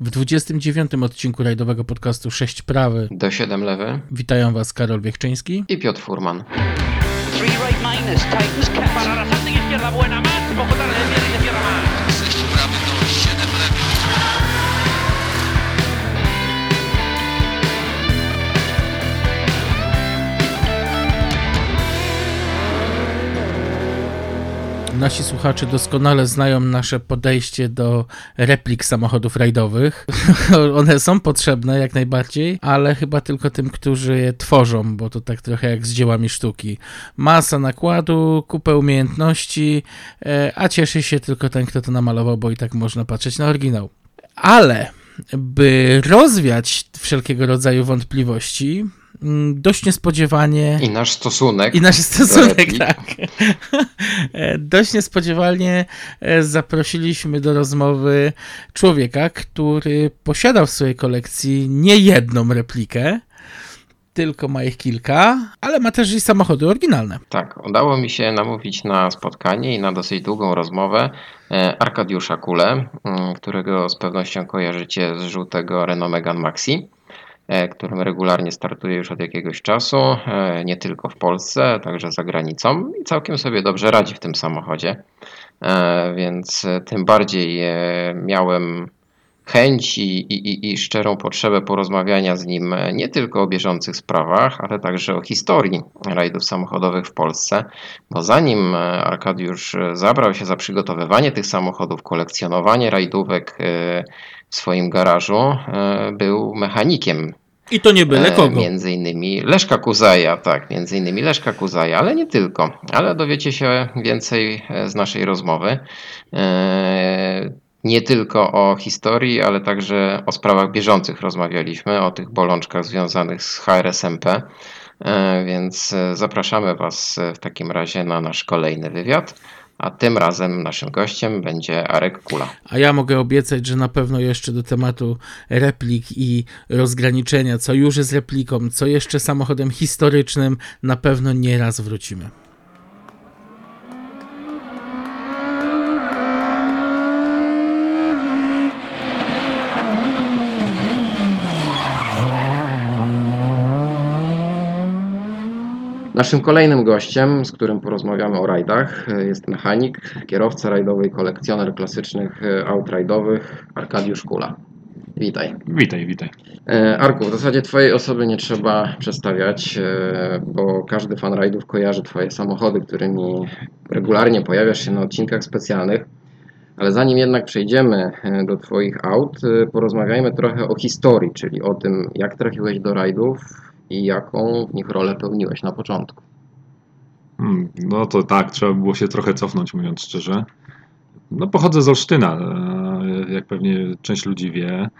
W 29. odcinku rajdowego podcastu 6 prawy do 7 lewy witają Was Karol Wiechczyński i Piotr Furman. Three right minus, Titans catch. Para Arrasate izquierda buena, más, poco tarde, Nasi słuchacze doskonale znają nasze podejście do replik samochodów rajdowych. One są potrzebne jak najbardziej, ale chyba tylko tym, którzy je tworzą, bo to tak trochę jak z dziełami sztuki. Masa nakładu, kupę umiejętności, e, a cieszy się tylko ten, kto to namalował, bo i tak można patrzeć na oryginał. Ale by rozwiać wszelkiego rodzaju wątpliwości, dość niespodziewanie. I nasz stosunek. I nasz stosunek, tak. dość niespodziewanie e, zaprosiliśmy do rozmowy człowieka, który posiadał w swojej kolekcji nie jedną replikę, tylko ma ich kilka, ale ma też i samochody oryginalne. Tak, udało mi się namówić na spotkanie i na dosyć długą rozmowę e, Arkadiusza Kule, mm, którego z pewnością kojarzycie z żółtego Renault Megane Maxi. E, którym regularnie startuję już od jakiegoś czasu, e, nie tylko w Polsce, także za granicą i całkiem sobie dobrze radzi w tym samochodzie. E, więc tym bardziej miałem chęć i, i, i szczerą potrzebę porozmawiania z nim nie tylko o bieżących sprawach, ale także o historii rajdów samochodowych w Polsce, bo zanim Arkadiusz zabrał się za przygotowywanie tych samochodów, kolekcjonowanie rajdówek w swoim garażu, był mechanikiem i to nie byle kogo. Między innymi Leszka Kuzaja, tak, między innymi Leszka Kuzaja, ale nie tylko. Ale dowiecie się więcej z naszej rozmowy. Nie tylko o historii, ale także o sprawach bieżących rozmawialiśmy, o tych bolączkach związanych z HRSMP. Więc zapraszamy Was w takim razie na nasz kolejny wywiad. A tym razem naszym gościem będzie Arek Kula. A ja mogę obiecać, że na pewno jeszcze do tematu replik i rozgraniczenia, co już jest repliką, co jeszcze samochodem historycznym, na pewno nie raz wrócimy. Naszym kolejnym gościem, z którym porozmawiamy o rajdach, jest mechanik, kierowca rajdowy i kolekcjoner klasycznych aut rajdowych Arkadiusz Kula. Witaj. Witaj, witaj. E, Arku, w zasadzie Twojej osoby nie trzeba przedstawiać, e, bo każdy fan rajdów kojarzy Twoje samochody, którymi regularnie pojawiasz się na odcinkach specjalnych. Ale zanim jednak przejdziemy e, do Twoich aut, porozmawiajmy trochę o historii, czyli o tym, jak trafiłeś do rajdów, i jaką w nich rolę pełniłeś na początku? Hmm, no to tak, trzeba było się trochę cofnąć, mówiąc szczerze. No pochodzę z Olsztyna, e, jak pewnie część ludzi wie.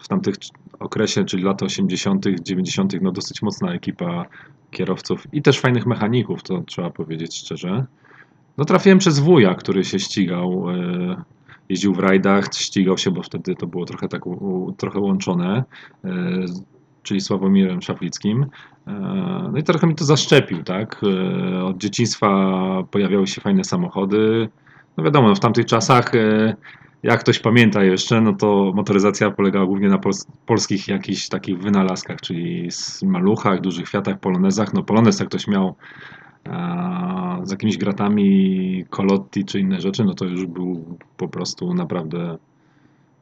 W tamtych okresie, czyli lata 80., 90., no dosyć mocna ekipa kierowców i też fajnych mechaników, to trzeba powiedzieć szczerze. No trafiłem przez wuja, który się ścigał, e, jeździł w rajdach, ścigał się, bo wtedy to było trochę tak trochę łączone e, czyli Sławomirem Szaflickim. E, no i trochę mi to zaszczepił, tak? E, od dzieciństwa pojawiały się fajne samochody. No wiadomo, w tamtych czasach, e, jak ktoś pamięta jeszcze, no to motoryzacja polegała głównie na pols polskich jakichś takich wynalazkach, czyli maluchach, dużych Fiatach, Polonezach. No Polonez jak ktoś miał z jakimiś gratami Colotti czy inne rzeczy, no to już był po prostu naprawdę,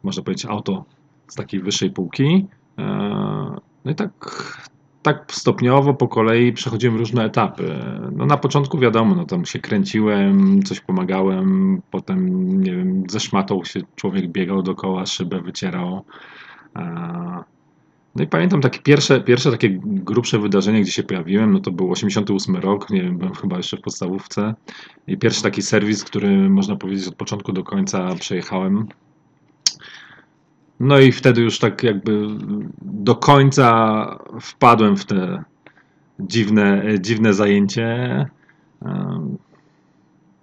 można powiedzieć, auto z takiej wyższej półki. No i tak, tak stopniowo po kolei przechodziłem różne etapy. No na początku wiadomo, no tam się kręciłem, coś pomagałem, potem nie wiem, ze szmatą się człowiek biegał dookoła, szybę wycierał. No i pamiętam takie pierwsze, pierwsze takie grubsze wydarzenie, gdzie się pojawiłem, no to był 88 rok, nie wiem, byłem chyba jeszcze w podstawówce. I pierwszy taki serwis, który można powiedzieć od początku do końca przejechałem. No i wtedy już tak jakby do końca wpadłem w te dziwne, dziwne zajęcie.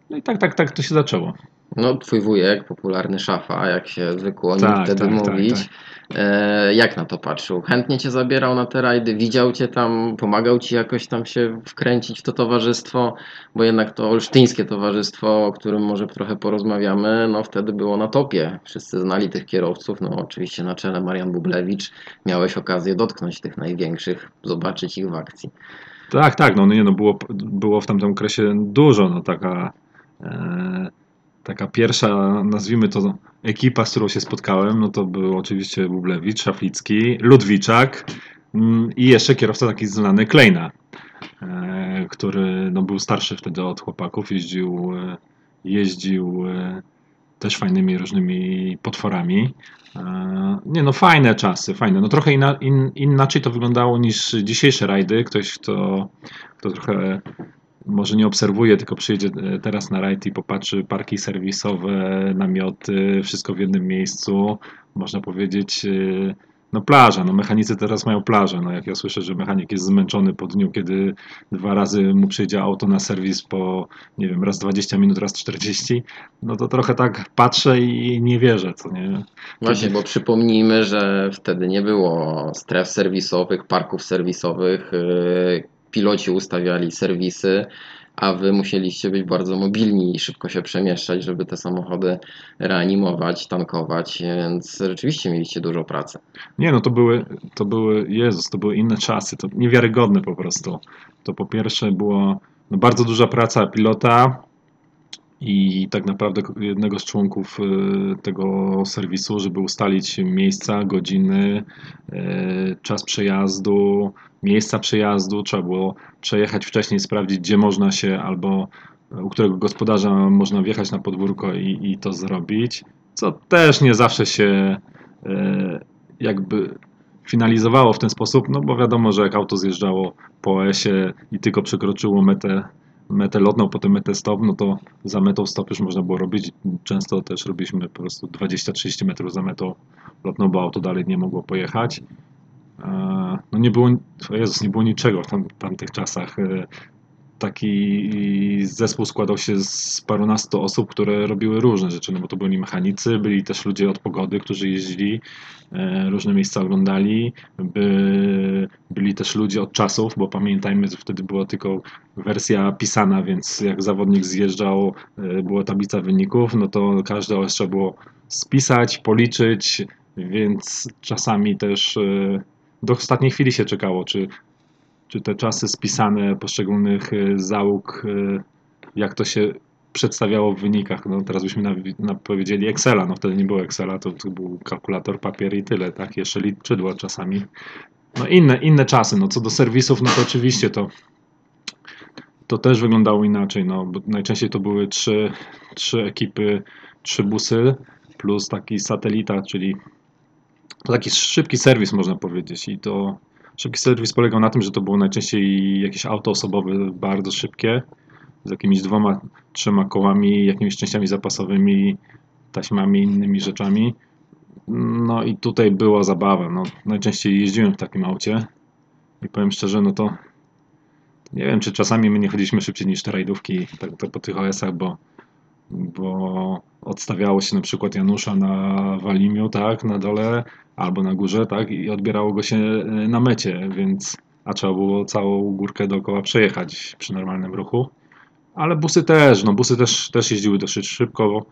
No i tak, tak, tak to się zaczęło. No, twój wujek, popularny szafa, jak się zwykło o nim Tak, wtedy tak, tak, mówić. tak. E, jak na to patrzył? Chętnie cię zabierał na te rajdy, widział cię tam, pomagał ci jakoś tam się wkręcić w to towarzystwo, bo jednak to olsztyńskie towarzystwo, o którym może trochę porozmawiamy, no wtedy było na topie. Wszyscy znali tych kierowców, no oczywiście na czele Marian Bublewicz. Miałeś okazję dotknąć tych największych, zobaczyć ich w akcji. Tak, tak, no nie, no było, było w tamtym okresie dużo, no taka, e, taka pierwsza, nazwijmy to ekipa, z którą się spotkałem, no to był oczywiście Bublewicz, Szaflicki, Ludwiczak mm, i jeszcze kierowca taki znany Klejna, e, który no, był starszy wtedy od chłopaków, jeździł, e, jeździł e, też fajnymi różnymi potworami. Nie no, fajne czasy, fajne. No trochę inna, in, inaczej to wyglądało niż dzisiejsze rajdy. Ktoś, kto, kto trochę może nie obserwuje, tylko przyjedzie e, teraz na rajd i popatrzy parki serwisowe, namioty, wszystko w jednym miejscu. Można powiedzieć, e, no plaża, no mechanicy teraz mają plażę. No jak ja słyszę, że mechanik jest zmęczony po dniu, kiedy dwa razy mu przyjdzie auto na serwis po, nie wiem, raz 20 minut, raz 40, no to trochę tak patrzę i nie wierzę, co nie? Właśnie, bo przypomnijmy, że wtedy nie było stref serwisowych, parków serwisowych. Piloci ustawiali serwisy, a wy musieliście być bardzo mobilni i szybko się przemieszczać, żeby te samochody reanimować, tankować, więc rzeczywiście mieliście dużo pracy. Nie, no to były, to były, Jezus, to były inne czasy, to niewiarygodne po prostu. To po pierwsze było no, bardzo duża praca pilota i tak naprawdę jednego z członków y, tego serwisu, żeby ustalić miejsca, godziny, y, czas przejazdu, miejsca przejazdu. Trzeba było przejechać wcześniej, sprawdzić, gdzie można się albo u którego gospodarza można wjechać na podwórko i, i to zrobić, co też nie zawsze się y, jakby finalizowało w ten sposób, no bo wiadomo, że jak auto zjeżdżało po OS-ie i tylko przekroczyło metę, metę lotną, potem metę stop, no to za metą stop już można było robić. Często też robiliśmy po prostu 20-30 metrów za metą lotną, bo auto dalej nie mogło pojechać. E, No nie było, Jezus, nie było niczego w tam, tamtych czasach. Taki zespół składał się z parunastu osób, które robiły różne rzeczy, no bo to byli mechanicy, byli też ludzie od pogody, którzy jeździli, e, różne miejsca oglądali, by, byli też ludzie od czasów, bo pamiętajmy, że wtedy była tylko wersja pisana, więc jak zawodnik zjeżdżał, e, była tablica wyników, no to każde trzeba było spisać, policzyć, więc czasami też e, do ostatniej chwili się czekało, czy, czy te czasy spisane poszczególnych e, załóg, e, jak to się przedstawiało w wynikach. No teraz byśmy na, powiedzieli Excela, no wtedy nie było Excela, to, to był kalkulator, papier i tyle, tak? Jeszcze liczydło czasami. No inne, inne czasy, no co do serwisów, no to oczywiście to to też wyglądało inaczej, no bo najczęściej to były trzy, trzy ekipy, trzy busy plus taki satelita, czyli taki szybki serwis można powiedzieć i to szybki serwis polegał na tym, że to było najczęściej jakieś auto osobowe bardzo szybkie z jakimiś dwoma, trzema kołami, jakimiś częściami zapasowymi, taśmami, innymi rzeczami. No i tutaj była zabawa. No, najczęściej jeździłem w takim aucie i powiem szczerze, no to nie wiem, czy czasami my nie chodziliśmy szybciej niż te rajdówki tak, to po tych OS-ach, bo, bo odstawiało się na przykład Janusza na Walimiu, tak, na dole albo na górze, tak, i odbierało go się e, na mecie, więc a trzeba było całą górkę dookoła przejechać przy normalnym ruchu. Ale busy też, no busy też, też jeździły dosyć szybko, bo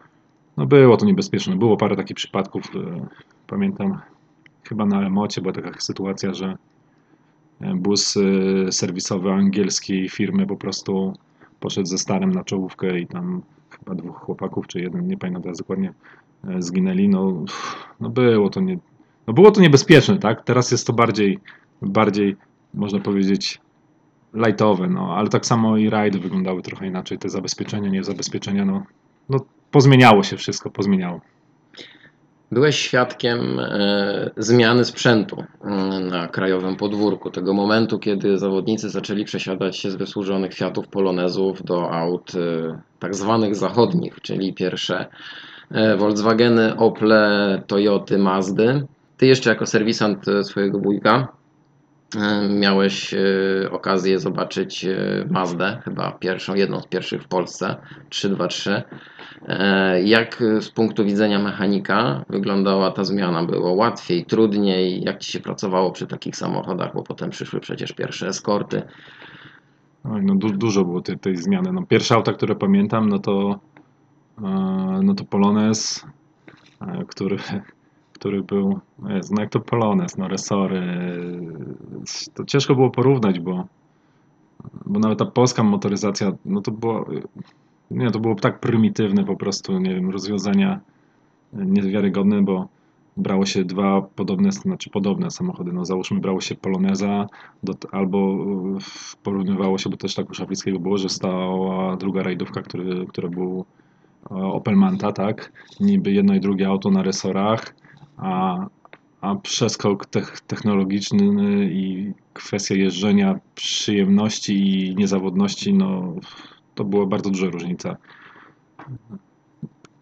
no było to niebezpieczne. Było parę takich przypadków, e, pamiętam chyba na Emocie była taka sytuacja, że e, bus serwisowy angielskiej firmy po prostu poszedł ze starym na czołówkę i tam chyba dwóch chłopaków, czy jeden, nie pamiętam teraz dokładnie, zginęli. No, no było to nie, no było to niebezpieczne, tak? Teraz jest to bardziej, bardziej można powiedzieć lightowe, no, ale tak samo i rajdy wyglądały trochę inaczej. Te zabezpieczenia, nie zabezpieczenia, no, no pozmieniało się wszystko, pozmieniało. Byłeś świadkiem e, zmiany sprzętu e, na krajowym podwórku. Tego momentu, kiedy zawodnicy zaczęli przesiadać się z wysłużonych Fiatów Polonezów do aut e, tak zwanych zachodnich, czyli pierwsze e, Volkswageny, Ople, Toyoty, Mazdy. Ty jeszcze jako serwisant e, swojego wujka e, miałeś e, okazję zobaczyć Mazdę, chyba pierwszą, jedną z pierwszych w Polsce, 323. E, Jak z punktu widzenia mechanika wyglądała ta zmiana? Było łatwiej, trudniej? Jak ci się pracowało przy takich samochodach? Bo potem przyszły przecież pierwsze eskorty. Oj, no du dużo było tej, tej zmiany. No, pierwsze auta, które pamiętam, no to, no to Polones, który, który był, jest, no jak to Polones, no resory, e, to ciężko było porównać, bo, bo nawet ta polska motoryzacja, no to było, nie, to było tak prymitywne po prostu, nie wiem, rozwiązania niewiarygodne, bo brało się dwa podobne, znaczy podobne samochody, no załóżmy brało się Poloneza do, albo e, porównywało się, bo też tak u Szaflickiego było, że stała druga rajdówka, który, która był e, Opel Manta, tak, niby jedno i drugie auto na resorach, a, a przeskok tech, technologiczny i kwestia jeżdżenia, przyjemności i niezawodności, no to była bardzo duża różnica.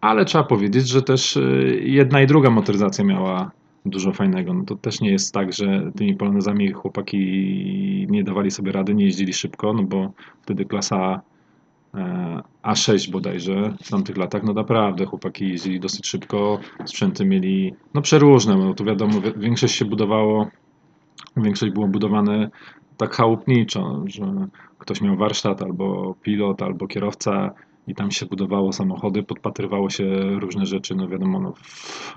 Ale trzeba powiedzieć, że też y, jedna i druga motoryzacja miała dużo fajnego. No to też nie jest tak, że tymi polonezami chłopaki nie dawali sobie rady, nie jeździli szybko, no bo wtedy klasa A6 bodajże w tamtych latach, no naprawdę chłopaki jeździli dosyć szybko, sprzęty mieli no przeróżne, no to wiadomo, wi- większość się budowało, większość było budowane tak chałupniczo, że ktoś miał warsztat albo pilot, albo kierowca i tam się budowało samochody, podpatrywało się różne rzeczy, no wiadomo, no w,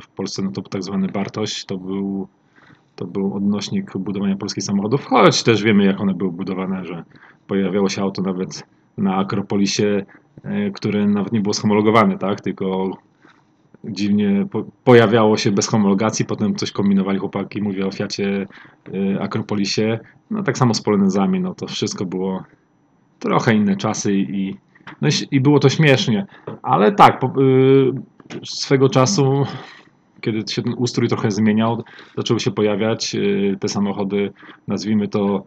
w Polsce no to tak zwany Bartoś, to był, to był odnośnik budowania polskich samochodów, choć też wiemy jak one były budowane, że pojawiało się auto nawet na Akropolisie, e, które nawet nie było schomologowane, tak, tylko dziwnie po, pojawiało się bez homologacji, potem coś kombinowali chłopaki, mówię o Fiacie e, Akropolisie, no tak samo z Polonezami, no to wszystko było trochę inne czasy i, no i, było to śmiesznie, ale tak, po, y, swego czasu, kiedy się ten ustrój trochę zmieniał, zaczęły się pojawiać y, te samochody, nazwijmy to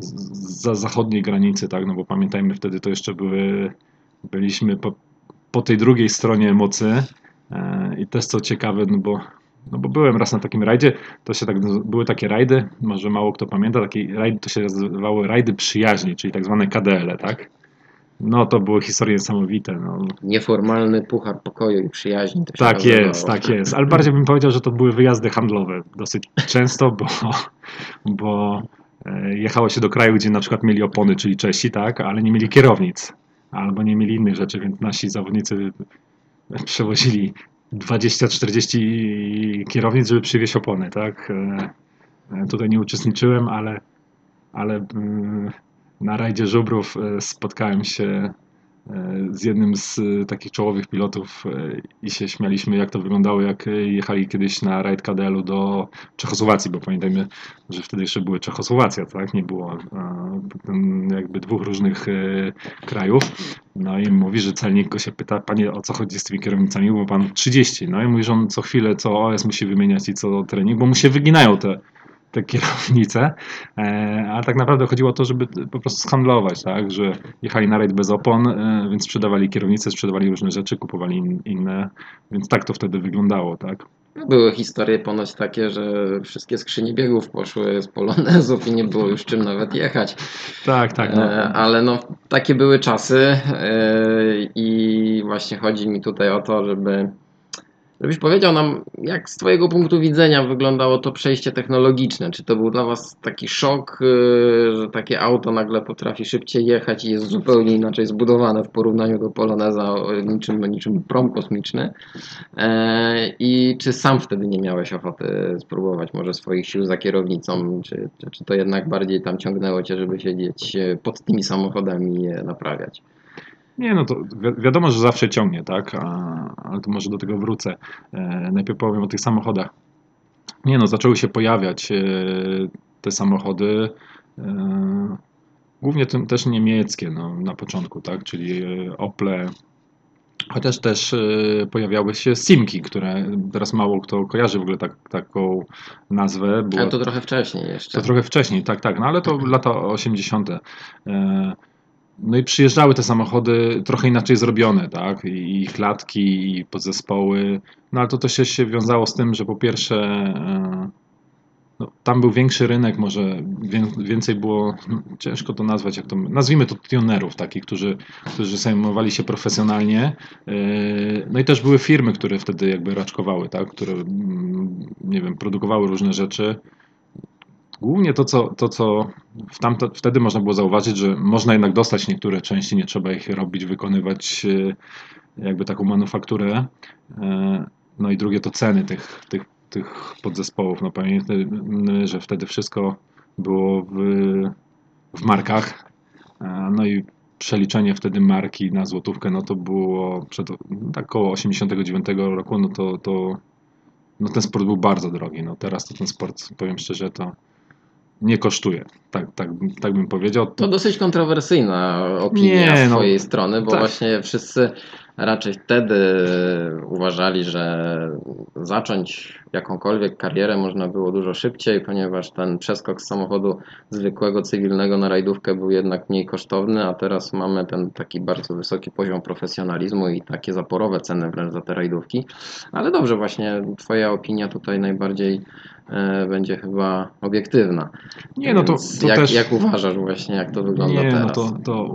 za zachodniej granicy, tak, no bo pamiętajmy, wtedy to jeszcze były, byliśmy po, po tej drugiej stronie mocy e, i też co ciekawe, no bo, no bo byłem raz na takim rajdzie, to się tak, były takie rajdy, może mało kto pamięta, takie rajdy to się nazywały rajdy przyjaźni, czyli tak zwane KDL, tak? No to były historie niesamowite. No. Nieformalny puchar pokoju i przyjaźni. Tak jest, tak jest. Ale bardziej bym powiedział, że to były wyjazdy handlowe dosyć często, bo, bo jechało się do kraju, gdzie na przykład mieli opony, czyli Czesi, tak, ale nie mieli kierownic albo nie mieli innych rzeczy, więc nasi zawodnicy przewozili 20-40 kierownic, żeby przywieźć opony, tak. E, e, Tutaj nie uczestniczyłem, ale, ale mm, na rajdzie Żubrów e, spotkałem się e, z jednym z e, takich czołowych pilotów e, i się śmialiśmy, jak to wyglądało, jak e, jechali kiedyś na rajd KDL-u do Czechosłowacji, bo pamiętajmy, że wtedy jeszcze były Czechosłowacja, tak? Nie było e, jakby dwóch różnych e, krajów. No i mówi, że celnik go się pyta, panie, o co chodzi z tymi kierownicami, bo pan 30. No i mówi, że on co chwilę, co OS musi wymieniać i co trening, bo mu się wyginają te, te kierownice, e, a tak naprawdę chodziło o to, żeby po prostu skandlować, tak, że jechali na rajd bez opon, e, więc sprzedawali kierownice, sprzedawali różne rzeczy, kupowali in, inne, więc tak to wtedy wyglądało, tak. Były historie ponoć takie, że wszystkie skrzynie biegów poszły z polonezów i nie było już czym nawet jechać. Tak, tak, no. E, Ale no, takie były czasy e, i właśnie chodzi mi tutaj o to, żeby żebyś powiedział nam, jak z Twojego punktu widzenia wyglądało to przejście technologiczne. Czy to był dla Was taki szok, e, że takie auto nagle potrafi szybciej jechać i jest zupełnie inaczej zbudowane w porównaniu do Poloneza, niczym, niczym prom kosmiczny? E, I czy sam wtedy nie miałeś ochoty spróbować może swoich sił za kierownicą, czy, czy, czy to jednak bardziej tam ciągnęło cię, żeby siedzieć e, pod tymi samochodami i je naprawiać? Nie, no to wi- wiadomo, że zawsze ciągnie, tak, a, ale to może do tego wrócę. E, najpierw powiem o tych samochodach. Nie no, zaczęły się pojawiać e, te samochody, e, głównie tym też niemieckie no, na początku, tak, czyli e, Ople, chociaż też e, pojawiały się Simki, które teraz mało kto kojarzy w ogóle tak, taką nazwę. Była- Ale to trochę wcześniej jeszcze. to trochę wcześniej, tak, tak, no ale to lata 80. E, No i przyjeżdżały te samochody trochę inaczej zrobione, tak, i klatki, i podzespoły, no ale to też się, się wiązało z tym, że po pierwsze e, no, tam był większy rynek, może wię- więcej było, ciężko to nazwać, jak to, nazwijmy to tionerów takich, którzy, którzy zajmowali się profesjonalnie. Yy, No i też były firmy, które wtedy jakby raczkowały, tak, które, mm, nie wiem, produkowały różne rzeczy. Głównie to, co, to, co w tamto, wtedy można było zauważyć, że można jednak dostać niektóre części, nie trzeba ich robić, wykonywać yy, jakby taką manufakturę. Yy, No i drugie to ceny tych, tych, tych podzespołów. No pamiętam, że wtedy wszystko było w, w markach. E, No i przeliczenie wtedy marki na złotówkę, no to było przed, tak około 89 roku, no to, to no ten sport był bardzo drogi. No teraz to ten sport, powiem szczerze, to nie kosztuje. Tak, tak, tak bym powiedział. To dosyć kontrowersyjna opinia Nie, z no, twojej strony, bo tak. właśnie wszyscy raczej wtedy uważali, że zacząć jakąkolwiek karierę można było dużo szybciej, ponieważ ten przeskok z samochodu zwykłego, cywilnego na rajdówkę był jednak mniej kosztowny, a teraz mamy ten taki bardzo wysoki poziom profesjonalizmu i takie zaporowe ceny wręcz za te rajdówki. Ale dobrze, właśnie twoja opinia tutaj najbardziej e, będzie chyba obiektywna. Nie, no to, to jak, też... jak uważasz właśnie, jak to wygląda Nie, teraz? no to, to,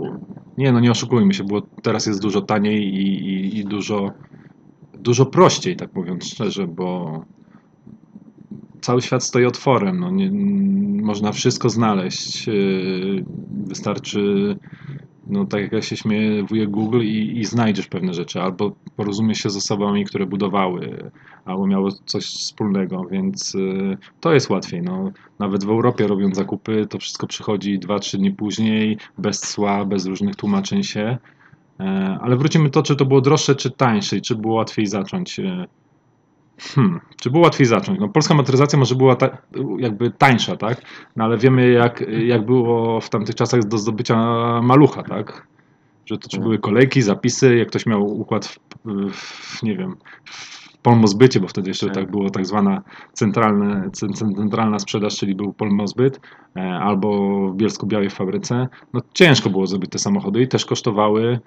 nie, no nie oszukujmy się, bo teraz jest dużo taniej i, i, i dużo, dużo prościej, tak mówiąc szczerze, bo cały świat stoi otworem. No nie, można wszystko znaleźć. Yy, Wystarczy, no tak jak ja się śmieję, Google i, i znajdziesz pewne rzeczy, albo porozumiesz się z osobami, które budowały, albo miały coś wspólnego, więc yy, to jest łatwiej. No. Nawet w Europie robiąc zakupy, to wszystko przychodzi 2-3 dni później, bez cła, bez różnych tłumaczeń się. E, Ale wrócimy to, czy to było droższe, czy tańsze, i czy było łatwiej zacząć. E, Hmm, czy było łatwiej zacząć? No, polska motoryzacja może była ta, jakby tańsza, tak? No, ale wiemy, jak, jak było w tamtych czasach do zdobycia malucha, tak? Że to czy były kolejki, zapisy, jak ktoś miał układ w, w nie wiem, w polmozbycie, bo wtedy jeszcze Tak. tak było tak zwana centralne, cen- cen- centralna sprzedaż, czyli był polmozbyt, e, albo w Bielsku-Białej w fabryce. No ciężko było zdobyć te samochody i też kosztowały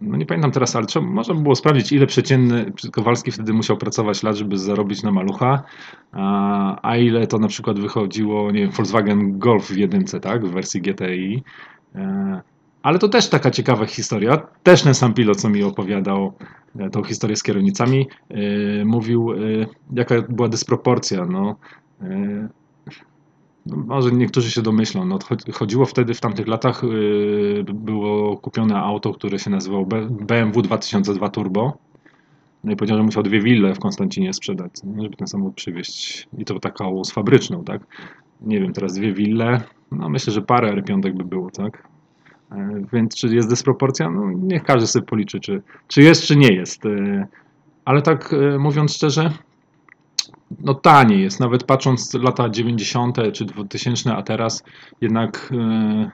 no nie pamiętam teraz, ale trzeba, można by było sprawdzić, ile przeciętny Kowalski wtedy musiał pracować lat, żeby zarobić na malucha, a, a ile to na przykład wychodziło, nie wiem, Volkswagen Golf w jedynce, tak, w wersji GTI. E, ale to też taka ciekawa historia. Też ten sam pilot, co mi opowiadał e, tą historię z kierownicami, e, mówił, jaka była dysproporcja. No, może niektórzy się domyślą. No, cho- chodziło wtedy w tamtych latach, yy, było kupione auto, które się nazywało BMW 2002 Turbo. No i powiedział, że musiał dwie wille w Konstancinie sprzedać, żeby ten samochód przywieźć. I to taką z fabryczną, tak? Nie wiem, teraz dwie wille. No myślę, że parę R5 by było, tak? E, Więc czy jest dysproporcja? No niech każdy sobie policzy, czy, czy jest, czy nie jest. E, Ale tak e, mówiąc szczerze, no taniej jest, nawet patrząc lata 90. czy 2000, a teraz jednak, e,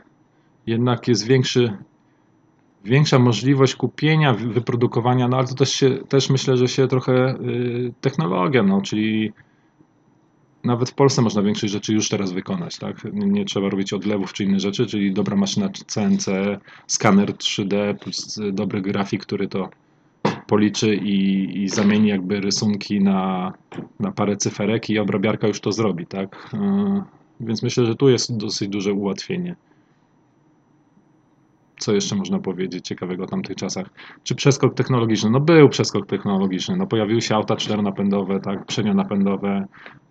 jednak jest większy, większa możliwość kupienia, wy- wyprodukowania, no ale to też, się, też myślę, że się trochę e, technologia, no czyli nawet w Polsce można większość rzeczy już teraz wykonać, tak? Nie, nie trzeba robić odlewów czy inne rzeczy, czyli dobra maszyna CNC, skaner 3D plus dobry grafik, który to policzy i, i zamieni jakby rysunki na, na parę cyferek i obrabiarka już to zrobi, tak? Yy, Więc myślę, że tu jest dosyć duże ułatwienie. Co jeszcze można powiedzieć ciekawego o tamtych czasach? Czy przeskok technologiczny? No był przeskok technologiczny. No pojawiły się auta czternapędowe, tak, przednionapędowe.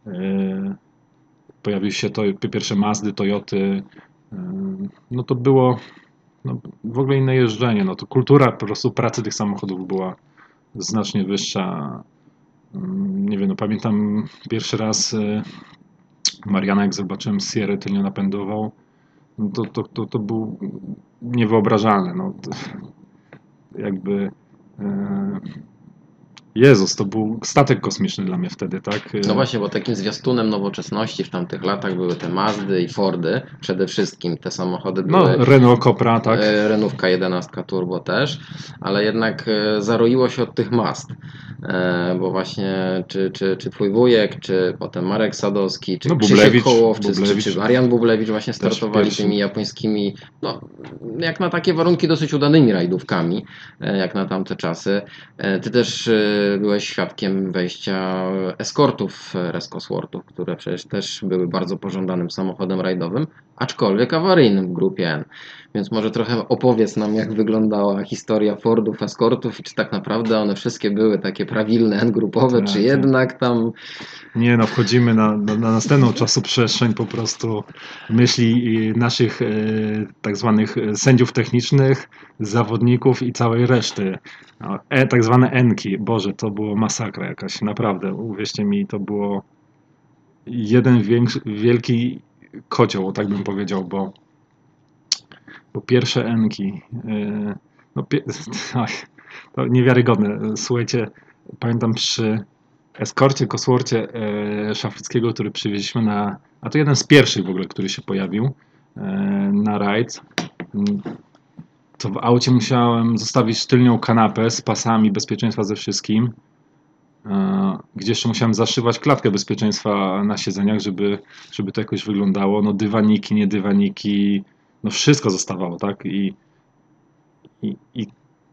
Yy, pojawiły się to, pierwsze Mazdy, Toyoty. Yy, No to było no, w ogóle inne jeżdżenie. No to kultura po prostu pracy tych samochodów była znacznie wyższa. Mm, Nie wiem, no pamiętam pierwszy raz y, Mariana, jak zobaczyłem Sierra tylnionapędową, no to, to, to, to był niewyobrażalne. No, to, jakby y, Jezus, to był statek kosmiczny dla mnie wtedy, tak? No właśnie, bo takim zwiastunem nowoczesności w tamtych latach były te Mazdy i Fordy. Przede wszystkim te samochody No, były. Renault Copra, tak? e, Renówka 11 Turbo też, ale jednak e, zaroiło się od tych Mazd. e, bo właśnie czy, czy, czy twój wujek, czy potem Marek Sadowski, czy No, Bublewicz, Hołowczyk, czy, Bublewicz. czy Marian Bublewicz właśnie startowali tymi japońskimi, no jak na takie warunki dosyć udanymi rajdówkami, jak na tamte czasy. Ty też byłeś świadkiem wejścia eskortów Rescosworthów, które przecież też były bardzo pożądanym samochodem rajdowym, aczkolwiek awaryjnym w grupie N. Więc może trochę opowiedz nam, jak wyglądała historia Fordów, eskortów i czy tak naprawdę one wszystkie były takie prawilne N-grupowe, Tak, czy tak. jednak tam... Nie no, wchodzimy na, na, na następną czasoprzestrzeń po prostu myśli i naszych e, tak zwanych e, sędziów technicznych, zawodników i całej reszty. No, E, tak zwane Enki. Boże, to było masakra jakaś, naprawdę. Uwierzcie mi, to było jeden większy, wielki kocioł, tak bym powiedział, bo, bo pierwsze Enki, e, no, pie, to niewiarygodne. Słuchajcie, pamiętam przy eskorcie, kosworcie e, szafryckiego, który przywieźliśmy na, a to jeden z pierwszych w ogóle, który się pojawił e, na rajd. To w aucie musiałem zostawić tylnią kanapę z pasami bezpieczeństwa ze wszystkim, gdzie jeszcze musiałem zaszywać klatkę bezpieczeństwa na siedzeniach, żeby, żeby to jakoś wyglądało. No dywaniki, nie dywaniki, no wszystko zostawało, tak? I, i, i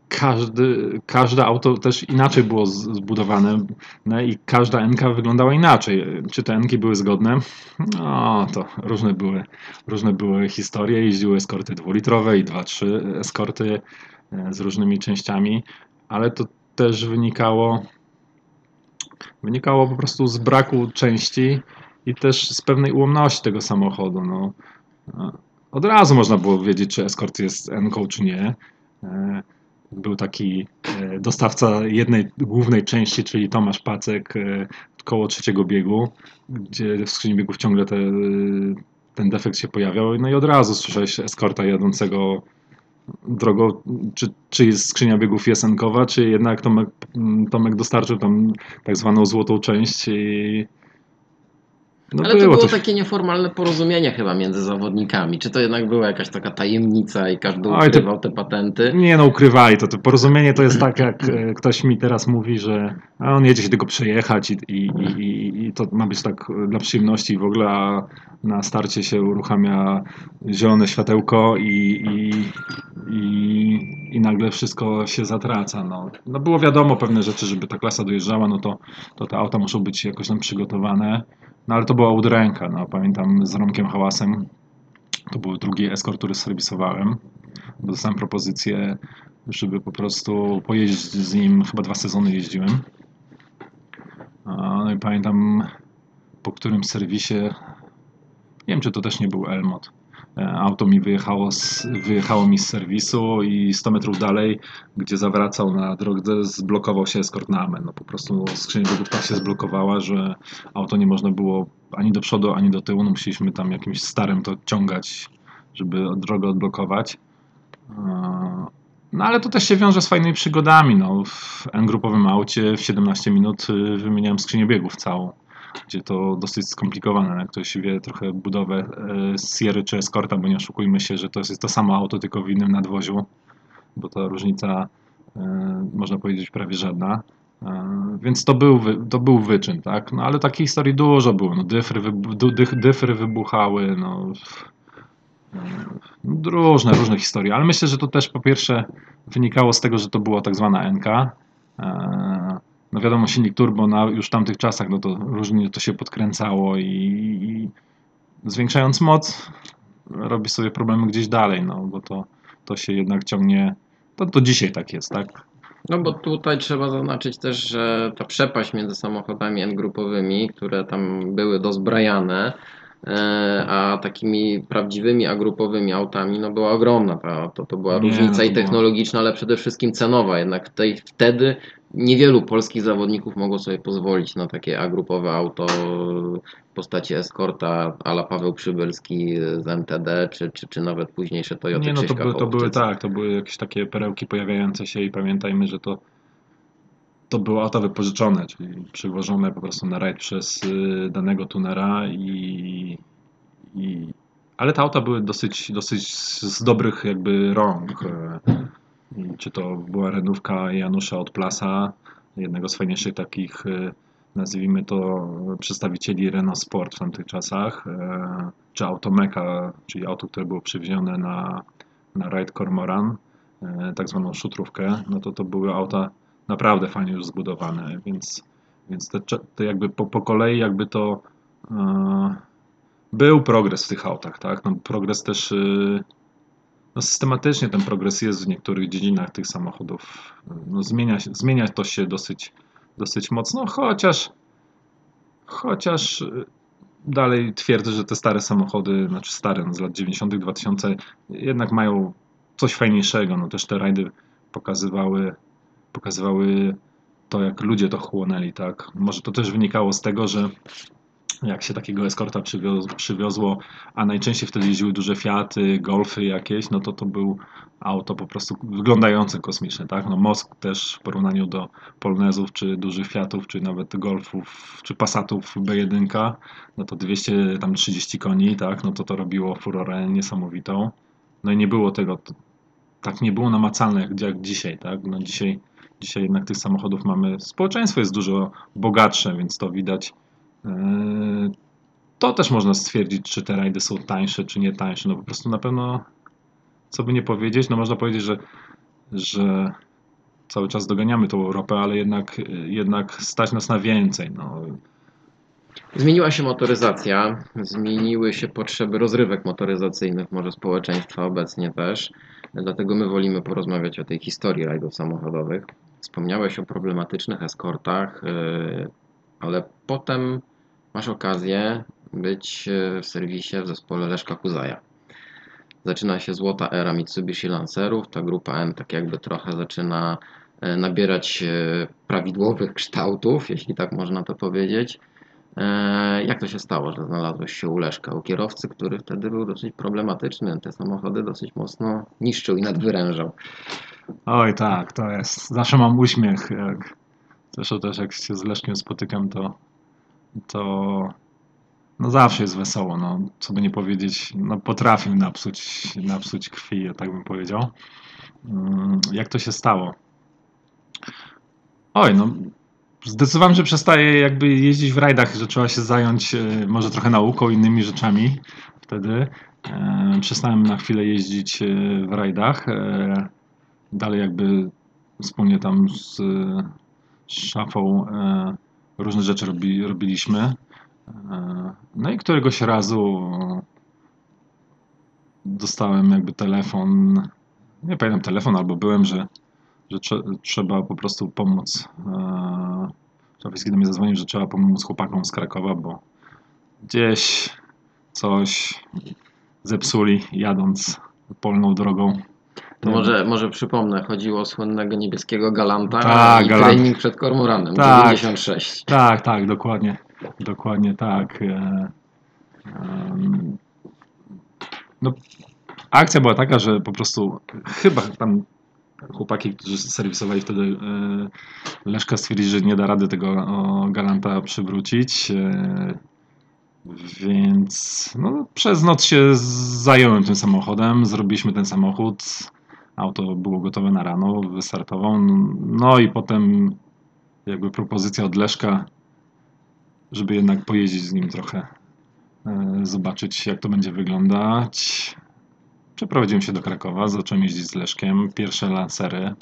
każdy, każde auto też inaczej było zbudowane no i każda NK wyglądała inaczej. Czy te NK były zgodne? No, to różne były, różne były historie. Jeździły eskorty dwulitrowe i dwa, trzy eskorty e, z różnymi częściami, ale to też wynikało wynikało po prostu z braku części i też z pewnej ułomności tego samochodu. No. Od razu można było wiedzieć, czy Escort jest NK, czy nie. E, Był taki e, dostawca jednej głównej części, czyli Tomasz Pacek, e, koło trzeciego biegu, gdzie w skrzyni biegów ciągle te, ten defekt się pojawiał. No i od razu słyszałeś eskorta jadącego drogą, czy, czy jest skrzynia biegów jesenkowa, czy jednak Tomek, Tomek dostarczył tam tak zwaną złotą część i no Ale to było coś- takie nieformalne porozumienie chyba między zawodnikami. Czy to jednak była jakaś taka tajemnica i każdy Oj, to- ukrywał te patenty? Nie no, ukrywali to. To porozumienie to jest tak, jak e, ktoś mi teraz mówi, że a on jedzie się tylko przejechać i, i, i, i- to ma być tak dla przyjemności i w ogóle, a na starcie się uruchamia zielone światełko i, i, i, i nagle wszystko się zatraca. No. no było wiadomo pewne rzeczy, żeby ta klasa dojeżdżała, no to, to te auta muszą być jakoś tam przygotowane. No ale to była udręka, no pamiętam z Romkiem Hałasem, to był drugi eskort, który serwisowałem bo dostałem propozycję, żeby po prostu pojeździć z nim, chyba dwa sezony jeździłem. No i pamiętam po którym serwisie, nie wiem czy to też nie był Elmot, auto mi wyjechało, z, wyjechało mi z serwisu i 100 metrów dalej, gdzie zawracał na drogę, zblokował się eskort na amen. No po prostu skrzynia biegów tak się zblokowała, że auto nie można było ani do przodu, ani do tyłu. No musieliśmy tam jakimś starym to ciągać, żeby drogę odblokować. No ale to też się wiąże z fajnymi przygodami. No, w N-grupowym aucie w 17 minut y, wymieniałem skrzynię biegów całą, gdzie to dosyć skomplikowane. Jak ktoś wie trochę budowę e, Sierry czy Escorta, bo nie oszukujmy się, że to jest to samo auto, tylko w innym nadwoziu, bo ta różnica e, można powiedzieć prawie żadna. E, Więc to był, to był wyczyn, tak? No ale takich historii dużo było. No, dyfry, wybu- dych- dyfry wybuchały, no, Różne, różne historie, ale myślę, że to też po pierwsze wynikało z tego, że to była tak zwana NK. No wiadomo, silnik turbo na już w tamtych czasach, no to różnie to się podkręcało i, i zwiększając moc robi sobie problemy gdzieś dalej, no bo to, to się jednak ciągnie, to, to dzisiaj tak jest, tak? No bo tutaj trzeba zaznaczyć też, że ta przepaść między samochodami N-grupowymi, które tam były dozbrajane, a takimi prawdziwymi A-grupowymi autami, no była ogromna. Ta, to, to była Nie, różnica no i było- technologiczna, ale przede wszystkim cenowa. Jednak tej, wtedy niewielu polskich zawodników mogło sobie pozwolić na takie A-grupowe auto w postaci Escorta ala Paweł Przybylski z MTD, czy, czy, czy nawet późniejsze Toyota Nie, no to, by, to były tak, to były jakieś takie perełki pojawiające się i pamiętajmy, że to to były auta wypożyczone, czyli przywożone po prostu na rajd przez y, danego tunera i, i ale te auta były dosyć, dosyć z dobrych jakby rąk. czy to była renówka Janusza od Plasa, jednego z fajniejszych takich, e, nazwijmy to, przedstawicieli Renault Sport w tamtych czasach, e, czy Automeka, czyli auto, które było przywiezione na, na Ride Cormoran, tak zwaną szutrówkę, no to to były auta naprawdę fajnie już zbudowane, więc, więc te, te jakby po, po kolei jakby to e, był progres w tych autach, tak? No, progres też y, no, systematycznie ten progres jest w niektórych dziedzinach tych samochodów. No, zmienia, zmienia to się dosyć, dosyć mocno, chociaż chociaż y, dalej twierdzę, że te stare samochody, znaczy stare, no, z lat 90., 2000, jednak mają coś fajniejszego. No, też te rajdy pokazywały, pokazywały to, jak ludzie to chłonęli, tak? Może to też wynikało z tego, że jak się takiego eskorta przywiozło, a najczęściej wtedy jeździły duże Fiaty, Golfy jakieś, no to to był auto po prostu wyglądające kosmicznie, tak? No Mosk też w porównaniu do Polonezów, czy dużych Fiatów, czy nawet Golfów, czy Passatów B1, no to 230 koni, tak? No to to robiło furorę niesamowitą. No i nie było tego, tak nie było namacalne jak, jak dzisiaj, tak? No dzisiaj, dzisiaj jednak tych samochodów mamy, społeczeństwo jest dużo bogatsze, więc to widać Yy, To też można stwierdzić, czy te rajdy są tańsze, czy nie tańsze. No po prostu na pewno, co by nie powiedzieć, no można powiedzieć, że, że cały czas doganiamy tą Europę, ale jednak, jednak stać nas na więcej. No. Zmieniła się motoryzacja, zmieniły się potrzeby rozrywek motoryzacyjnych, może społeczeństwa obecnie też. Dlatego my wolimy porozmawiać o tej historii rajdów samochodowych. Wspomniałeś o problematycznych eskortach, yy, ale potem masz okazję być yy, w serwisie w zespole Leszka Kuzaja. Zaczyna się złota era Mitsubishi Lancerów. Ta grupa M tak jakby trochę zaczyna yy, nabierać prawidłowych kształtów, jeśli tak można to powiedzieć. E, Jak to się stało, że znalazłeś się u Leszka, u kierowcy, który wtedy był dosyć problematyczny, te samochody dosyć mocno niszczył i nadwyrężał. Oj tak, to jest. Zawsze mam uśmiech. Jak, zresztą też jak się z Leszkiem spotykam, to, to no zawsze jest wesoło. No, co by nie powiedzieć, no potrafił napsuć, napsuć krwi, ja tak bym powiedział. Mm, Jak to się stało? Oj, no zdecydowałem, że przestaję jakby jeździć w rajdach, że trzeba się zająć e, może trochę nauką, innymi rzeczami wtedy. E, Przestałem na chwilę jeździć e, w rajdach. E, Dalej jakby wspólnie tam z, szafą e, różne rzeczy robi, robiliśmy. E, No i któregoś razu dostałem jakby telefon, nie pamiętam telefon albo byłem, że, że trze, trzeba po prostu pomóc. E, Szafiński do mnie zadzwonił, że trzeba pomóc chłopakom z Krakowa, bo gdzieś coś zepsuli jadąc polną drogą. To może, może przypomnę, chodziło o słynnego niebieskiego Galanta Tak, i Galant. trening przed Kormoranem, Tak. 96. Tak, tak, dokładnie. Dokładnie tak. E, No, akcja była taka, że po prostu chyba tam chłopaki, którzy serwisowali wtedy e, Leszka stwierdzili, że nie da rady tego Galanta przywrócić. Więc no, przez noc się zająłem tym samochodem, zrobiliśmy ten samochód. Auto było gotowe na rano, wystartował. No i potem jakby propozycja od Leszka, żeby jednak pojeździć z nim trochę, e, zobaczyć jak to będzie wyglądać. Przeprowadziłem się do Krakowa, zacząłem jeździć z Leszkiem, pierwsze lancery.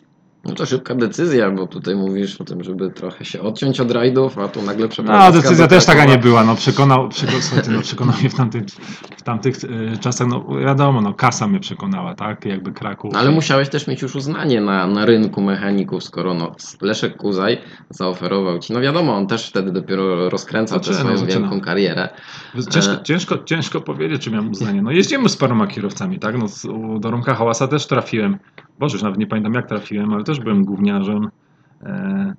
No to szybka decyzja, bo tutaj mówisz o tym, żeby trochę się odciąć od rajdów, a tu nagle No, przeprowadzka decyzja do też taka nie była, no przekonał, przeko, słuchajcie, no, przekonał mnie w tamtych, w tamtych e, czasach, no wiadomo, no kasa mnie przekonała, tak, jakby Kraków. No, Ale musiałeś też mieć już uznanie na, na rynku mechaników, skoro no, Leszek Kuzaj zaoferował ci. No wiadomo, on też wtedy dopiero rozkręcał tę swoją zaczynał. wielką karierę. Ciężko, E. ciężko, ciężko powiedzieć, czy miałem uznanie. No jeździłem z paroma kierowcami, tak? No, do Romka Hałasa też trafiłem. Boże, już nawet nie pamiętam jak trafiłem, ale też byłem gówniarzem. E,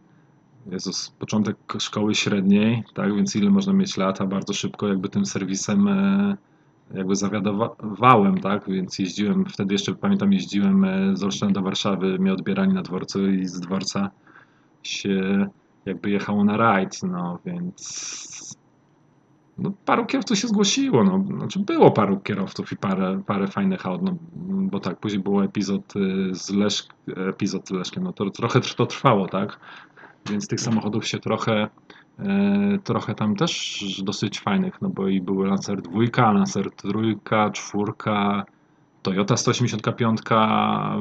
Jezus, początek szkoły średniej, tak? Więc ile można mieć lata? Bardzo szybko jakby tym serwisem e, jakby zawiadowałem, tak? Więc jeździłem, wtedy jeszcze pamiętam, jeździłem e, z Olsztyna do Warszawy, mnie odbierali na dworcu i z dworca się jakby jechało na rajd, no więc no, paru kierowców się zgłosiło, no, znaczy było paru kierowców i parę, parę fajnych aut, no, bo tak, później był epizod y, z epizod z Leszkiem, no to trochę to trwało, tak, więc tych samochodów się trochę, e, trochę tam też dosyć fajnych, no bo i były Lancer 2, Lancer 3, 4, Toyota 185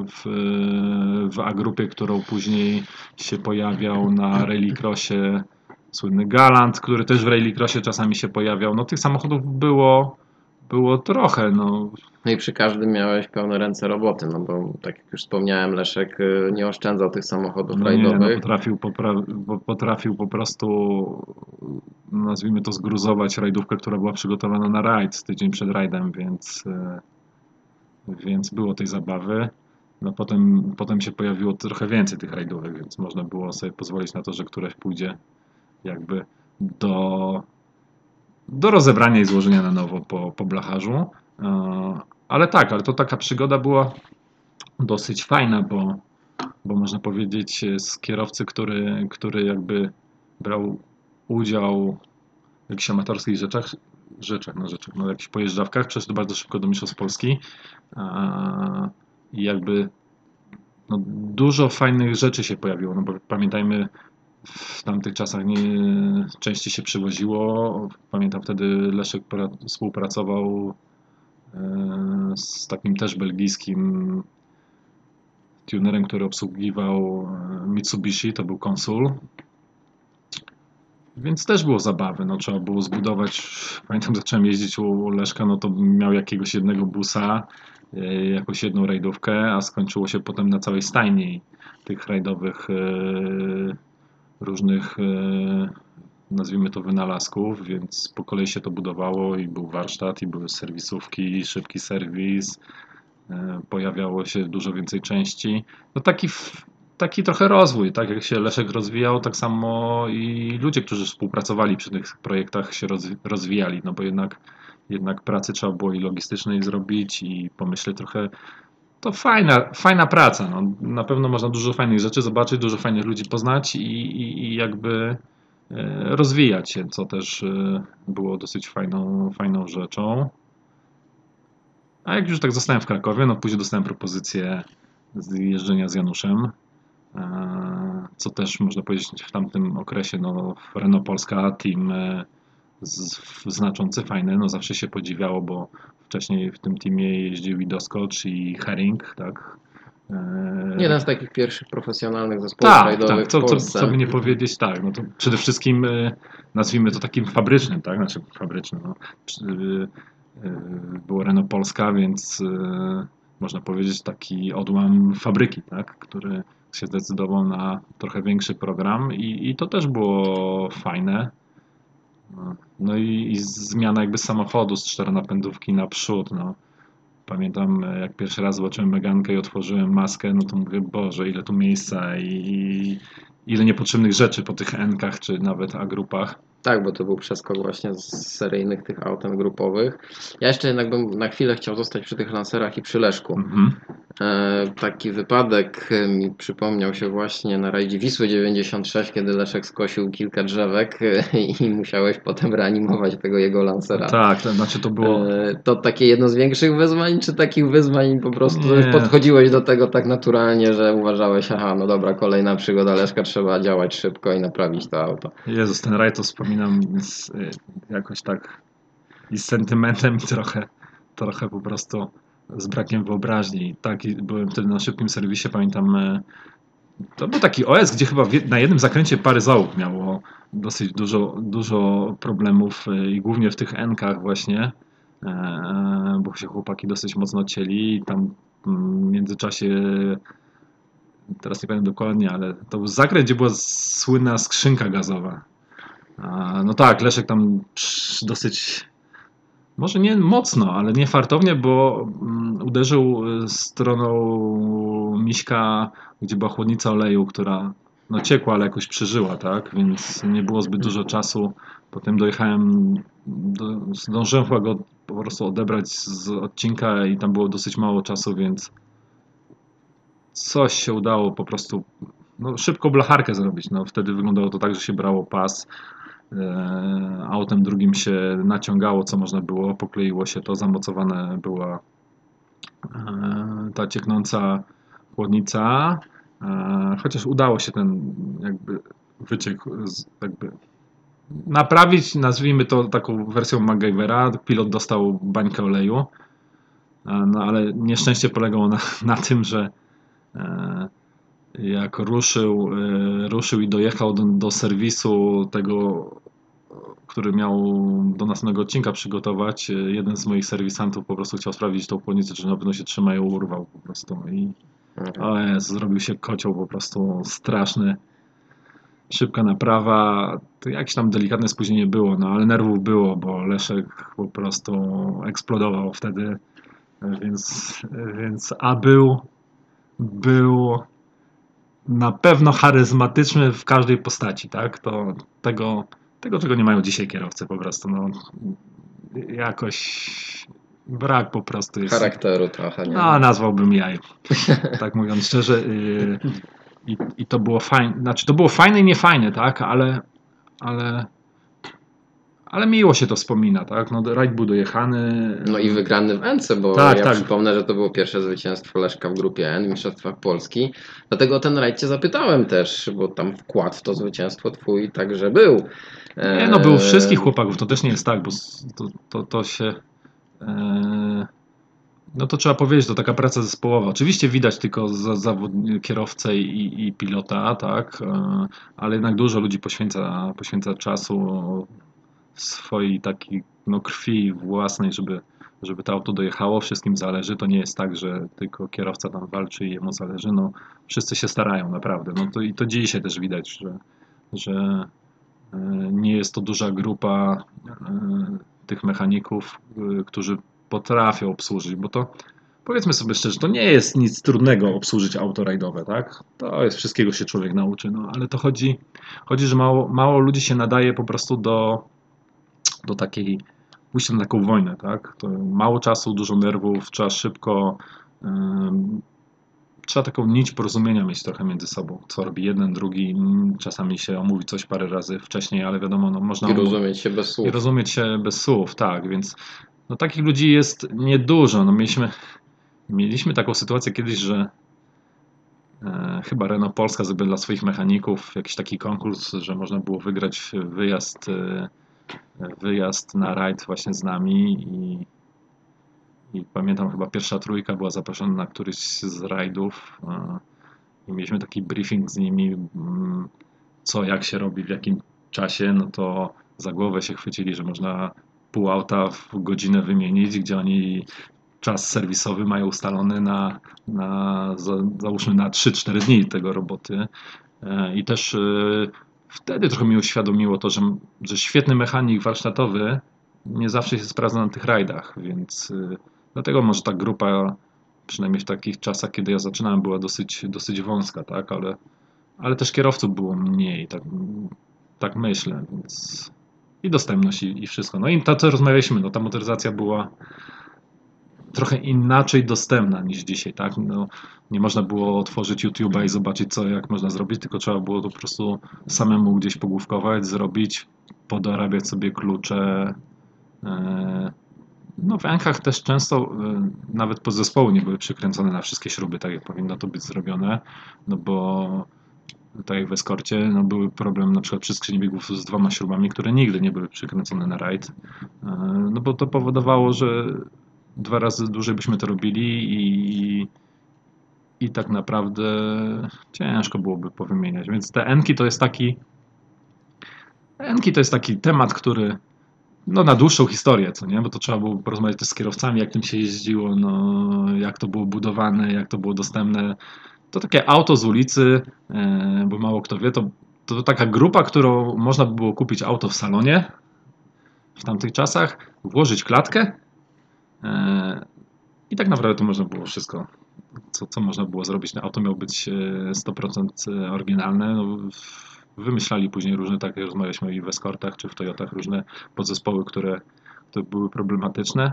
w, w A-grupie, którą później się pojawiał na rallycrossie, słynny Galant, który też w rallycrossie czasami się pojawiał. No tych samochodów było, było trochę, no No i przy każdym miałeś pełne ręce roboty, no bo tak jak już wspomniałem, Leszek y, nie oszczędzał tych samochodów No nie, no rajdowych. potrafił, popra- po- potrafił po prostu, nazwijmy to, zgruzować rajdówkę, która była przygotowana na rajd tydzień przed rajdem, więc, e, więc było tej zabawy. No potem, potem się pojawiło trochę więcej tych rajdówek, więc można było sobie pozwolić na to, że któreś pójdzie jakby do, do rozebrania i złożenia na nowo po, po blacharzu. E, Ale tak, ale to taka przygoda była dosyć fajna, bo bo można powiedzieć e, z kierowcy, który, który jakby brał udział w jakichś amatorskich rzeczach, rzeczach, no rzeczach, no jakichś pojeżdżawkach, przeszedł bardzo szybko do Mistrzostw Polski a, i jakby no, dużo fajnych rzeczy się pojawiło, no bo pamiętajmy w tamtych czasach nie, częściej się przywoziło, pamiętam wtedy Leszek pra- współpracował e, z takim też belgijskim tunerem, który obsługiwał e, Mitsubishi, to był konsul. Więc też było zabawy, no trzeba było zbudować, pamiętam zacząłem jeździć u Leszka, no to miał jakiegoś jednego busa, e, jakąś jedną rajdówkę, a skończyło się potem na całej stajni tych rajdowych różnych, e, nazwijmy to wynalazków, więc po kolei się to budowało i był warsztat, i były serwisówki, szybki serwis, e, pojawiało się dużo więcej części. No taki, taki trochę rozwój, tak jak się Leszek rozwijał, tak samo i ludzie, którzy współpracowali przy tych projektach się rozwi- rozwijali, no bo jednak, jednak pracy trzeba było i logistycznej zrobić i pomyśleć trochę, to fajna, fajna praca, no. na pewno można dużo fajnych rzeczy zobaczyć, dużo fajnych ludzi poznać i, i, i jakby e, rozwijać się, co też e, było dosyć fajną, fajną rzeczą. A jak już tak zostałem w Krakowie, no później dostałem propozycję z jeżdżenia z Januszem, e, co też można powiedzieć w tamtym okresie, no Renault Polska, team znaczący, fajny, no zawsze się podziwiało, bo wcześniej w tym teamie jeździł i Doskocz i Herring, tak. E, Jeden z takich pierwszych profesjonalnych zespołów tak, rajdowych tak, co, w co, Polsce. co by nie powiedzieć, tak, no to przede wszystkim e, nazwijmy to takim fabrycznym, tak, znaczy fabrycznym, no, e, było Renault Polska, więc można powiedzieć taki odłam fabryki, tak, który się zdecydował na trochę większy program i, i to też było fajne. No, i, i zmiana jakby samochodu z czteronapędówki na przód, no. Pamiętam, jak pierwszy raz zobaczyłem Megankę i otworzyłem maskę, no to mówię, Boże, ile tu miejsca i, i ile niepotrzebnych rzeczy po tych N-kach, czy nawet A-grupach. Tak, bo to był przeskok właśnie z seryjnych tych autem grupowych. Ja jeszcze jednak bym na chwilę chciał zostać przy tych lancerach i przy Leszku. Mhm. E, taki wypadek e, mi przypomniał się właśnie na rajdzie Wisły 96, kiedy Leszek skosił kilka drzewek e, i musiałeś potem reanimować tego jego lancera. Tak, to znaczy to było... E, To takie jedno z większych wyzwań, czy takich wyzwań po prostu Nie. podchodziłeś do tego tak naturalnie, że uważałeś, aha, no dobra, kolejna przygoda Leszka, trzeba działać szybko i naprawić to auto. Jezus, ten rajd to wspominam z, y, jakoś tak i z sentymentem i trochę, trochę po prostu z brakiem wyobraźni. Tak, byłem wtedy na szybkim serwisie, pamiętam, e, to był taki OS, gdzie chyba na jednym zakręcie parę załóg miało dosyć dużo, dużo problemów e, i głównie w tych N-kach właśnie, e, bo się chłopaki dosyć mocno cieli i tam mm, w międzyczasie teraz nie pamiętam dokładnie, ale to był zakręt, gdzie była słynna skrzynka gazowa. No tak, Leszek tam dosyć, może nie mocno, ale nie fartownie, bo mm, uderzył y, stroną miśka, gdzie była chłodnica oleju, która no ciekła, ale jakoś przeżyła, tak? Więc nie było zbyt dużo czasu. Potem dojechałem, do, zdążyłem chyba go po prostu odebrać z odcinka i tam było dosyć mało czasu, więc coś się udało po prostu no, szybko blacharkę zrobić. No, wtedy wyglądało to tak, że się brało pas, autem drugim się naciągało, co można było, pokleiło się to, zamocowane była e, ta cieknąca chłodnica, e, chociaż udało się ten jakby wyciekł z, jakby naprawić, nazwijmy to taką wersją MacGyvera. Pilot dostał bańkę oleju, e, no ale nieszczęście polegało na, na tym, że e, jak ruszył, e, ruszył i dojechał do, do serwisu tego, który miał do następnego odcinka przygotować, e, jeden z moich serwisantów po prostu chciał sprawdzić tą płonicę, czy na pewno się trzyma i urwał po prostu. I o Jezu, zrobił się kocioł po prostu straszny. Szybka naprawa, to jakieś tam delikatne spóźnienie było, no ale nerwów było, bo Leszek po prostu eksplodował wtedy, więc, więc a był, był na pewno charyzmatyczny w każdej postaci, tak? To tego, tego czego nie mają dzisiaj kierowcy po prostu, no jakoś brak po prostu jest. Charakteru trochę, nie? No, nazwałbym jaj. tak mówiąc szczerze. Yy, i, I to było fajne. Znaczy, to było fajne i niefajne, tak? Ale, ale, ale miło się to wspomina, tak? No, rajd był dojechany. No i wygrany w Ence, bo Tak, ja tak. przypomnę, że to było pierwsze zwycięstwo Leszka w grupie N w Mistrzostwach Polski. Dlatego ten rajd cię zapytałem też, bo tam wkład w to zwycięstwo twój także był. Nie, no, było Eee, wszystkich chłopaków. To też nie jest tak, bo to, to, to się. e, no to trzeba powiedzieć, to taka praca zespołowa. Oczywiście widać tylko za, zawód kierowcę i, i pilota, tak, e, ale jednak dużo ludzi poświęca, poświęca czasu swojej takiej no, krwi własnej, żeby, żeby to auto dojechało. Wszystkim zależy. To nie jest tak, że tylko kierowca tam walczy i jemu zależy. No, wszyscy się starają naprawdę. No to, I to dzisiaj też widać, że, że e, nie jest to duża grupa e, tych mechaników, e, którzy potrafią obsłużyć, bo to powiedzmy sobie szczerze, to nie jest nic trudnego obsłużyć auto rajdowe, tak? To jest wszystkiego się człowiek nauczy, no ale to chodzi, chodzi że mało, mało ludzi się nadaje po prostu do, do takiej, pójścia na taką wojnę, tak? To mało czasu, dużo nerwów, trzeba szybko, ym, trzeba taką nić porozumienia mieć trochę między sobą, co robi jeden, drugi, czasami się omówi coś parę razy wcześniej, ale wiadomo, no można I rozumieć się bez i słów. rozumieć się bez słów, tak, więc no, takich ludzi jest niedużo. No, mieliśmy, mieliśmy taką sytuację kiedyś, że e, chyba Renault Polska zrobiła dla swoich mechaników jakiś taki konkurs, że można było wygrać wyjazd, e, wyjazd na rajd właśnie z nami i, i pamiętam chyba pierwsza trójka była zaproszona na któryś z rajdów e, i mieliśmy taki briefing z nimi, mm, co jak się robi, w jakim czasie, no to za głowę się chwycili, że można pół auta w godzinę wymienić, gdzie oni czas serwisowy mają ustalony na, na za, załóżmy na 3-4 dni tego roboty. E, I też e, wtedy trochę mi uświadomiło to, że, że świetny mechanik warsztatowy nie zawsze się sprawdza na tych rajdach, więc e, dlatego może ta grupa, przynajmniej w takich czasach, kiedy ja zaczynałem, była dosyć, dosyć wąska, tak, ale, ale też kierowców było mniej, tak, tak myślę, więc i dostępność i, i wszystko. No i to, co rozmawialiśmy, no ta motoryzacja była trochę inaczej dostępna niż dzisiaj, tak? No, nie można było otworzyć YouTube'a i zobaczyć, co jak można zrobić, tylko trzeba było to po prostu samemu gdzieś pogłówkować, zrobić, podorabiać sobie klucze. e, No w Enkach też często e, nawet podzespoły nie były przykręcone na wszystkie śruby, tak jak powinno to być zrobione, no bo tak jak w eskorcie, no były problem na przykład przy skrzyni biegów z dwoma śrubami, które nigdy nie były przykręcone na rajd, E, no bo to powodowało, że dwa razy dłużej byśmy to robili i, i tak naprawdę ciężko byłoby powymieniać. Więc te enki to jest taki enki to jest taki temat, który no na dłuższą historię, co nie? Bo to trzeba było porozmawiać też z kierowcami, jak tym się jeździło, no, jak to było budowane, jak to było dostępne. To takie auto z ulicy, e, bo mało kto wie, to, to taka grupa, którą można by było kupić auto w salonie w tamtych czasach, włożyć klatkę i tak naprawdę to można było wszystko, co, co można było zrobić. No, auto miało być e, 100% oryginalne. No, wymyślali później różne, tak jak rozmawialiśmy i w Escortach czy w Toyotach, różne podzespoły, które, które były problematyczne.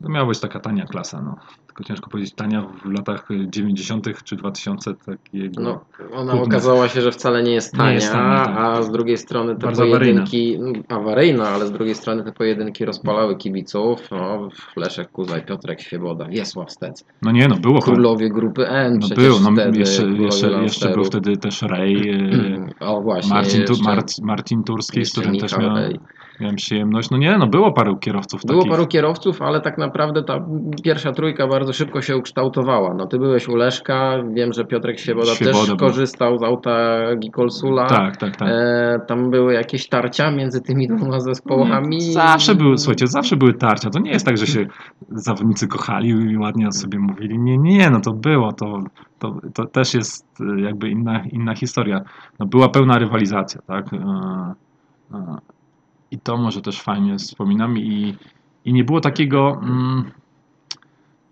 no miała być taka tania klasa, no. Tylko ciężko powiedzieć tania w latach 90. czy 2000 takiego. No, ona okazała się, że wcale nie jest tania, Nie jest tania, tak. a z drugiej strony te Bardzo pojedynki, awaryjna. awaryjna, ale z drugiej strony te pojedynki rozpalały kibiców. No, Leszek Kuzaj, Piotrek Świeboda, Wiesław Stec, No nie, no było królowie grupy N No przecież był, no wtedy, jeszcze, jeszcze, jeszcze był wtedy też e, O właśnie, Marcin, tu, Marcin Turski, z którym też Michał miałem, przyjemność. No nie, no było paru kierowców Było takich. paru kierowców, ale tak naprawdę ta pierwsza trójka bardzo szybko się ukształtowała. No ty byłeś u Leszka, wiem, że Piotrek Świeboda, Świeboda też korzystał z auta Gikolsula. Tak, tak, tak. E, tam były jakieś tarcia między tymi dwoma zespołami. Zawsze były, słuchajcie, zawsze były tarcia. To nie jest tak, że się zawodnicy kochali i ładnie o sobie mówili. Nie, nie, no to było. To, to, to też jest e, jakby inna, inna historia. No była pełna rywalizacja, tak? E, e, I to może też fajnie wspominam. I, i nie było takiego. Mm,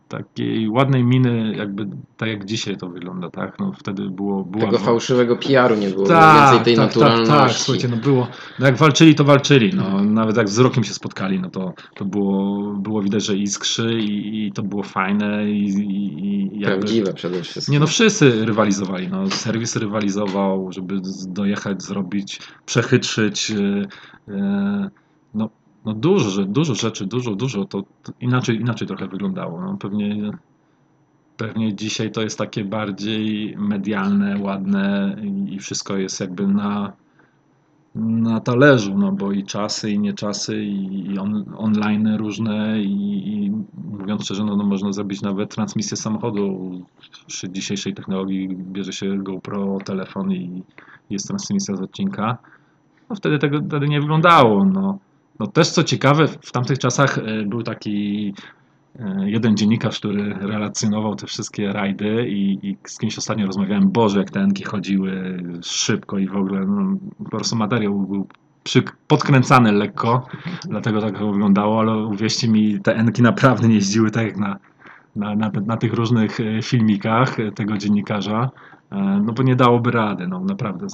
takiej ładnej miny, jakby tak jak dzisiaj to wygląda, tak? No wtedy było. Była, Tego fałszywego PR-u nie było, tak, więcej tej tak, naturalności. Tak, tak, słuchajcie, no było, no jak walczyli, to walczyli, no nawet jak z rokiem się spotkali, no to, to było, było widać, że iskrzy i, i to było fajne i, i, i jakby... Prawdziwe przede wszystkim. Nie no, wszyscy rywalizowali, no serwis rywalizował, żeby dojechać, zrobić, przechytrzyć, yy, yy, no, no dużo, dużo rzeczy, dużo, dużo, to, inaczej, inaczej trochę wyglądało, no pewnie... Pewnie dzisiaj to jest takie bardziej medialne, ładne i i wszystko jest jakby na, na talerzu, no bo i czasy, i nieczasy, i i on, online różne, i, i mówiąc szczerze, no, no można zrobić nawet transmisję samochodu przy dzisiejszej technologii, bierze się GoPro, telefon i jest transmisja z odcinka. No wtedy tego wtedy nie wyglądało. No, no też co ciekawe, w tamtych czasach e, był taki e, jeden dziennikarz, który relacjonował te wszystkie rajdy i, i z kimś ostatnio rozmawiałem, Boże, jak te enki chodziły szybko i w ogóle no, po prostu materiał był przy, podkręcany lekko, dlatego tak wyglądało, ale uwierzcie mi, te enki naprawdę nie jeździły tak jak na, na, na, na tych różnych e, filmikach tego dziennikarza, no bo nie dałoby rady, no naprawdę,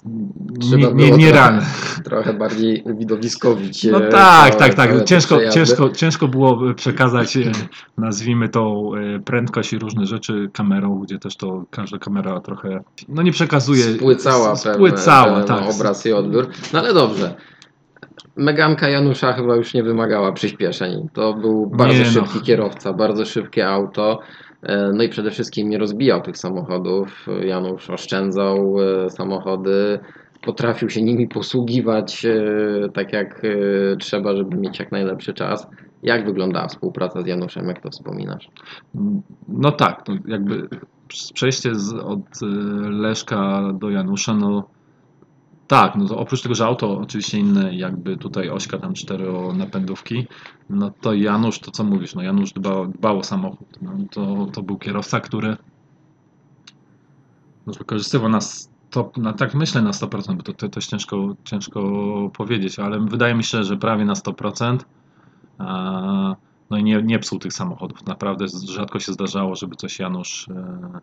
Trzeba nie, było nie, trochę-. Trochę bardziej widowiskowić. No e, tak, tak, tak. te Ciężko, ciężko, ciężko było przekazać, e, nazwijmy tą e, prędkość i różne rzeczy kamerą, gdzie też to każda kamera trochę, no nie przekazuje. Spłycała, pewne- spłycała pewien tak. obraz i odbiór. No ale dobrze. Meganka Janusza chyba już nie wymagała przyspieszeń. To był bardzo Nie no. szybki kierowca, bardzo szybkie auto. E, No i przede wszystkim nie rozbijał tych samochodów. Janusz oszczędzał e, samochody, potrafił się nimi posługiwać e, tak jak trzeba, żeby mieć jak najlepszy czas. Jak wyglądała współpraca z Januszem, jak to wspominasz? No tak, to jakby przejście z, od Leszka do Janusza, no tak, no to oprócz tego, że auto oczywiście inne, jakby tutaj ośka tam czteronapędówki, no to Janusz, to co mówisz, no Janusz dbał, dbał o samochód, no to, to był kierowca, który no, wykorzystywał nas to, tak myślę na 100%, bo to, to też ciężko, ciężko powiedzieć, ale wydaje mi się, że prawie na 100%. A, no i nie, nie psuł tych samochodów. Naprawdę rzadko się zdarzało, żeby coś Janusz e,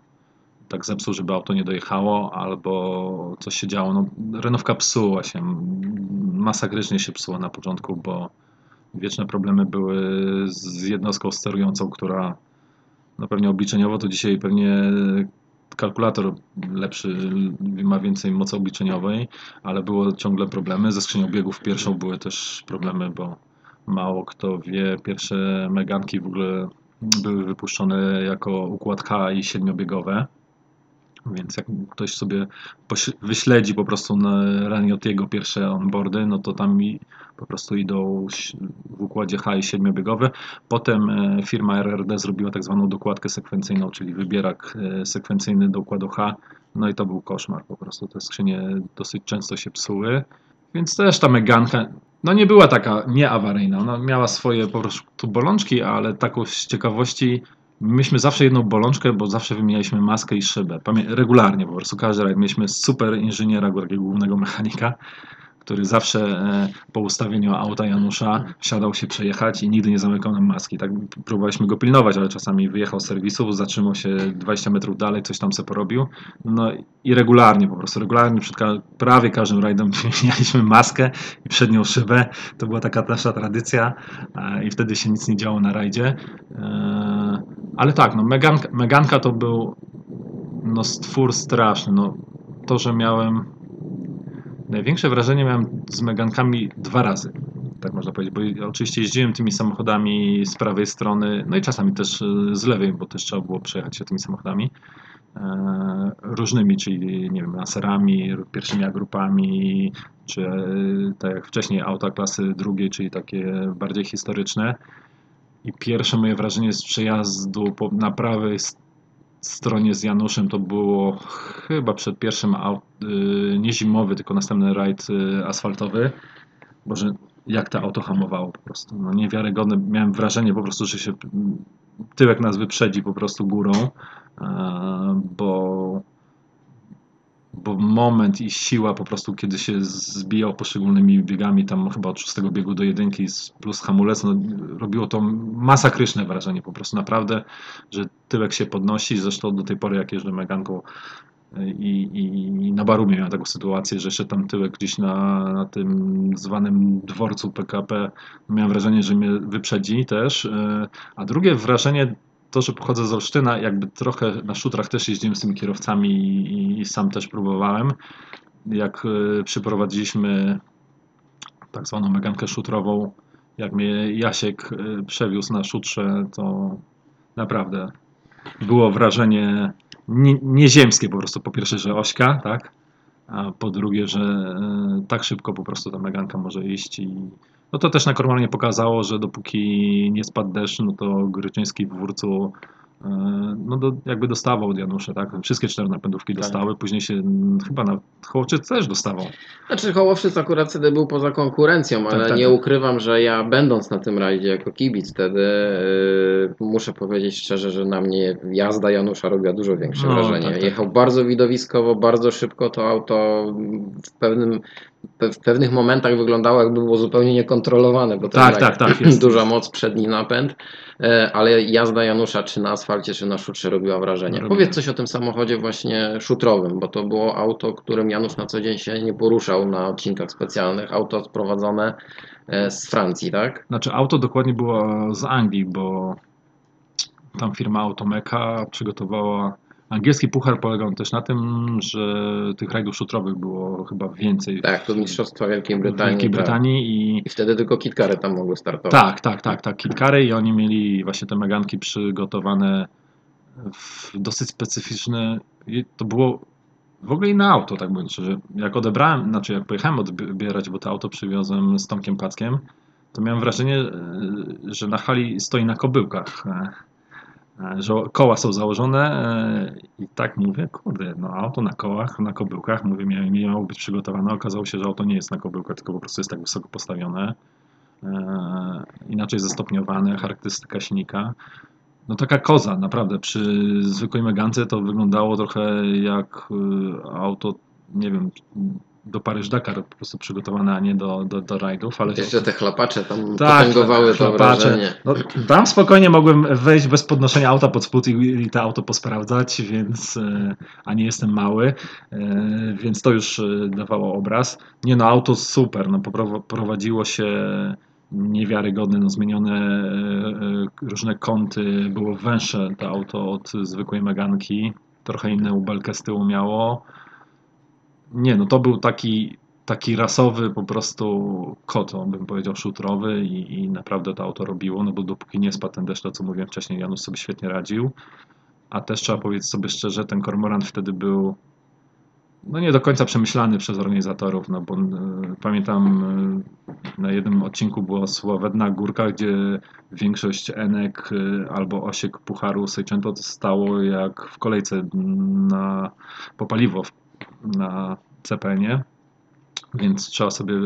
tak zepsuł, żeby auto nie dojechało, albo coś się działo. No, Renówka psuła się, masakrycznie się psuła na początku, bo wieczne problemy były z jednostką sterującą, która no pewnie obliczeniowo to dzisiaj pewnie kalkulator lepszy, ma więcej mocy obliczeniowej, ale było ciągle problemy. Ze skrzynią biegów pierwszą były też problemy, bo mało kto wie, pierwsze Meganki w ogóle były wypuszczone jako układ H i siedmiobiegowe. Więc jak ktoś sobie wyśledzi po prostu na Raniotiego pierwsze onboardy, no to tam i po prostu idą w układzie H i siedmiobiegowe. Potem e, firma RRD zrobiła tak zwaną dokładkę sekwencyjną, czyli wybierak e, sekwencyjny do układu H. No i to był koszmar po prostu. Te skrzynie dosyć często się psuły. Więc też ta Meganka, no nie była taka nieawaryjna. Ona miała swoje po prostu bolączki, ale taką z ciekawości Myśmy zawsze jedną bolączkę, bo zawsze wymienialiśmy maskę i szybę. Pamię- regularnie po prostu każdy rajd. Mieliśmy super inżyniera, takiego głównego mechanika. Który zawsze e, po ustawieniu auta Janusza siadał się przejechać i nigdy nie zamykał nam maski. Tak próbowaliśmy go pilnować, ale czasami wyjechał z serwisu, zatrzymał się 20 metrów dalej, coś tam sobie porobił. No i regularnie po prostu, regularnie przed prawie każdym rajdem mieliśmy maskę i przednią szybę. To była taka nasza tradycja e, i wtedy się nic nie działo na rajdzie. E, Ale tak, no Meganka, Meganka to był no stwór straszny. No, to, że miałem największe wrażenie miałem z Megankami dwa razy. Tak można powiedzieć, bo oczywiście jeździłem tymi samochodami z prawej strony, no i czasami też e, z lewej, bo też trzeba było przejechać się tymi samochodami e, różnymi, czyli nie wiem, laserami, pierwszymi grupami, czy e, tak jak wcześniej auta klasy drugiej, czyli takie bardziej historyczne. I pierwsze moje wrażenie z przejazdu po, na prawej stronie z Januszem to było chyba przed pierwszym y, nie zimowy, tylko następny rajd y, asfaltowy. Boże, jak to auto hamowało po prostu. No niewiarygodne. Miałem wrażenie po prostu, że się mm, tyłek nas wyprzedzi po prostu górą, e, bo bo moment i siła po prostu, kiedy się zbijał poszczególnymi biegami, tam chyba od szóstego biegu do jedynki plus hamulec, no, robiło to masakryczne wrażenie po prostu. Naprawdę, że tyłek się podnosi, zresztą do tej pory jak jeżdżę Meganką i, i na Barumie miałem taką sytuację, że jeszcze tam tyłek gdzieś na, na tym zwanym dworcu PKP, miałem wrażenie, że mnie wyprzedzi też, e, a drugie wrażenie to, że pochodzę z Olsztyna, jakby trochę na szutrach też jeździłem z tymi kierowcami i, i sam też próbowałem. Jak e, przyprowadziliśmy tak zwaną megankę szutrową, jak mnie Jasiek e, przewiózł na szutrze, to naprawdę było wrażenie nie, nieziemskie po prostu. Po pierwsze, że ośka, tak? A po drugie, że e, tak szybko po prostu ta meganka może iść i no to też na Kormowanie pokazało, że dopóki nie spadł deszcz, no to Gryczyński w Wórcu e, no do, jakby dostawał od Janusza, tak? Wszystkie cztery napędówki dostały, później się chyba na Hołowczyc też dostawał. Znaczy Hołowczyc akurat wtedy był poza konkurencją, ale tak, nie tak. ukrywam, że ja będąc na tym rajdzie jako kibic wtedy yy, muszę powiedzieć szczerze, że na mnie jazda Janusza robiła dużo większe No, wrażenie. tak, tak. Jechał bardzo widowiskowo, bardzo szybko to auto w pewnym pe- w pewnych momentach wyglądało jakby było zupełnie niekontrolowane, bo to Tak, tak, tak, jest. duża moc, przedni napęd, e, ale jazda Janusza czy na asfalcie, czy na szutrze robiła wrażenie. Robiła. Powiedz coś o tym samochodzie właśnie szutrowym, bo to było auto, którym Janusz na co dzień się nie poruszał na odcinkach specjalnych, auto sprowadzone e, z Francji, tak? Znaczy auto dokładnie było z Anglii, bo tam firma Automeka przygotowała angielski puchar polegał też na tym, że tych rajdów szutrowych było chyba więcej Tak, to Mistrzostwa Wielkiej Brytanii. Wielkiej tak. Brytanii i I wtedy tylko kitkary tam mogły startować. Tak, tak, tak, tak. Kitkary i oni mieli właśnie te meganki przygotowane w dosyć specyficzne. i To było w ogóle inne auto, tak mówiąc szczerze. Jak odebrałem, znaczy jak pojechałem odbierać, bo to auto przywiozłem z Tomkiem Packiem, to miałem wrażenie, e, że na hali stoi na kobyłkach. E, Że koła są założone e, i tak mówię, kurde, no auto na kołach, na kobyłkach, mówię, miało, być przygotowane, okazało się, że auto nie jest na kobyłkach, tylko po prostu jest tak wysoko postawione e, inaczej zestopniowane, charakterystyka silnika. No taka koza, naprawdę. Przy zwykłej Megance to wyglądało trochę jak auto, nie wiem, do Paryż-Dakar po prostu przygotowane, a nie do, do, do rajdów, ale to, Jeszcze te chlapacze tam Tak, potęgowały to chlapacze. wrażenie. no, tam spokojnie mogłem wejść bez podnoszenia auta pod spód i, i to auto posprawdzać, więc e, a nie jestem mały, e, więc to już e, dawało obraz. Nie no, auto super, no prowadziło się niewiarygodne, no zmienione różne kąty, było węższe to auto od zwykłej Meganki, trochę inną belkę z tyłu miało. Nie no, to był taki taki rasowy po prostu kot, on bym powiedział szutrowy i, i naprawdę to auto robiło, no bo dopóki nie spadł ten deszcz, to co mówiłem wcześniej, Janusz sobie świetnie radził, a też trzeba powiedzieć sobie szczerze, ten kormoran wtedy był no nie do końca przemyślany przez organizatorów, no bo e, pamiętam e, na jednym odcinku była sławetna górka, gdzie większość enek e, albo osiek pucharu Seicento stało jak w kolejce na, po paliwo w- na CPN-ie. Więc trzeba sobie e,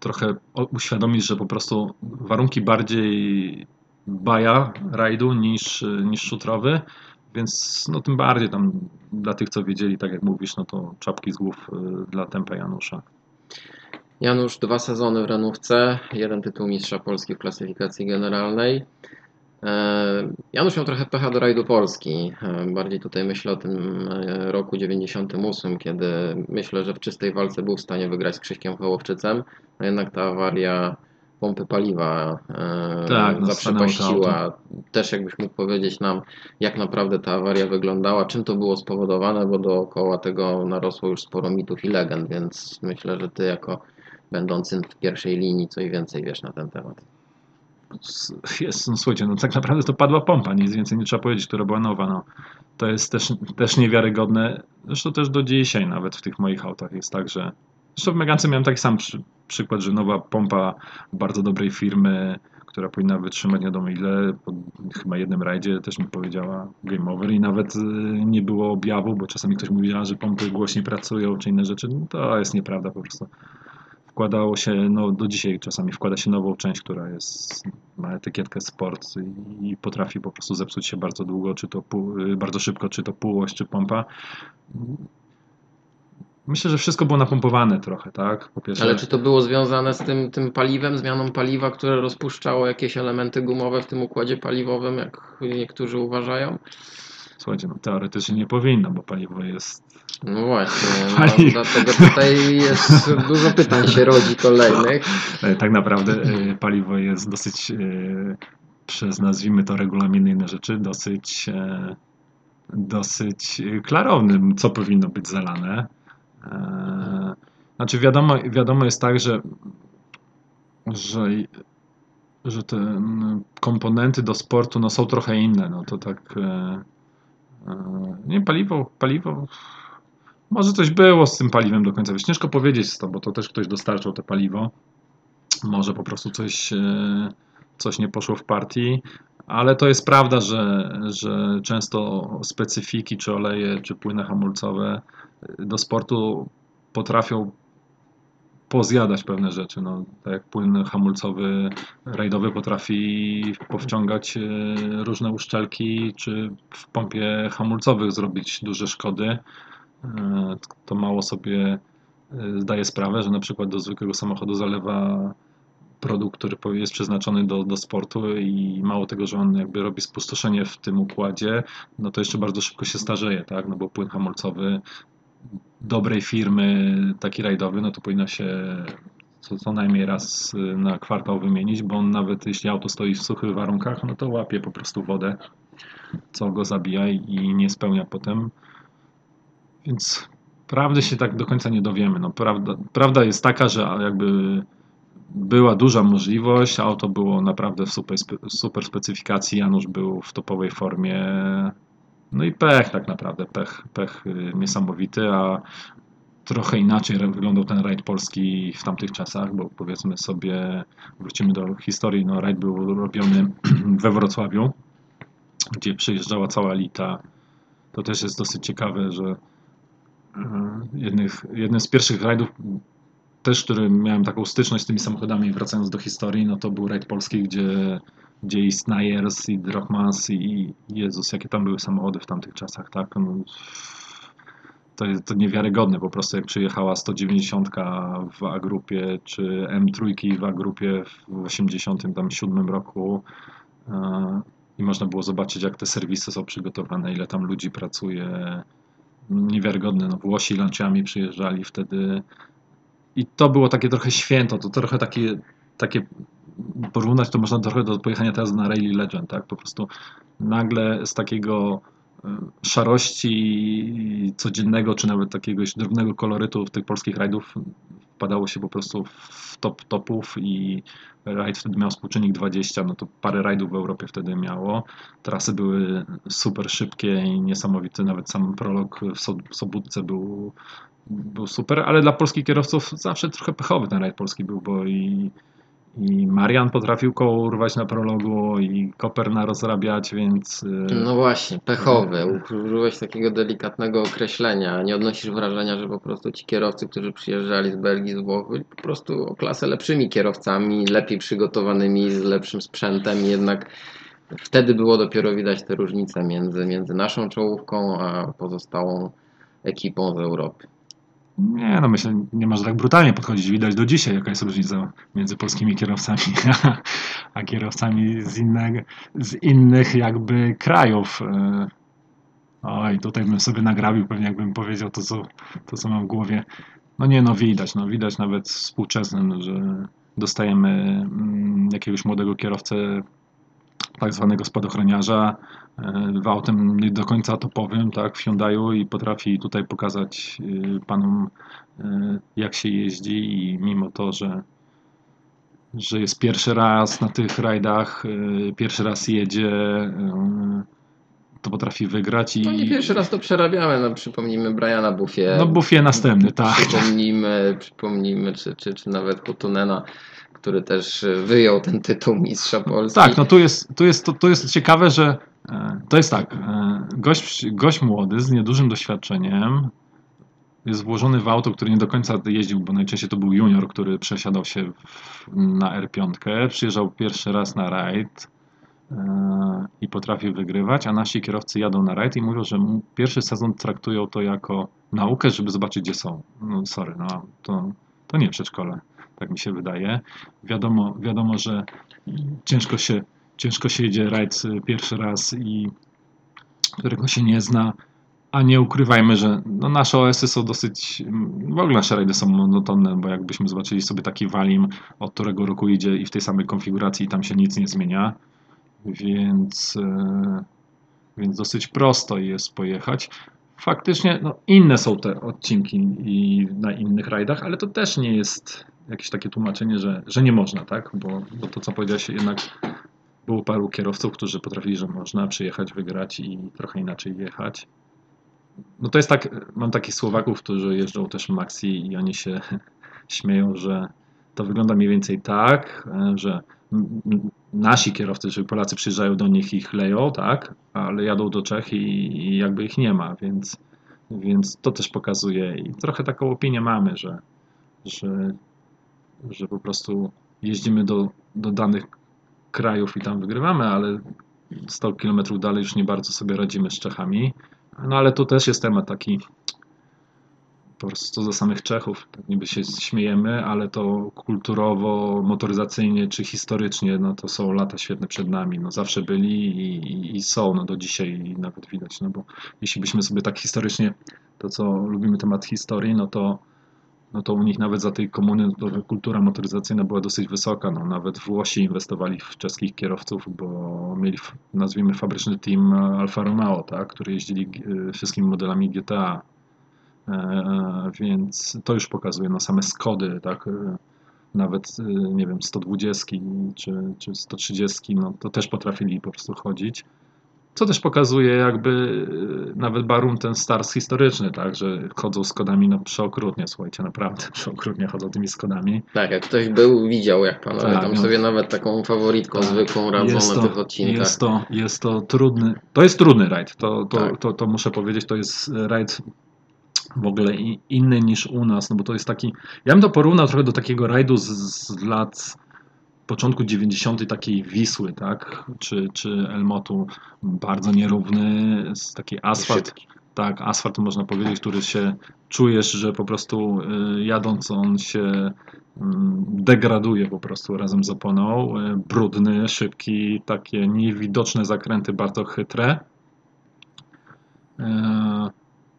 trochę uświadomić, że po prostu warunki bardziej baja rajdu niż, niż szutrowy, więc no tym bardziej tam dla tych, co wiedzieli, tak jak mówisz, no to czapki z głów e, dla tempa Janusza. Janusz dwa sezony w renówce, jeden tytuł mistrza Polski w klasyfikacji generalnej. E, Janusz miał trochę pecha do rajdu Polski. E, Bardziej tutaj myślę o tym e, roku 98, kiedy myślę, że w czystej walce był w stanie wygrać z Krzyśkiem Hołowczycem, a jednak ta awaria pompy paliwa Tak, no, zaprzepaściła. Też jakbyś mógł powiedzieć nam, jak naprawdę ta awaria wyglądała, czym to było spowodowane, bo dookoła tego narosło już sporo mitów i legend, więc myślę, że ty jako będący w pierwszej linii coś więcej wiesz na ten temat. Jest, no słuchajcie, no tak naprawdę to padła pompa, nic więcej nie trzeba powiedzieć, która była nowa. No. To jest też, też niewiarygodne. Zresztą też do dzisiaj nawet w tych moich autach jest tak, że zresztą w Megance miałem taki sam przy, przykład, że nowa pompa bardzo dobrej firmy, która powinna wytrzymać nie wiadomo ile, po chyba jednym rajdzie też mi powiedziała game over i nawet y, nie było objawu, bo czasami ktoś mówiła, że pompy głośniej pracują czy inne rzeczy. No, to jest nieprawda po prostu wkładało się, no do dzisiaj czasami wkłada się nową część, która jest, ma etykietkę sport i, i potrafi po prostu zepsuć się bardzo długo, czy to pół, y, bardzo szybko, czy to półoś, czy pompa. Myślę, że wszystko było napompowane trochę, tak? Pierwsze, Ale czy to było związane z tym, tym paliwem, zmianą paliwa, które rozpuszczało jakieś elementy gumowe w tym układzie paliwowym, jak niektórzy uważają? słuchajcie, no teoretycznie nie powinno, bo paliwo jest No właśnie, no, dlatego tutaj jest dużo pytań się rodzi kolejnych. E, Tak naprawdę e, paliwo jest dosyć, e, przez nazwijmy to regulaminy inne rzeczy, dosyć, dosyć klarownym, co powinno być zalane. Znaczy wiadomo, wiadomo jest tak, że, że, że te mm, komponenty do sportu no, są trochę inne. No to tak. e, Nie, paliwo, paliwo. Może coś było z tym paliwem do końca. Wiesz, ciężko powiedzieć to, bo to też ktoś dostarczał to paliwo. Może po prostu coś, e, coś nie poszło w partii, ale to jest prawda, że, że często specyfiki, czy oleje, czy płyny hamulcowe do sportu potrafią pozjadać pewne rzeczy. No, tak jak płyn hamulcowy rajdowy potrafi powciągać e, różne uszczelki, czy w pompie hamulcowych zrobić duże szkody. E, To mało sobie e, zdaje sprawę, że na przykład do zwykłego samochodu zalewa produkt, który jest przeznaczony do, do sportu i mało tego, że on jakby robi spustoszenie w tym układzie, no to jeszcze bardzo szybko się starzeje, tak? No bo płyn hamulcowy dobrej firmy, taki rajdowy, no to powinno się co, co najmniej raz y, na kwartał wymienić, bo on nawet jeśli auto stoi w suchych warunkach, no to łapie po prostu wodę, co go zabija i nie spełnia potem. Więc prawdy się tak do końca nie dowiemy. No, prawda, prawda jest taka, że jakby była duża możliwość, auto było naprawdę w super, super specyfikacji, Janusz był w topowej formie. No i pech tak naprawdę, pech, pech y, niesamowity, a trochę inaczej wyglądał ten rajd polski w tamtych czasach, bo powiedzmy sobie, wrócimy do historii, no rajd był robiony we Wrocławiu, gdzie przyjeżdżała cała elita. To też jest dosyć ciekawe, że jednych, jednym z pierwszych rajdów też, który miałem taką styczność z tymi samochodami, wracając do historii, no to był rajd polski, gdzie, gdzie i Snayers, i Drachmans, i Jezus, jakie tam były samochody w tamtych czasach, tak? No, to to niewiarygodne po prostu, jak przyjechała 190 w A-grupie, czy M3 w A-grupie w 87 roku e, i można było zobaczyć, jak te serwisy są przygotowane, ile tam ludzi pracuje. Niewiarygodne, no Włosi lanciami przyjeżdżali wtedy i to było takie trochę święto, to trochę takie, takie porównać to można trochę do pojechania teraz na Rally Legend, tak? Po prostu nagle z takiego y, szarości codziennego, czy nawet takiegoś drobnego kolorytu tych polskich rajdów wpadało się po prostu w top topów i rajd wtedy miał współczynnik 20, no to parę rajdów w Europie wtedy miało. Trasy były super szybkie i niesamowite, nawet sam prolog w So- w Sobótce był był super, ale dla polskich kierowców zawsze trochę pechowy ten rajd polski był, bo i, i Marian potrafił koło urwać na prologu i Koperna rozrabiać, więc y, No właśnie, pechowy. Użyłeś takiego delikatnego określenia. Nie odnosisz wrażenia, że po prostu ci kierowcy, którzy przyjeżdżali z Belgii, z Włoch, byli po prostu o klasę lepszymi kierowcami, lepiej przygotowanymi, z lepszym sprzętem jednak wtedy było dopiero widać te różnice między, między naszą czołówką a pozostałą ekipą z Europy. Nie, no myślę, nie można tak brutalnie podchodzić. Widać do dzisiaj, jaka jest różnica między polskimi kierowcami a kierowcami z, innego, z innych jakby krajów. E, Oj, tutaj bym sobie nagrabił pewnie, jakbym powiedział to co, to, co mam w głowie. No nie, no widać, no widać nawet współczesnym, że dostajemy mm, jakiegoś młodego kierowcę, tak zwanego spadochroniarza, e, w autem nie do końca topowym, tak, w Hyundaiu i potrafi tutaj pokazać y, panom, e, jak się jeździ i mimo to, że że jest pierwszy raz na tych rajdach, e, pierwszy raz jedzie, to potrafi wygrać i... No nie pierwszy raz to przerabiamy, no przypomnijmy Briana Buffie. No Buffie następny, tak. Przypomnijmy, przypomnijmy czy, czy, czy nawet Hutunena, który też wyjął ten tytuł mistrza Polski. Tak, no tu jest, tu jest, to jest ciekawe, że e, to jest tak, e, gość, gość młody z niedużym doświadczeniem jest włożony w auto, który nie do końca jeździł, bo najczęściej to był junior, który przesiadał się w, na R5, przyjeżdżał pierwszy raz na rajd, i potrafi wygrywać, a nasi kierowcy jadą na rajd i mówią, że pierwszy sezon traktują to jako naukę, żeby zobaczyć, gdzie są. No sorry, no to, to nie przedszkole, tak mi się wydaje. Wiadomo, wiadomo że ciężko się, ciężko się jedzie rajd pierwszy raz i którego się nie zna, a nie ukrywajmy, że no nasze OS-y są dosyć, w ogóle nasze rajdy są monotonne, bo jakbyśmy zobaczyli sobie taki Walim, od którego roku idzie i w tej samej konfiguracji tam się nic nie zmienia, więc, e, więc dosyć prosto jest pojechać. Faktycznie no, inne są te odcinki i na innych rajdach, ale to też nie jest jakieś takie tłumaczenie, że, że nie można, tak? Bo, bo to, co powiedziałeś, jednak było paru kierowców, którzy potrafili, że można przyjechać, wygrać i trochę inaczej jechać. No to jest tak, mam takich Słowaków, którzy jeżdżą też Maxi i oni się śmieją, że to wygląda mniej więcej tak, że nasi kierowcy, czyli Polacy przyjeżdżają do nich i ich leją, tak, ale jadą do Czech i, i jakby ich nie ma, więc, więc to też pokazuje i trochę taką opinię mamy, że, że, że po prostu jeździmy do, do danych krajów i tam wygrywamy, ale 100 km dalej już nie bardzo sobie radzimy z Czechami. No ale tu też jest temat taki po prostu do samych Czechów. Tak niby się śmiejemy, ale to kulturowo, motoryzacyjnie czy historycznie, no to są lata świetne przed nami. No zawsze byli i, i są, no do dzisiaj nawet widać, no bo jeśli byśmy sobie tak historycznie, to co lubimy temat historii, no to no to u nich nawet za tej komuny kultura motoryzacyjna była dosyć wysoka. No, nawet Włosi inwestowali w czeskich kierowców, bo mieli, nazwijmy, fabryczny team Alfa Romeo, tak, który jeździli e, wszystkimi modelami GTA E, e, więc to już pokazuje, no same Skody, tak, e, nawet, nie wiem, 120 czy, czy 130, no to też potrafili po prostu chodzić. Co też pokazuje jakby nawet Barum ten stars historyczny, tak, że chodzą Skodami no przeokrutnie, słuchajcie, naprawdę przeokrutnie chodzą tymi Skodami. Tak, jak ktoś był, widział jak panowie tak, tam no, sobie nawet taką faworytką tak, zwykłą radzą na tych odcinkach. Jest to, jest to trudny, to jest trudny rajd, to, to, tak. to, to muszę powiedzieć, to jest rajd w ogóle inny niż u nas, no bo to jest taki, ja bym to porównał trochę do takiego rajdu z, z lat początku 90. takiej Wisły, tak, czy, czy Elmotu, bardzo nierówny, taki asfalt, tak, asfalt można powiedzieć, który się czujesz, że po prostu y, jadąc on się mm, degraduje po prostu razem z oponą, y, brudny, szybki, takie niewidoczne zakręty, bardzo chytre. Y,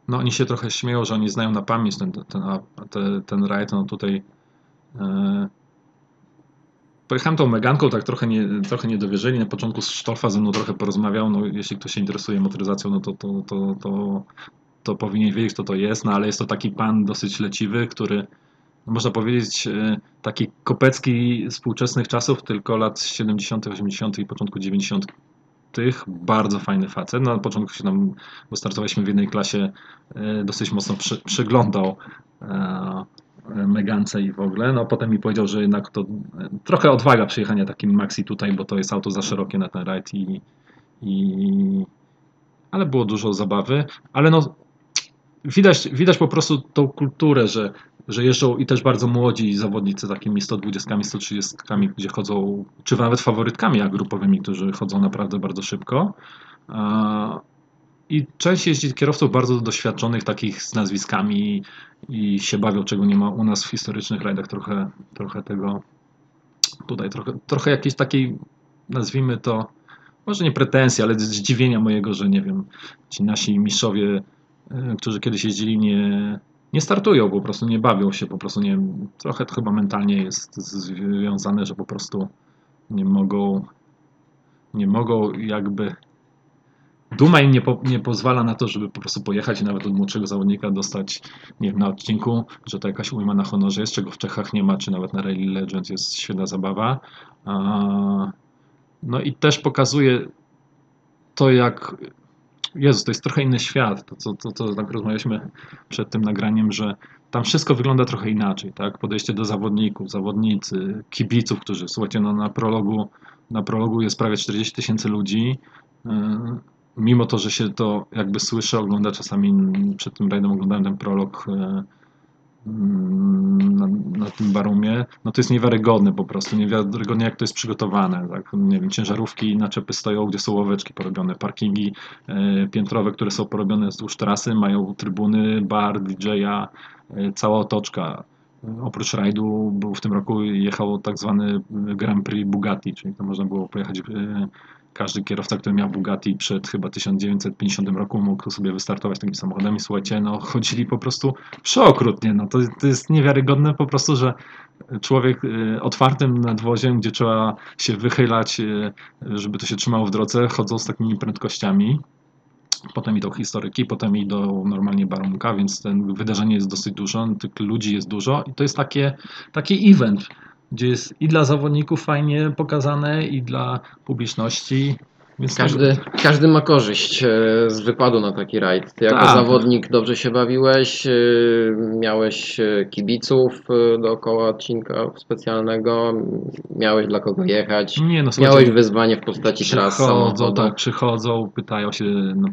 no oni się trochę śmieją, że oni znają na pamięć ten, ten, ten, ten rajd, no tutaj pojechałem tą Meganką, tak trochę nie, trochę nie dowierzyli, na początku Stolfa ze mną trochę porozmawiał, no jeśli ktoś się interesuje motoryzacją, no to, to, to, to, to powinien wiedzieć, kto to jest, no ale jest to taki pan dosyć leciwy, który można powiedzieć e, taki kopecki współczesnych czasów, tylko lat 70., 80. i początku 90 tych bardzo fajny facet. Na początku się nam, bo startowaliśmy w jednej klasie, e, dosyć mocno przy, przyglądał e, Megance i w ogóle. No potem mi powiedział, że jednak to e, trochę odwaga przyjechania takim Maxi tutaj, bo to jest auto za szerokie na ten rajd i, i ale było dużo zabawy, ale no widać, widać po prostu tą kulturę, że że jeżdżą i też bardzo młodzi zawodnicy takimi 120, 130, gdzie chodzą, czy nawet faworytkami jak grupowymi, którzy chodzą naprawdę bardzo szybko. I część jeździ kierowców bardzo doświadczonych, takich z nazwiskami i się bawią, czego nie ma u nas w historycznych rajdach. Trochę, trochę tego tutaj, trochę, trochę jakiejś takiej, nazwijmy to, może nie pretensji, ale zdziwienia mojego, że nie wiem, ci nasi mistrzowie, e, którzy kiedyś jeździli, nie, nie startują po prostu, nie bawią się po prostu, nie wiem, trochę to chyba mentalnie jest związane, że po prostu nie mogą, nie mogą jakby Duma im nie, po, nie pozwala na to, żeby po prostu pojechać i nawet od młodszego zawodnika dostać, nie wiem, na odcinku, że to jakaś ujma na honorze jest, czego w Czechach nie ma, czy nawet na Rally Legends jest świetna zabawa. No i też pokazuje to, jak Jezus, to jest trochę inny świat. To, co to, to, tak rozmawialiśmy przed tym nagraniem, że tam wszystko wygląda trochę inaczej, tak? Podejście do zawodników, zawodnicy, kibiców, którzy, słuchajcie, no na prologu, na prologu jest prawie 40 tysięcy ludzi. Mimo to, że się to jakby słyszy, ogląda czasami przed tym rajdem oglądałem ten prolog yy, Mm, na, na, tym barumie, no to jest niewiarygodne po prostu, niewiarygodne jak to jest przygotowane, tak? nie wiem, ciężarówki, naczepy stoją, gdzie są ławeczki porobione, parkingi e, piętrowe, które są porobione wzdłuż trasy, mają trybuny, bar, DJ-a, e, cała otoczka. Oprócz rajdu był w tym roku jechał tak zwany Grand Prix Bugatti, czyli to można było pojechać e, każdy kierowca, który miał Bugatti przed chyba 1950 roku mógł sobie wystartować takimi samochodami. Słuchajcie, no chodzili po prostu przeokrutnie. No to, to jest niewiarygodne po prostu, że człowiek y, otwartym nadwoziem, gdzie trzeba się wychylać, y, żeby to się trzymało w drodze, chodzą z takimi prędkościami. Potem idą historyki, potem idą normalnie barunka, więc ten wydarzenie jest dosyć dużo, tych ludzi jest dużo i to jest takie, taki event gdzie jest i dla zawodników fajnie pokazane, i dla publiczności. Więc każdy, to... każdy ma korzyść e, z wykładu na taki rajd. Ty jako tak. zawodnik dobrze się bawiłeś, e, miałeś e, kibiców dookoła odcinka specjalnego, miałeś dla kogo jechać, Nie, no, miałeś wyzwanie w postaci tras Przychodzą, tak, przychodzą, pytają się, no,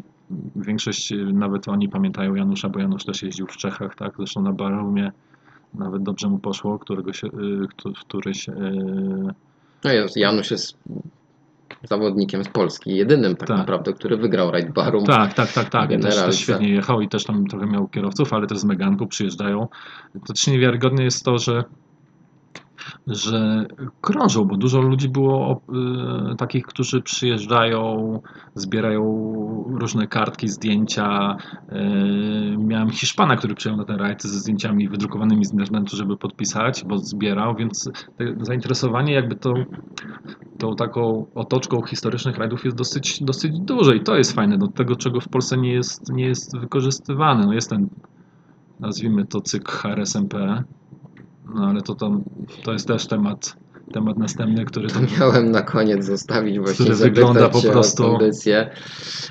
większość nawet oni pamiętają Janusza, bo Janusz też jeździł w Czechach, tak, zresztą na Barumie nawet dobrze mu poszło, którego się, y, któryś... Y, no jest, Janusz jest zawodnikiem z Polski, jedynym tak, tak. naprawdę, który wygrał Raid Barum. Tak, tak, tak, tak. Też, też świetnie jechał i też tam trochę miał kierowców, ale też z Meganką przyjeżdżają. To też niewiarygodne jest to, że że krążą, bo dużo ludzi było y, takich, którzy przyjeżdżają, zbierają różne kartki, zdjęcia. Y, miałem Hiszpana, który przyjechał na ten rajd ze zdjęciami wydrukowanymi z internetu, żeby podpisać, bo zbierał, więc zainteresowanie jakby tą, tą taką otoczką historycznych rajdów jest dosyć, dosyć duże i to jest fajne, do tego czego w Polsce nie jest, nie jest wykorzystywane. No jest ten, nazwijmy to cykl HRSMP, no ale to, to, to jest też temat, temat następny, który... To, Miałem na koniec zostawić właśnie który wygląda po prostu... kondycję.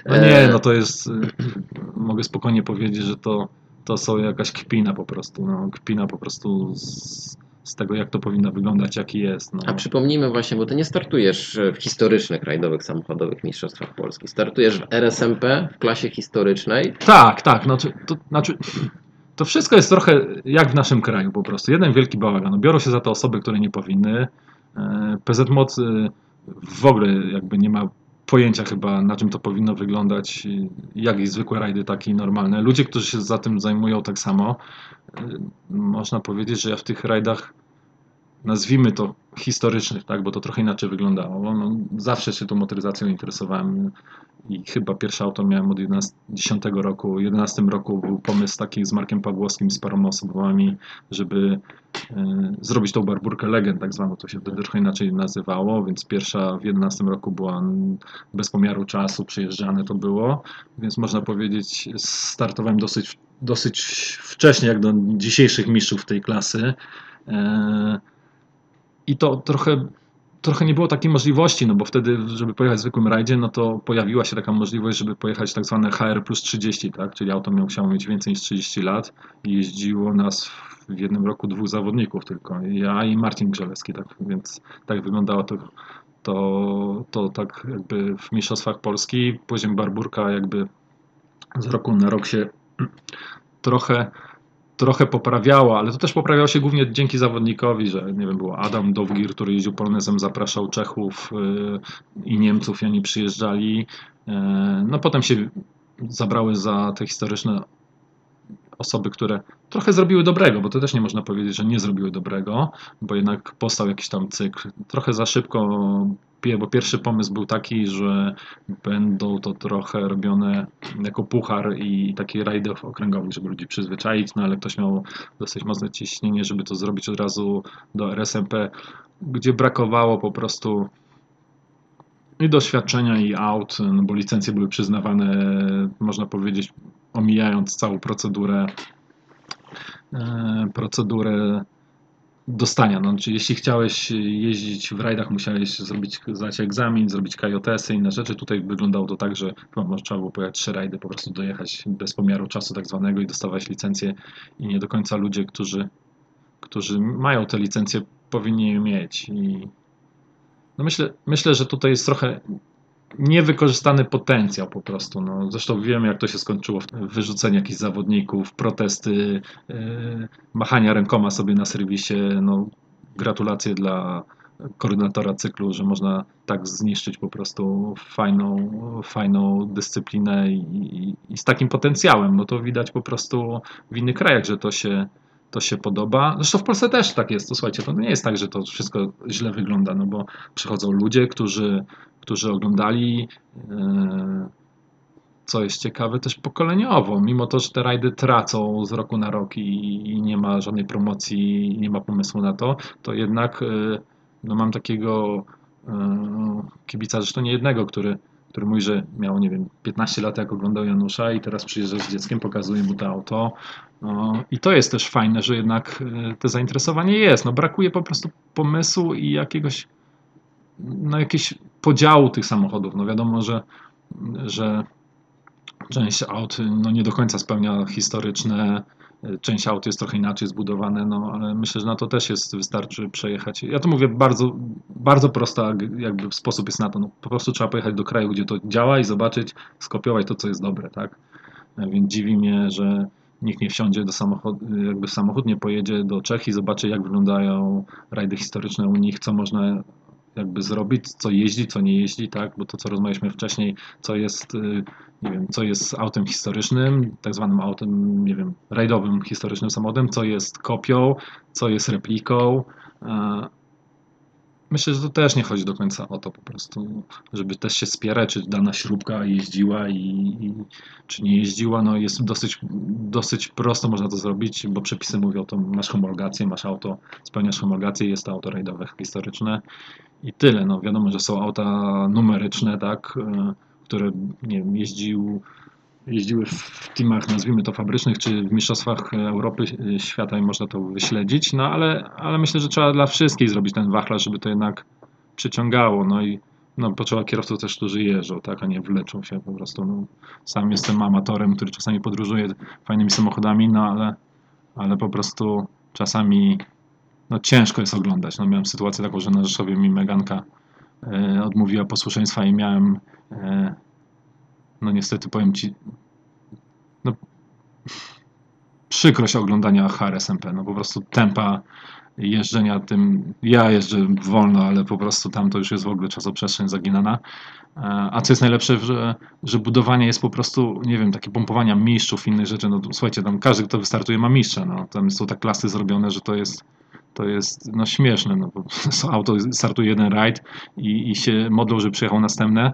No nie, e, no to jest... Mogę spokojnie powiedzieć, że to, to są jakaś kpina po prostu. No, kpina po prostu z, z tego, jak to powinno wyglądać, jaki jest. No. A przypomnijmy właśnie, bo ty nie startujesz w historycznych rajdowych samochodowych mistrzostwach Polski. Startujesz w RSMP w klasie historycznej. Tak, tak. To, to, znaczy, to wszystko jest trochę jak w naszym kraju po prostu. Jeden wielki bałagan. Biorą się za to osoby, które nie powinny. E, PZ Moc w ogóle jakby nie ma pojęcia chyba na czym to powinno wyglądać, jak i zwykłe rajdy, takie normalne. Ludzie, którzy się za tym zajmują tak samo. E, można powiedzieć, że ja w tych rajdach nazwijmy to historycznych, tak, bo to trochę inaczej wyglądało. No, zawsze się tą motoryzacją interesowałem i chyba pierwsze auto miałem od 11, 10 roku. W 11 roku był pomysł taki z Markiem Pawłowskim, z paroma osobami, żeby e, zrobić tą barburkę legend, tak zwaną, to się wtedy trochę inaczej nazywało, więc pierwsza w 11 roku była bez pomiaru czasu, przyjeżdżane to było, więc można powiedzieć, startowałem dosyć, dosyć wcześnie, jak do dzisiejszych mistrzów tej klasy. E, I to trochę trochę nie było takiej możliwości, no bo wtedy, żeby pojechać w zwykłym rajdzie, no to pojawiła się taka możliwość, żeby pojechać tak zwane HR plus 30, tak? Czyli auto musiało mieć więcej niż 30 lat i jeździło nas w jednym roku dwóch zawodników tylko. Ja i Marcin Grzelewski, tak? Więc tak wyglądało to, to, to tak jakby w Mistrzostwach Polski. Poziom Barburka jakby z roku na rok się trochę trochę poprawiało, ale to też poprawiało się głównie dzięki zawodnikowi, że nie wiem, było Adam Dowgir, który jeździł polonezem, zapraszał Czechów y, i Niemców i oni przyjeżdżali. Y, no potem się zabrały za te historyczne osoby, które trochę zrobiły dobrego, bo to też nie można powiedzieć, że nie zrobiły dobrego, bo jednak powstał jakiś tam cykl. Trochę za szybko, bo pierwszy pomysł był taki, że będą to trochę robione jako puchar i takie rajdy okręgowych, żeby ludzi przyzwyczaić, no ale ktoś miał dosyć mocne ciśnienie, żeby to zrobić od razu do RSMP, gdzie brakowało po prostu i doświadczenia i aut, no bo licencje były przyznawane, można powiedzieć, omijając całą procedurę, e, procedurę dostania. No, czyli jeśli chciałeś jeździć w rajdach, musiałeś zrobić zdać egzamin, zrobić KJS-y, inne rzeczy. Tutaj wyglądało to tak, że trzeba było pojechać trzy rajdy, po prostu dojechać bez pomiaru czasu tak zwanego i dostawać licencję i nie do końca ludzie, którzy, którzy mają te licencje powinni je mieć i no myślę, myślę, że tutaj jest trochę niewykorzystany potencjał po prostu. No, zresztą wiemy, jak to się skończyło. Wyrzucenie jakichś zawodników, protesty, yy, machania rękoma sobie na serwisie. No, gratulacje dla koordynatora cyklu, że można tak zniszczyć po prostu fajną, fajną dyscyplinę i, i, i z takim potencjałem. No to widać po prostu w innych krajach, że to się, to się podoba. Zresztą w Polsce też tak jest. To słuchajcie, to nie jest tak, że to wszystko źle wygląda, no bo przychodzą ludzie, którzy którzy oglądali. E, co jest ciekawe też pokoleniowo, mimo to, że te rajdy tracą z roku na rok i, nie ma żadnej promocji, nie ma pomysłu na to, to jednak e, no mam takiego e, kibica, zresztą nie jednego, który, który mówi, że miał, nie wiem, 15 lat jak oglądał Janusza i teraz przyjeżdża z dzieckiem, pokazuje mu to auto. No, I to jest też fajne, że jednak to zainteresowanie jest. No, brakuje po prostu pomysłu i jakiegoś no, jakieś podziału tych samochodów. No wiadomo, że, że część aut no, nie do końca spełnia historyczne, część aut jest trochę inaczej zbudowane, no ale myślę, że na to też jest, wystarczy przejechać. Ja to mówię bardzo, bardzo prosta jakby sposób jest na to. No, po prostu trzeba pojechać do kraju, gdzie to działa i zobaczyć, skopiować to, co jest dobre, tak? Więc dziwi mnie, że nikt nie wsiądzie do samochodu, jakby samochód nie pojedzie do Czech i zobaczy, jak wyglądają rajdy historyczne u nich, co można jakby zrobić, co jeździ, co nie jeździ, tak, bo to co rozmawialiśmy wcześniej, co jest, y, nie wiem, co jest autem historycznym, tak zwanym autem, nie wiem, rajdowym historycznym samochodem, co jest kopią, co jest repliką. Myślę, że to też nie chodzi do końca o to po prostu, żeby też się spierać, czy dana śrubka jeździła i, i czy nie jeździła. No jest dosyć, dosyć prosto można to zrobić, bo przepisy mówią, to masz homologację, masz auto, spełniasz homologację, jest to auto rajdowe historyczne i tyle. No wiadomo, że są auta numeryczne, tak, e, które nie wiem, jeździł, jeździły w teamach, nazwijmy to fabrycznych, czy w mistrzostwach Europy, e, świata i można to wyśledzić, no ale, ale myślę, że trzeba dla wszystkich zrobić ten wachlarz, żeby to jednak przyciągało, no i no, potrzeba kierowców też, którzy jeżdżą, tak, a nie wleczą się po prostu. No, sam jestem amatorem, który czasami podróżuje fajnymi samochodami, no ale, ale po prostu czasami no ciężko jest oglądać. No miałem sytuację taką, że na Rzeszowie mi Meganka e, odmówiła posłuszeństwa i miałem e, no niestety powiem Ci no, przykrość oglądania HRSMP, no po prostu tempa jeżdżenia tym, ja jeżdżę wolno, ale po prostu tam to już jest w ogóle czasoprzestrzeń zaginana. E, a co jest najlepsze, że, że budowanie jest po prostu, nie wiem, takie pompowania mistrzów, innych rzeczy. No słuchajcie, tam każdy, kto wystartuje, ma mistrza. No, tam są tak klasy zrobione, że to jest to jest no, śmieszne. No, auto startuje jeden rajd i, i się modlą, że przyjechał następne,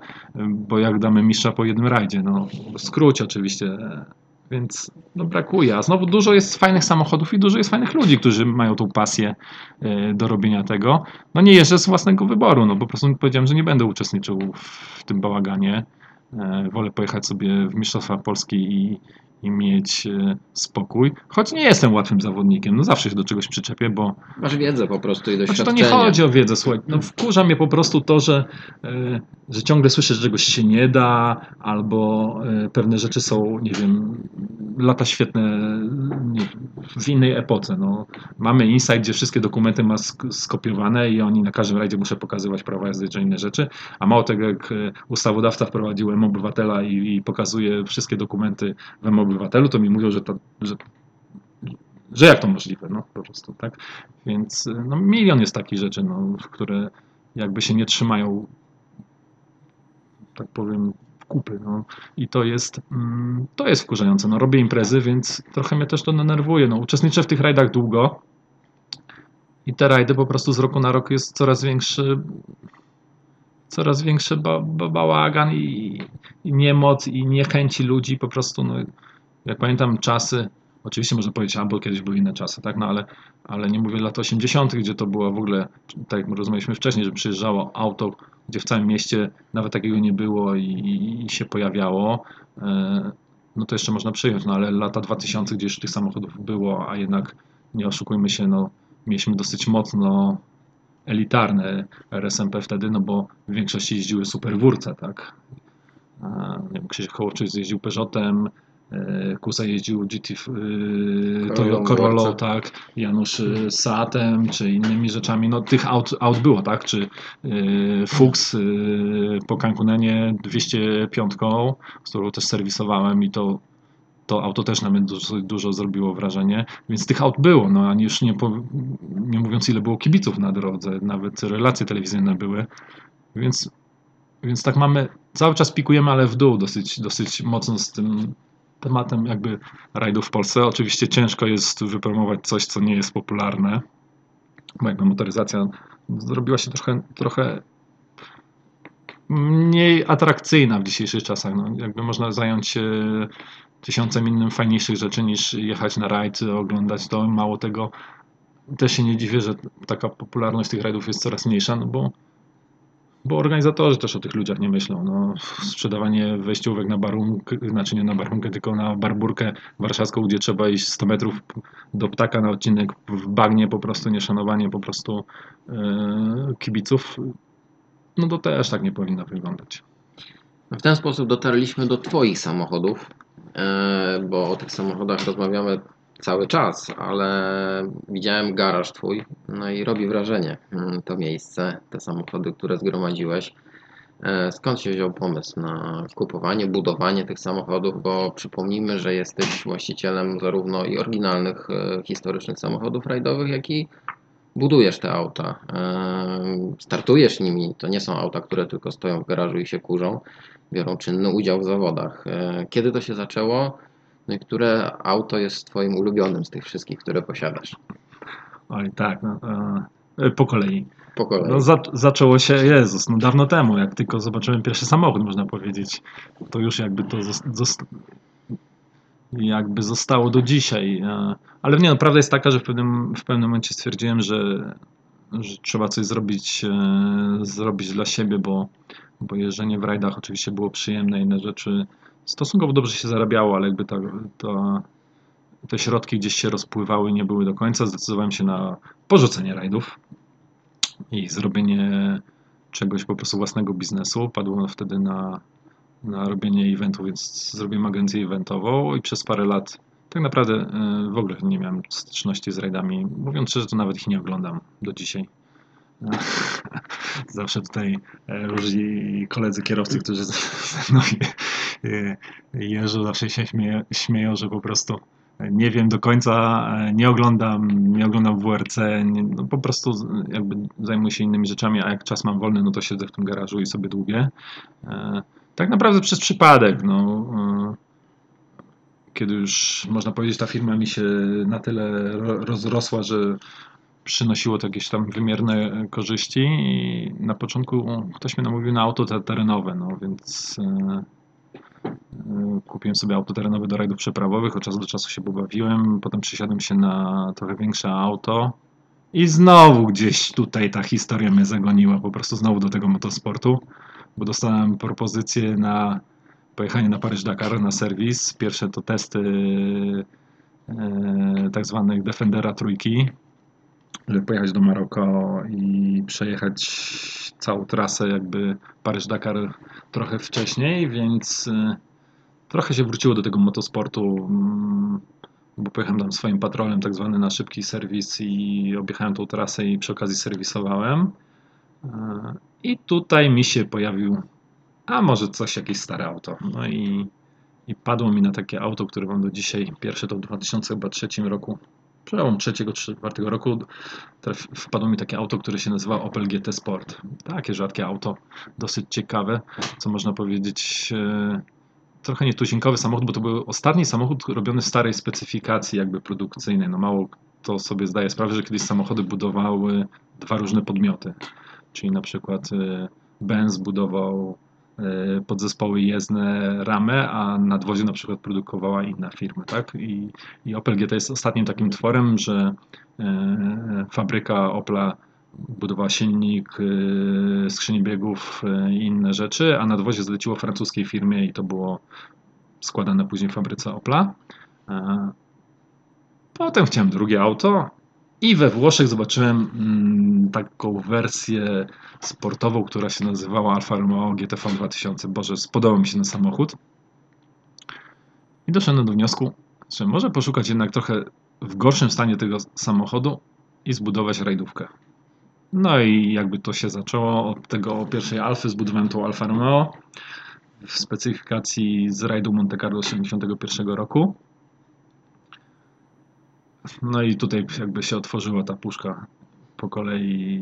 bo jak damy mistrza po jednym rajdzie, no w skrócie oczywiście, więc no, brakuje. A znowu dużo jest fajnych samochodów i dużo jest fajnych ludzi, którzy mają tą pasję e, do robienia tego. No nie jeżdżę z własnego wyboru, no po prostu powiedziałem, że nie będę uczestniczył w tym bałaganie. E, wolę pojechać sobie w Mistrzostwa Polski i, i mieć e, spokój. Choć nie jestem łatwym zawodnikiem, no zawsze się do czegoś przyczepię, bo... Masz wiedzę po prostu i doświadczenie. Znaczy to nie chodzi o wiedzę, słuchaj, no wkurza mnie po prostu to, że, e, że ciągle słyszę, że czegoś się nie da, albo e, pewne rzeczy są, nie wiem, lata świetne w innej epoce. No, mamy insight, gdzie wszystkie dokumenty ma skopiowane i oni na każdym rajdzie muszę pokazywać prawa jazdy czy inne rzeczy, a mało tego, jak ustawodawca wprowadził M-Obywatela i, i pokazuje wszystkie dokumenty w M obywatelu, to mi mówią, że, to, że, że jak to możliwe, no po prostu, tak? Więc no, milion jest takich rzeczy, no, które jakby się nie trzymają, tak powiem, kupy. No. I to jest, mm, to jest wkurzające. No, robię imprezy, więc trochę mnie też to denerwuje. No, uczestniczę w tych rajdach długo i te rajdy po prostu z roku na rok jest coraz większy coraz większy ba, ba, bałagan i, i niemoc i niechęci ludzi po prostu, no, jak pamiętam czasy, oczywiście można powiedzieć, albo kiedyś były inne czasy, tak, no ale, ale nie mówię lat 80., gdzie to było w ogóle, tak jak rozmawialiśmy wcześniej, że przyjeżdżało auto, gdzie w całym mieście nawet takiego nie było i, i, i się pojawiało, e, no to jeszcze można przyjąć, no ale lata 2000, gdzie już tych samochodów było, a jednak nie oszukujmy się, no mieliśmy dosyć mocno elitarne RSMP wtedy, no bo w większości jeździły superwórce, tak? Wiem, Krzysiek Hołowczyk jeździł Peugeotem, e, Kusa jeździł GT Corollą, Corollą Worce. tak, Janusz e, Seatem, czy innymi rzeczami, no tych aut, aut było, tak, czy e, Fuchs e, po Cancunenie 205, z którą też serwisowałem i to to auto też na mnie dużo, dużo zrobiło wrażenie, więc tych aut było, no a już nie, po, nie mówiąc ile było kibiców na drodze, nawet relacje telewizyjne były, więc, więc tak mamy, cały czas pikujemy, ale w dół dosyć, dosyć mocno z tym tematem jakby rajdów w Polsce. Oczywiście ciężko jest wypromować coś, co nie jest popularne, bo jakby motoryzacja zrobiła się trochę, trochę mniej atrakcyjna w dzisiejszych czasach. No, jakby można zająć się tysiącem innym fajniejszych rzeczy niż jechać na rajd, oglądać to. Mało tego, też się nie dziwię, że taka popularność tych rajdów jest coraz mniejsza, no bo, bo organizatorzy też o tych ludziach nie myślą. No, sprzedawanie wejściówek na barunkę, znaczy nie na barunkę, tylko na barburkę warszawską, gdzie trzeba iść 100 metrów do ptaka na odcinek w bagnie, po prostu nieszanowanie po prostu e, kibiców, no to też tak nie powinno wyglądać. W ten sposób dotarliśmy do Twoich samochodów, e, bo o tych samochodach rozmawiamy cały czas, ale widziałem garaż Twój, no i robi wrażenie mm, to miejsce, te samochody, które zgromadziłeś. E, Skąd się wziął pomysł na kupowanie, budowanie tych samochodów? Bo przypomnijmy, że jesteś właścicielem zarówno i oryginalnych e, historycznych samochodów rajdowych, jak i budujesz te auta. E, Startujesz nimi. To nie są auta, które tylko stoją w garażu i się kurzą. Biorą czynny udział w zawodach. Kiedy to się zaczęło? Które auto jest Twoim ulubionym z tych wszystkich, które posiadasz? Oj tak, no, e, po kolei. Po kolei. No, za, zaczęło się, Jezus, no dawno temu, jak tylko zobaczyłem pierwszy samochód, można powiedzieć. To już jakby to zos- jakby zostało do dzisiaj. e, Ale nie, no, prawda jest taka, że w pewnym, w pewnym momencie stwierdziłem, że, że trzeba coś zrobić, e, zrobić dla siebie, bo, bo jeżdżenie w rajdach oczywiście było przyjemne, inne rzeczy stosunkowo dobrze się zarabiało, ale jakby ta, ta, te środki gdzieś się rozpływały, nie były do końca. Zdecydowałem się na porzucenie rajdów i zrobienie czegoś po prostu własnego biznesu. Padło wtedy na, na robienie eventów, więc zrobiłem agencję eventową i przez parę lat tak naprawdę e, w ogóle nie miałem styczności z rajdami. Mówiąc szczerze, to nawet ich nie oglądam do dzisiaj. Zawsze tutaj e, różni koledzy kierowcy, którzy ze mną e, jeżdżą, zawsze się śmieją, że po prostu nie wiem do końca, e, nie oglądam, nie oglądam WRC, nie, no po prostu jakby zajmuję się innymi rzeczami, a jak czas mam wolny, no to siedzę w tym garażu i sobie dłubię. E, Tak naprawdę przez przypadek, no. Kiedy już, można powiedzieć, ta firma mi się na tyle ro- rozrosła, że przynosiło to jakieś tam wymierne korzyści i na początku ktoś mnie namówił na auto te- terenowe, no więc kupiłem sobie auto terenowe do rajdów przeprawowych, od czasu do czasu się pobawiłem, potem przesiadłem się na trochę większe auto i znowu gdzieś tutaj ta historia mnie zagoniła, po prostu znowu do tego motosportu, bo dostałem propozycję na pojechanie na Paryż-Dakar na serwis. Pierwsze to testy e, tak zwanych Defendera trójki, żeby pojechać do Maroko i przejechać całą trasę jakby Paryż-Dakar trochę wcześniej, więc e, trochę się wróciło do tego motosportu, mm, bo pojechałem tam swoim patrolem tak zwany na szybki serwis i objechałem tą trasę i przy okazji serwisowałem. E, I tutaj mi się pojawił, a może coś, jakieś stare auto. No i, i padło mi na takie auto, które mam do dzisiaj. Pierwsze to w 2003 roku przełom trzeciego, czwartego roku wpadło mi takie auto, które się nazywa Opel GT Sport. Takie rzadkie auto, dosyć ciekawe, co można powiedzieć e, trochę nietuzinkowy samochód, bo to był ostatni samochód robiony w starej specyfikacji jakby produkcyjnej. No mało kto sobie zdaje sprawę, że kiedyś samochody budowały dwa różne podmioty. Czyli na przykład e, Benz budował podzespoły jezdne ramę, a nadwozie na przykład produkowała inna firma, tak? I, I Opel GT jest ostatnim takim tworem, że e, fabryka Opla budowała silnik, e, skrzyni biegów i inne rzeczy, a nadwozie zleciło francuskiej firmie i to było składane później w fabryce Opla. Potem chciałem drugie auto i we Włoszech zobaczyłem mm, taką wersję sportową, która się nazywała Alfa Romeo GTV 2000. Boże, spodobał mi się ten samochód. I doszedłem do wniosku, że może poszukać jednak trochę w gorszym stanie tego samochodu i zbudować rajdówkę. No i jakby to się zaczęło od tego pierwszej Alfy, zbudowałem tą Alfa Romeo w specyfikacji z rajdu Monte Carlo z 71 roku. No i tutaj jakby się otworzyła ta puszka po kolei.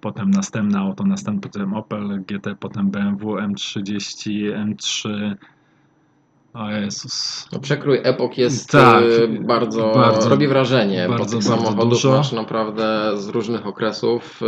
Potem następne auto, następny potem Opel GT, potem BMW M30, M3. O Jezus. No, przekrój epok jest Tak, e, bardzo, bardzo- robi wrażenie, bo bardzo, tych bardzo samochodów dużo. masz naprawdę z różnych okresów.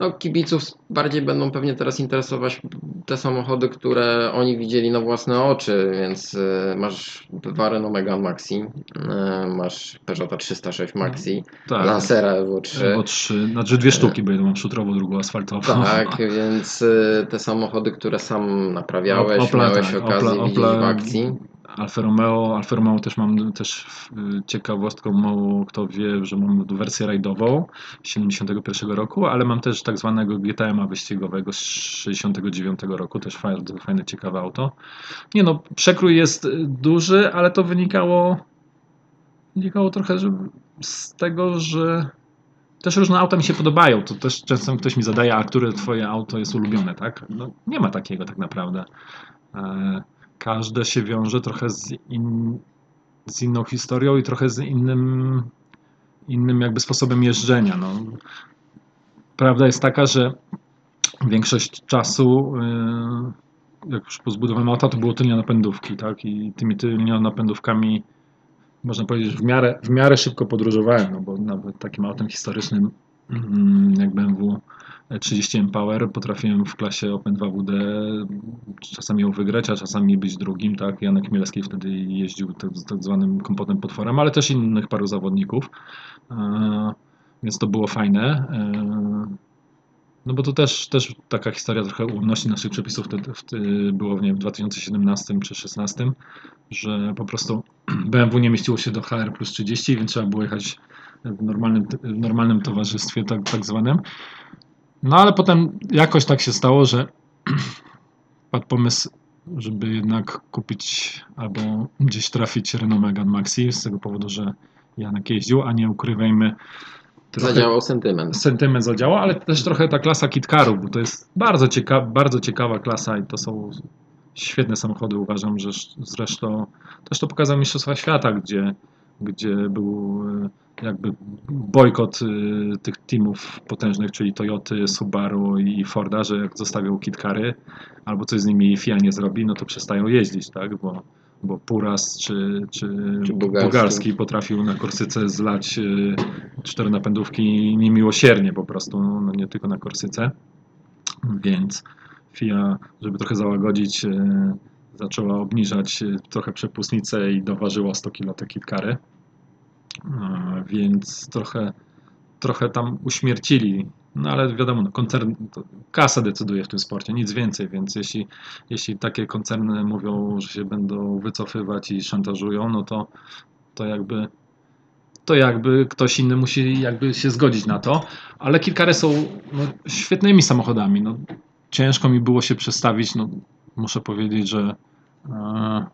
No, kibiców bardziej będą pewnie teraz interesować te samochody, które oni widzieli na własne oczy, więc e, masz dwa Renault Megane Maxi, e, masz Peugeota 306 Maxi, Tak. Lancera Evo 3. Bo trzy, znaczy dwie sztuki, bo jedną mam szutrową, drugą asfaltową. Tak, więc y, te samochody, które sam naprawiałeś, Opla, miałeś tak, okazję Opla- widzieć Opla- w akcji. Alfa Romeo, Alfa Romeo też mam też y, ciekawostką, mało kto wie, że mam wersję rajdową z 71 roku, ale mam też tak zwanego GTM-a wyścigowego z 69 roku, też fajne, fajne ciekawe auto. Nie no, przekrój jest y, duży, ale to wynikało wynikało trochę że z tego, że też różne auta mi się podobają. To też często ktoś mi zadaje, a które twoje auto jest ulubione, tak? No, nie ma takiego tak naprawdę. E, każde się wiąże trochę z, in, z inną historią i trochę z innym, innym jakby sposobem jeżdżenia. No. Prawda jest taka, że większość czasu, yy, jak już pozbudowałem auta, to było tylnia napędówki, tak? I tymi tylnią napędówkami można powiedzieć, w miarę, w miarę szybko podróżowałem, no bo nawet takim autem historycznym mm, jak BMW 30 Power potrafiłem w klasie Open 2WD czasami ją wygrać, a czasami być drugim, tak? Janek Mielewski wtedy jeździł tak, z tak zwanym kompotem potworem, ale też innych paru zawodników, e, więc to było fajne. E, no bo to też, też taka historia trochę ułomności naszych przepisów wtedy, wtedy było wiem, w 2017 czy 2016, że po prostu BMW nie mieściło się do HR plus 30, więc trzeba było jechać w normalnym, w normalnym towarzystwie tak, tak zwanym. No ale potem jakoś tak się stało, że padł pomysł, żeby jednak kupić albo gdzieś trafić Renault Megane Maxi z tego powodu, że Janek jeździł, a nie ukrywajmy trochę Zadziałał sentyment. sentyment zadziała, ale też trochę ta klasa Kitkaru, bo to jest bardzo, cieka bardzo ciekawa klasa i to są świetne samochody, uważam, że zresztą też to pokazał Mistrzostwa Świata, gdzie, gdzie był e, jakby bojkot e, tych teamów potężnych, czyli Toyoty, Subaru i Forda, że jak zostawią Kitkary albo coś z nimi FIA nie zrobi, no to przestają jeździć, tak, bo bo Puras czy, czy, Czy Bugarski. Bugarski potrafił na Korsyce zlać y, cztery napędówki niemiłosiernie po prostu, no nie tylko na Korsyce. Więc FIA, żeby trochę załagodzić, zaczęła obniżać y, trochę przepustnicę i doważyła 100 kg te kitkary. Y, Więc trochę, trochę tam uśmiercili no ale wiadomo, no, koncern, kasa decyduje w tym sporcie, nic więcej, więc jeśli, jeśli takie koncerny mówią, że się będą wycofywać i szantażują, no to, to jakby to jakby ktoś inny musi jakby się zgodzić na to, ale kilkare są no, świetnymi samochodami. No, ciężko mi było się przestawić, no, muszę powiedzieć, że e,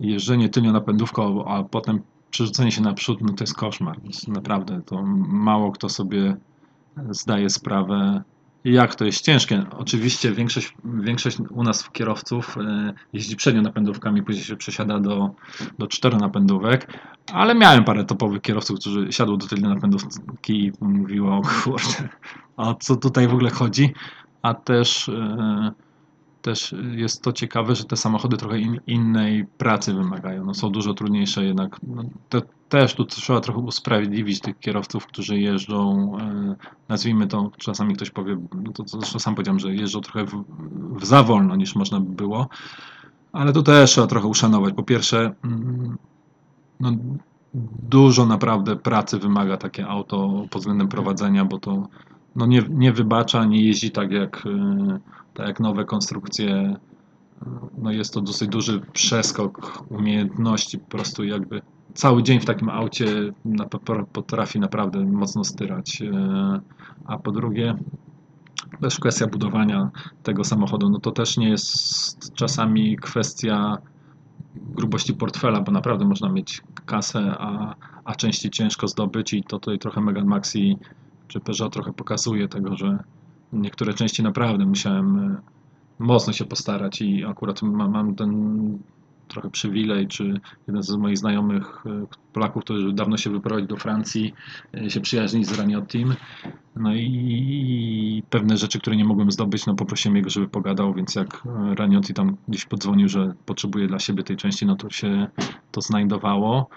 jeżdżenie tylnią napędówką, a potem przerzucenie się naprzód, no to jest koszmar. Naprawdę, to mało kto sobie zdaje sprawę, jak to jest ciężkie. Oczywiście większość, większość u nas kierowców e, jeździ przednionapędówkami, później się przesiada do, do czteronapędówek, ale miałem parę topowych kierowców, którzy siadło do tej napędówki i mówiło, o kurde, o co tutaj w ogóle chodzi, a też e, też jest to ciekawe, że te samochody trochę in, innej pracy wymagają. No, są dużo trudniejsze jednak. No, te, też tu trzeba trochę usprawiedliwić tych kierowców, którzy jeżdżą, e, nazwijmy to, czasami ktoś powie, no to, zresztą sam powiedziałem, że jeżdżą trochę w, w za wolno niż można by było, ale to też trzeba trochę uszanować. Po pierwsze, mm, no, dużo naprawdę pracy wymaga takie auto pod względem prowadzenia, bo to no nie, nie wybacza, nie jeździ tak jak, e, tak jak nowe konstrukcje. No jest to dosyć duży przeskok umiejętności, po prostu jakby cały dzień w takim aucie potrafi naprawdę mocno styrać. E, a po drugie, też kwestia budowania tego samochodu, no to też nie jest czasami kwestia grubości portfela, bo naprawdę można mieć kasę, a, a części ciężko zdobyć i to tutaj trochę Megan Maxi czy Peugeot trochę pokazuje tego, że niektóre części naprawdę musiałem e, mocno się postarać i akurat mam, ten trochę przywilej, czy jeden z moich znajomych e, Polaków, którzy dawno się wyprowadził do Francji, e, się przyjaźni z Raniottim. No i pewne rzeczy, które nie mogłem zdobyć, no poprosiłem jego, żeby pogadał, więc jak Raniotti tam gdzieś podzwonił, że potrzebuje dla siebie tej części, no to się to znajdowało.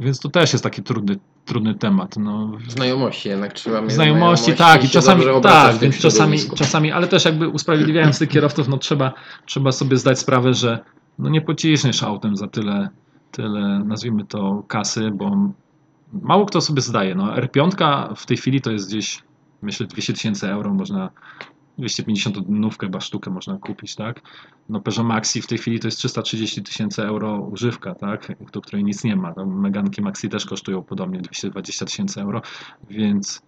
Więc to też jest taki trudny, trudny temat. No. Znajomości jednak trzeba mieć. Znajomości, tak, i czasami, tak, więc czasami, czasami, ale też jakby usprawiedliwiając tych kierowców, no trzeba, trzeba sobie zdać sprawę, że no nie pociśniesz autem za tyle, tyle, nazwijmy to, kasy, bo mało kto sobie zdaje. No, R5 w tej chwili to jest gdzieś, myślę, 200 tysięcy euro można 250 nówkę chyba sztukę można kupić, tak? No Peugeot Maxi w tej chwili to jest 330 tysięcy euro używka, tak? Do której nic nie ma. Tam Meganki Maxi też kosztują podobnie 220 tysięcy euro, więc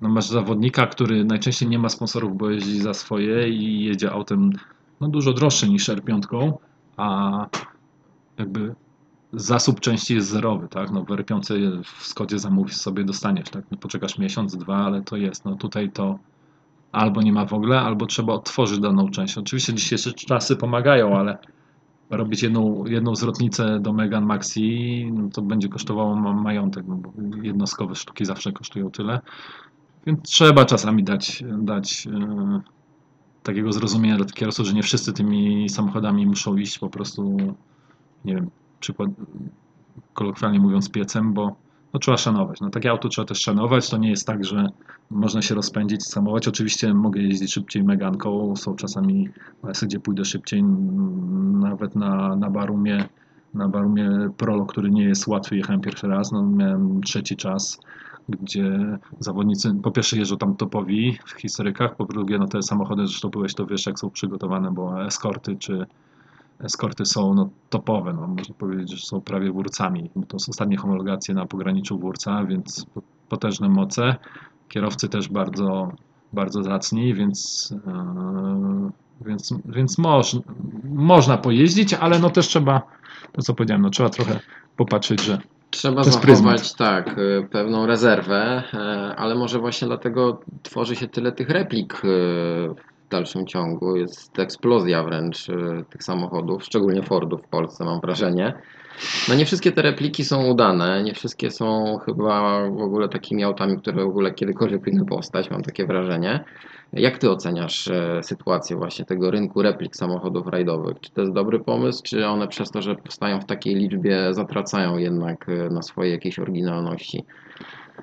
no masz zawodnika, który najczęściej nie ma sponsorów, bo jeździ za swoje i jedzie autem no dużo droższe niż R5, a jakby zasób części jest zerowy, tak? No w R5 w Skodzie zamówisz sobie, dostaniesz, tak? No poczekasz miesiąc, dwa, ale to jest. No tutaj to albo nie ma w ogóle, albo trzeba otworzyć daną część. Oczywiście dzisiejsze czasy pomagają, ale robić jedną, jedną zwrotnicę do Megan Maxi, no to będzie kosztowało majątek, no bo jednostkowe sztuki zawsze kosztują tyle. Więc trzeba czasami dać, dać e, takiego zrozumienia dla kierowców, że nie wszyscy tymi samochodami muszą iść po prostu, nie wiem, przykład, kolokwialnie mówiąc, piecem, bo no, trzeba szanować. No, takie auto trzeba też szanować. To nie jest tak, że można się rozpędzić, samować. Oczywiście mogę jeździć szybciej Meganką. Są czasami masy, gdzie pójdę szybciej, nawet na, na Barumie, na Barumie Prolo, który nie jest łatwy. Jechałem pierwszy raz, no, miałem trzeci czas gdzie zawodnicy po pierwsze jeżdżą tam topowi w historykach, po drugie no te samochody, zresztą byłeś to wiesz jak są przygotowane, bo eskorty czy eskorty są no, topowe, no, można powiedzieć, że są prawie wórcami. To są ostatnie homologacje na pograniczu wórca, więc potężne moce. Kierowcy też bardzo, bardzo zacni, więc, yy, więc, więc moż, można pojeździć, ale no też trzeba, to co powiedziałem, no, trzeba trochę popatrzeć, że Trzeba zachować tak, y, pewną rezerwę, e, ale może właśnie dlatego tworzy się tyle tych replik dalszym ciągu. Jest eksplozja wręcz y, tych samochodów, szczególnie Fordów w Polsce mam wrażenie. No nie wszystkie te repliki są udane, nie wszystkie są chyba w ogóle takimi autami, które w ogóle kiedykolwiek powinny powstać, mam takie wrażenie. Jak ty oceniasz e, sytuację właśnie tego rynku replik samochodów rajdowych? Czy to jest dobry pomysł, czy one przez to, że powstają w takiej liczbie, zatracają jednak e, na swojej jakiejś oryginalności?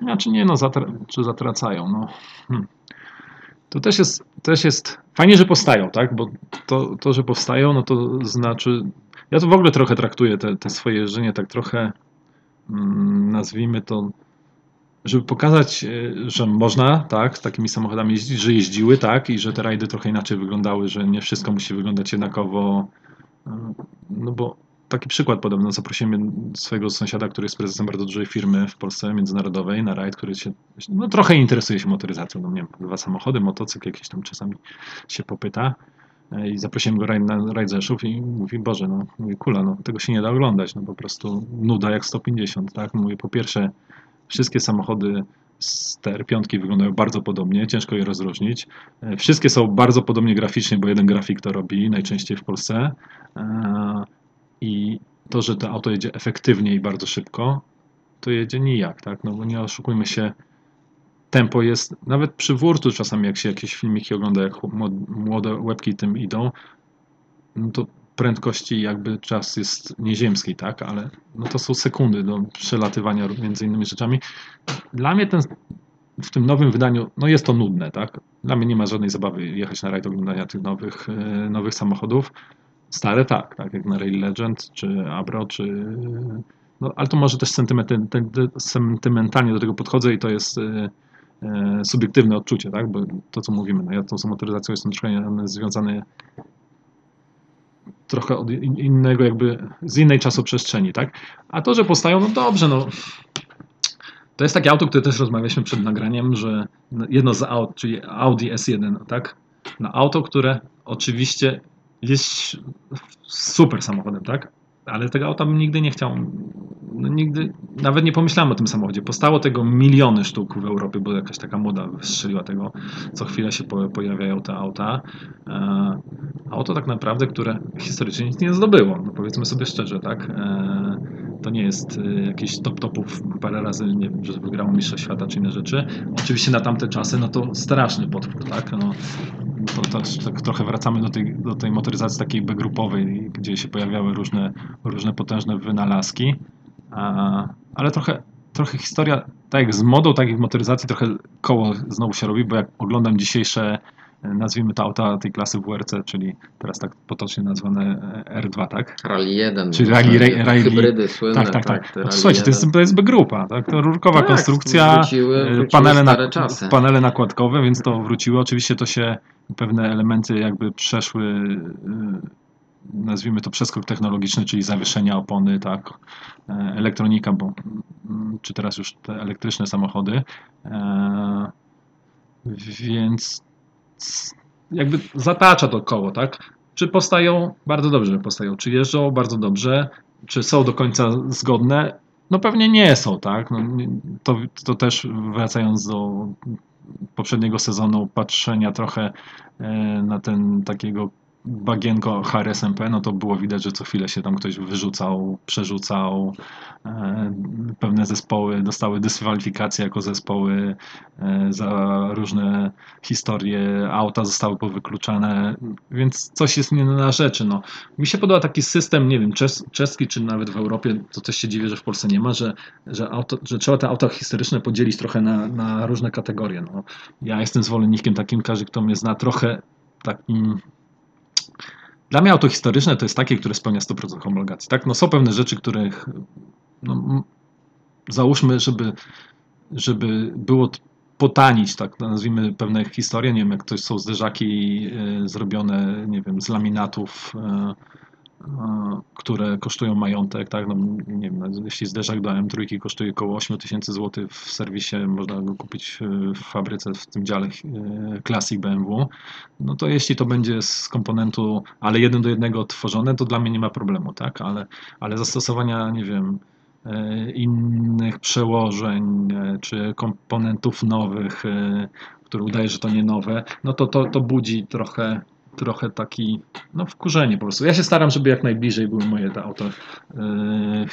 Znaczy nie, no, zatra czy zatracają, no. Hmm. To też jest, też jest fajnie, że powstają, tak? Bo to, to, że powstają, no to znaczy. Ja to w ogóle trochę traktuję te, te swoje jeżdżenie tak trochę, mm, nazwijmy to, żeby pokazać, e, że można, tak, z takimi samochodami jeździć, że jeździły, tak, i że te rajdy trochę inaczej wyglądały, że nie wszystko musi wyglądać jednakowo. E, no bo taki przykład podobno zaprosiłem swojego sąsiada, który jest prezesem bardzo dużej firmy w Polsce międzynarodowej na rajd, który się no, trochę interesuje się motoryzacją. No, nie wiem, dwa samochody, motocykl jakieś tam czasami się popyta. E, I zaprosiłem go na rajd Rzeszów i mówi, Boże, no, mówi, kula, no, tego się nie da oglądać, no po prostu nuda jak 150, tak? Mówię, po pierwsze, wszystkie samochody z TR5 wyglądają bardzo podobnie, ciężko je rozróżnić. E, Wszystkie są bardzo podobnie graficznie, bo jeden grafik to robi najczęściej w Polsce. I to, że to auto jedzie efektywnie i bardzo szybko, to jedzie nijak, tak? No bo nie oszukujmy się, tempo jest, nawet przy wurtu czasami jak się jakieś filmiki ogląda, jak młod- młode łebki tym idą, no to prędkości jakby czas jest nieziemski, tak? Ale no to są sekundy do przelatywania między innymi rzeczami. Dla mnie ten, w tym nowym wydaniu, no jest to nudne, tak? Dla mnie nie ma żadnej zabawy jechać na rajd oglądania tych nowych, e, nowych samochodów. Stare tak, tak jak na Rail Legend, czy Abro, czy... No, ale to może też sentymentalnie do tego podchodzę i to jest e, e, subiektywne odczucie, tak? Bo to, co mówimy, no ja tą motoryzacją jestem troszkę związany trochę od in- innego jakby, z innej czasoprzestrzeni, tak? A to, że powstają, no dobrze, no to jest takie auto, które też rozmawialiśmy przed nagraniem, że jedno z aut, czyli Audi S1, tak? No auto, które oczywiście jest super samochodem, tak? Ale tego auta bym nigdy nie chciał, no nigdy, nawet nie pomyślałem o tym samochodzie. Powstało tego miliony sztuk w Europie, bo jakaś taka moda wystrzeliła tego. Co chwilę się po- pojawiają te auta. E, auto tak naprawdę, które historycznie nic nie zdobyło. No powiedzmy sobie szczerze, tak? E, to nie jest e, jakiś top topów parę razy, nie wiem, że wygrało Mistrza Świata czy inne rzeczy. Oczywiście na tamte czasy, no to straszny potwór, tak? No, to, to, tak trochę wracamy do tej, do tej motoryzacji takiej B-grupowej, gdzie się pojawiały różne, różne potężne wynalazki. A, ale trochę, trochę historia, tak jak z modą, tak w motoryzacji, trochę koło znowu się robi, bo jak oglądam dzisiejsze, nazwijmy to auta tej klasy WRC, czyli teraz tak potocznie nazwane e, R2, tak? Rally 1. Czyli rally- te rally- Hybrydy słynne. tak, tak, tak. te No, Rally słuchajcie, to jest, 1. to jest B-grupa, tak? To rurkowa Tak, konstrukcja, wróciły- e, wróciły panele, na, panele nakładkowe, więc to wróciło. Oczywiście to się pewne elementy jakby przeszły, e, nazwijmy to przeskok technologiczny, czyli zawieszenia opony, tak, elektronika, bo, mm, czy teraz już te elektryczne samochody. Więc jakby zatacza to koło, tak? Czy powstają? Bardzo dobrze powstają. Czy jeżdżą? Bardzo dobrze. Czy są do końca zgodne? No pewnie nie są, tak? No, to, to też wracając do poprzedniego sezonu, patrzenia trochę e, na ten takiego bagienko HRSMP, no to było widać, że co chwilę się tam ktoś wyrzucał, przerzucał. E, Pewne zespoły dostały dyskwalifikacje jako zespoły e, za różne historie, auta zostały powykluczane, więc coś jest nie na rzeczy. No. Mi się podoba taki system, nie wiem, czes, czeski czy nawet w Europie, to też się dziwię, że w Polsce nie ma, że, że, auto, że trzeba te auta historyczne podzielić trochę na, na różne kategorie. No. Ja jestem zwolennikiem takim, każdy kto mnie zna, trochę takim dla mnie auto historyczne to jest takie, które spełnia 100% homologacji. Tak? No są pewne rzeczy, których no, załóżmy, żeby, żeby było potanić, tak nazwijmy pewne historie, nie wiem, jak to są zderzaki e, zrobione, nie wiem, z laminatów, e, które kosztują majątek, tak, no, nie wiem, jeśli zderzak do M3 kosztuje około 8 tysięcy złotych w serwisie, można go kupić e, w fabryce, w tym dziale e, Classic BMW, no to jeśli to będzie z komponentu, ale jeden do jednego tworzone, to dla mnie nie ma problemu, tak, ale, ale zastosowania, nie wiem, e, innych przełożeń, e, czy komponentów nowych, e, które udaje, że to nie nowe, no to to, to budzi trochę, trochę taki, no wkurzenie po prostu. Ja się staram, żeby jak najbliżej były moje te auta e,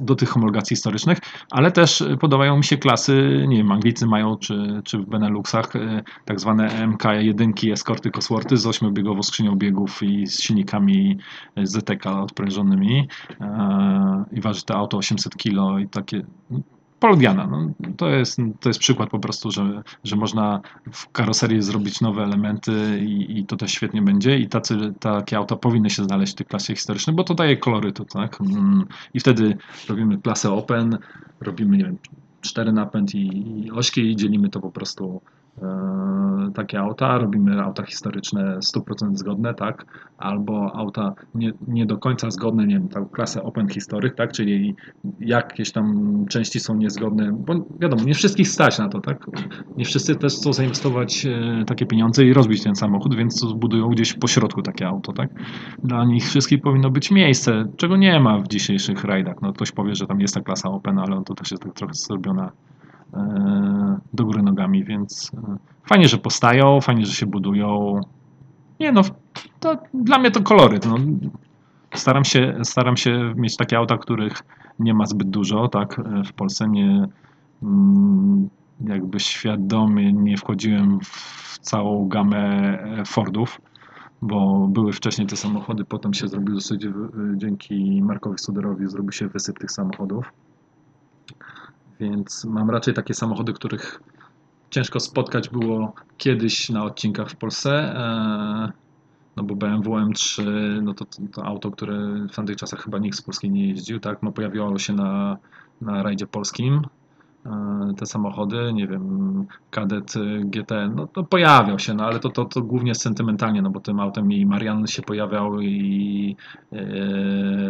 do tych homologacji historycznych, ale też podobają mi się klasy, nie wiem, Anglicy mają, czy, czy w Beneluxach, e, tak zwane MK1 eskorty Cosworthy z 8-biegową skrzynią biegów i z silnikami ZTK odprężonymi e, i waży to auto 800 kg i takie Poldiana, no, to, jest, to jest przykład po prostu, że, że można w karoserii zrobić nowe elementy i, i to też świetnie będzie i tacy, takie auta powinny się znaleźć w tych klasie historycznych, bo to daje kolorytu, tak? Mm, I wtedy robimy klasę open, robimy, nie wiem, cztery napęd i, i ośki i dzielimy to po prostu takie auta, robimy auta historyczne 100% zgodne, tak, albo auta nie, nie do końca zgodne, nie wiem, tą klasę open historyk, tak, czyli jakieś tam części są niezgodne, bo wiadomo, nie wszystkich stać na to, tak, nie wszyscy też chcą zainwestować e, takie pieniądze i rozbić ten samochód, więc zbudują gdzieś po środku takie auto, tak, dla nich wszystkich powinno być miejsce, czego nie ma w dzisiejszych rajdach, no ktoś powie, że tam jest ta klasa open, ale to też jest tak trochę zrobiona e, do góry nogami, więc e, fajnie, że postają, fajnie, że się budują. Nie no, to dla mnie to koloryt. No. Staram się, staram się mieć takie auta, których nie ma zbyt dużo, tak, e, w Polsce nie mm, jakby świadomie nie wchodziłem w całą gamę e, Fordów, bo były wcześniej te samochody, potem się zrobił dosyć, e, dzięki Markowi Suderowi zrobił się wysyp tych samochodów. Więc mam raczej takie samochody, których ciężko spotkać było kiedyś na odcinkach w Polsce. e, No bo BMW M3, no to, to, to auto, które w tamtych czasach chyba nikt z Polski nie jeździł, tak? No pojawiało się na, na rajdzie polskim e, te samochody, nie wiem, Kadet y, GT, no to pojawiał się, no ale to, to, to głównie sentymentalnie, no bo tym autem i Marian się pojawiał i e,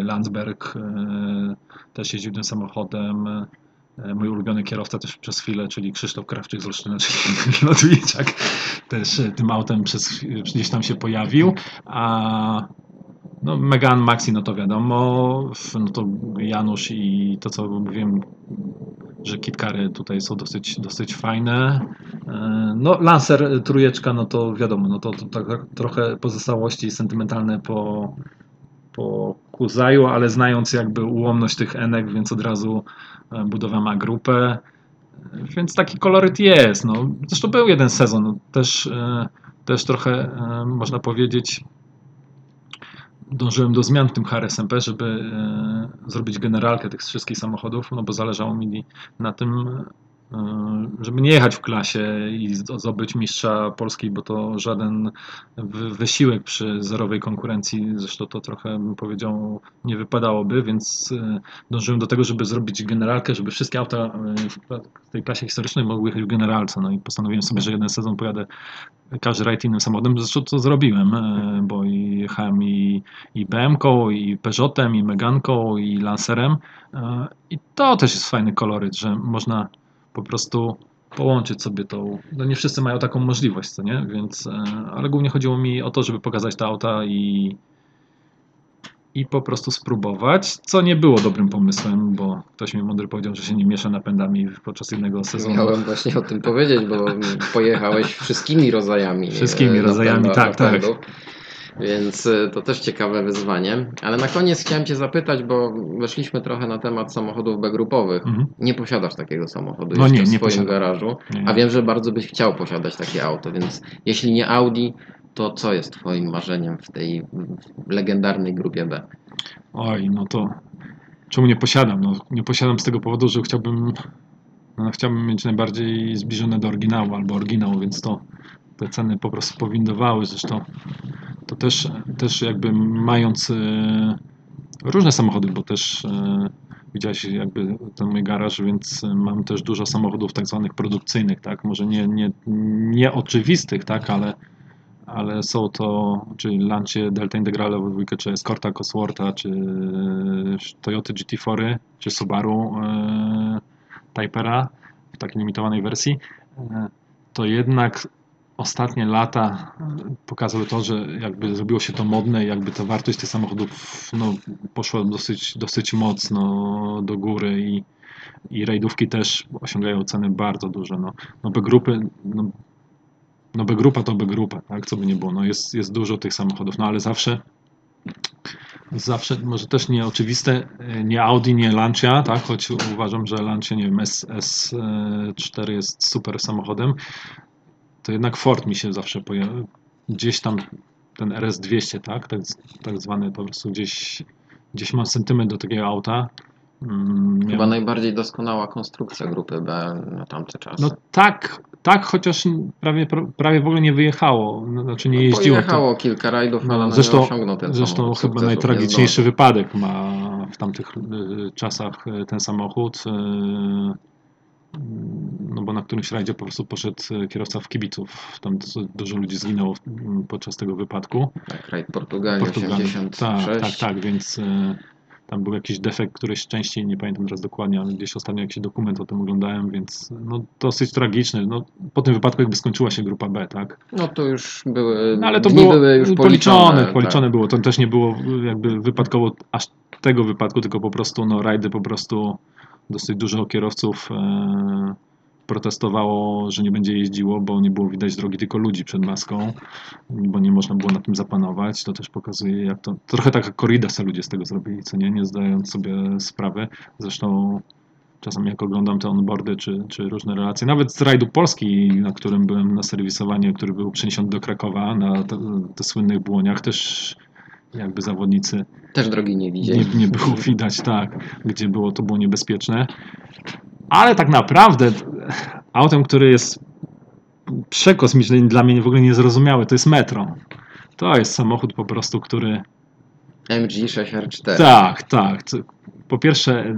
Landsberg e, też jeździł tym samochodem. E, Mój ulubiony kierowca też przez chwilę, czyli Krzysztof Krawczyk z Olsztyna, czyli Lotwiczak, też e, tym autem przez, gdzieś tam się pojawił. A no, Megan Maxi, no to wiadomo, no to Janusz i to, co mówiłem, że kitkary tutaj są dosyć, dosyć fajne. E, No, Lancer trójeczka, no to wiadomo, no to, to tak trochę pozostałości sentymentalne po, po Kuzaju, ale znając jakby ułomność tych enek, więc od razu e, budowa ma grupę. E, Więc taki koloryt jest. No. Zresztą był jeden sezon, no, też, e, też trochę można powiedzieć dążyłem do zmian w tym HRSMP, żeby zrobić generalkę tych wszystkich samochodów, no bo zależało mi na tym, żeby nie jechać w klasie i zdobyć mistrza Polski, bo to żaden wy- wysiłek przy zerowej konkurencji, zresztą to trochę bym powiedział nie wypadałoby, więc e, dążyłem do tego, żeby zrobić generalkę, żeby wszystkie auta e, w tej klasie historycznej mogły jechać w generalce, no i postanowiłem sobie, że jeden sezon pojadę każdy rajd innym samochodem, zresztą to zrobiłem, e, bo i jechałem i, i BM-ką, i Peugeotem, i Meganką, i Lancerem e, i to też jest fajny koloryt, że można po prostu połączyć sobie tą, no nie wszyscy mają taką możliwość, co nie, więc, e, ale głównie chodziło mi o to, żeby pokazać te auta i i po prostu spróbować, co nie było dobrym pomysłem, bo ktoś mi mądry powiedział, że się nie miesza napędami podczas jednego sezonu. Miałem właśnie o tym powiedzieć, bo pojechałeś wszystkimi rodzajami. Wszystkimi e, rodzajami, tak, tak. Więc e, to też ciekawe wyzwanie. Ale na koniec chciałem Cię zapytać, bo weszliśmy trochę na temat samochodów B-grupowych. Mhm. Nie posiadasz takiego samochodu No nie, w swoim posiadam. garażu, Nie, a nie. wiem, że bardzo byś chciał posiadać takie auto, więc jeśli nie Audi, to co jest Twoim marzeniem w tej legendarnej grupie B? Oj, no to czemu nie posiadam? No, nie posiadam z tego powodu, że chciałbym, no, chciałbym mieć najbardziej zbliżone do oryginału albo oryginał, więc to te ceny po prostu powindowały. Zresztą to też, też jakby mając e, różne samochody, bo też e, widziałeś jakby ten mój garaż, więc e, mam też dużo samochodów tak zwanych produkcyjnych, tak? Może nie, nie, nie oczywistych, tak? Ale ale są to, czyli Lancia Delta Integrale w dwójkę, czy Escorta Cosworta, czy Toyota GT4, czy Subaru e, Typera w takiej limitowanej wersji, e, to jednak ostatnie lata pokazały to, że jakby zrobiło się to modne i jakby ta wartość tych samochodów no, poszła dosyć, dosyć mocno do góry i, i rajdówki też osiągają ceny bardzo duże. No, no B grupy, no, no grupa to B grupa, tak, co by nie było. No jest, jest dużo tych samochodów, no ale zawsze zawsze, może też nieoczywiste, e, nie Audi, nie Lancia, tak, choć uważam, że Lancia, nie wiem, S, S4 jest super samochodem, to jednak Ford mi się zawsze pojawia, gdzieś tam ten RS200, tak, tak, tak zwany po prostu gdzieś, gdzieś mam sentyment do takiego auta. Mm, Chyba najbardziej doskonała konstrukcja grupy B na tamte czasy. No tak, tak, chociaż prawie, prawie w ogóle nie wyjechało, no, znaczy nie jeździło. to- Pojechało kilka rajdów, No, ale no zresztą- nie osiągnął ten Zresztą chyba najtragiczniejszy zdążył. wypadek ma w tamtych y, czasach y, ten samochód. No bo na którymś rajdzie po prostu poszedł y, kierowca w kibiców. Tam du- dużo ludzi zginęło podczas tego wypadku. Tak, rajd Portugalii Portugalii. 86. Tak, tak, tak, więc y, tam był jakiś defekt któryś części, nie pamiętam teraz dokładnie, ale gdzieś ostatnio jakiś dokument o tym oglądałem, więc no, dosyć tragiczny. No, po tym wypadku jakby skończyła się grupa B, tak? No to już były, No, ale to było były już policzone, policzone. policzone tak. było. To też nie było jakby wypadkowo aż tego wypadku, tylko po prostu no, rajdy po prostu dosyć dużo kierowców e, protestowało, że nie będzie jeździło, bo nie było widać drogi, tylko ludzi przed maską, bo nie można było na tym zapanować. To też pokazuje, jak to. Trochę taka korrida se ludzie z tego zrobili, co nie, nie zdając sobie sprawy. Zresztą czasami jak oglądam te onboardy czy, czy różne relacje, nawet z rajdu Polski, na którym byłem na serwisowaniu, który był przeniesiony do Krakowa na te, te słynnych błoniach, też jakby zawodnicy Też drogi nie widzieli. nie, nie było widać, tak, gdzie było to było niebezpieczne. Ale tak naprawdę autem, który jest przekosmiczny dla mnie w ogóle niezrozumiały, to jest metro. To jest samochód po prostu, który MG6R4. tak, tak. Po pierwsze, e,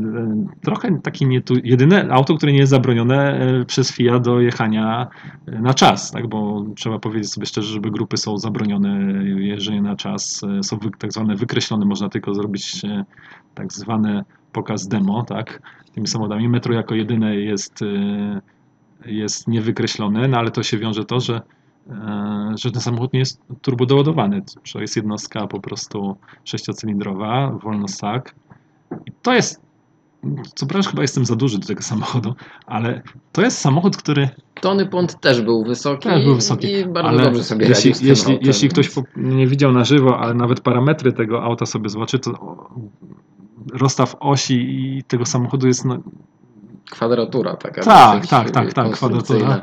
trochę taki nie tu, jedyne auto, które nie jest zabronione e, przez FIA do jechania e, na czas, tak? bo trzeba powiedzieć sobie szczerze, żeby grupy są zabronione jeżdżenie na czas, są tak zwane wykreślone, można tylko zrobić tak zwane pokaz demo, tak? Tymi samochodami. Metro jako jedyne jest, jest niewykreślone, no ale to się wiąże to, że że ten samochód nie jest turbodoładowany. To jest jednostka po prostu sześciocylindrowa, wolnostak. I to jest, co prawda chyba jestem za duży do tego samochodu, ale to jest samochód, który Tony Pont też był wysoki, też był wysoki. i bardzo ale dobrze sobie jeśli, radził jeśli, autem. jeśli ktoś nie widział na żywo, ale nawet parametry tego auta sobie zobaczy, to rozstaw osi i tego samochodu jest no, Kwadratura taka. Tak, tak, tak, tak, konstrukcyjna. kwadratura.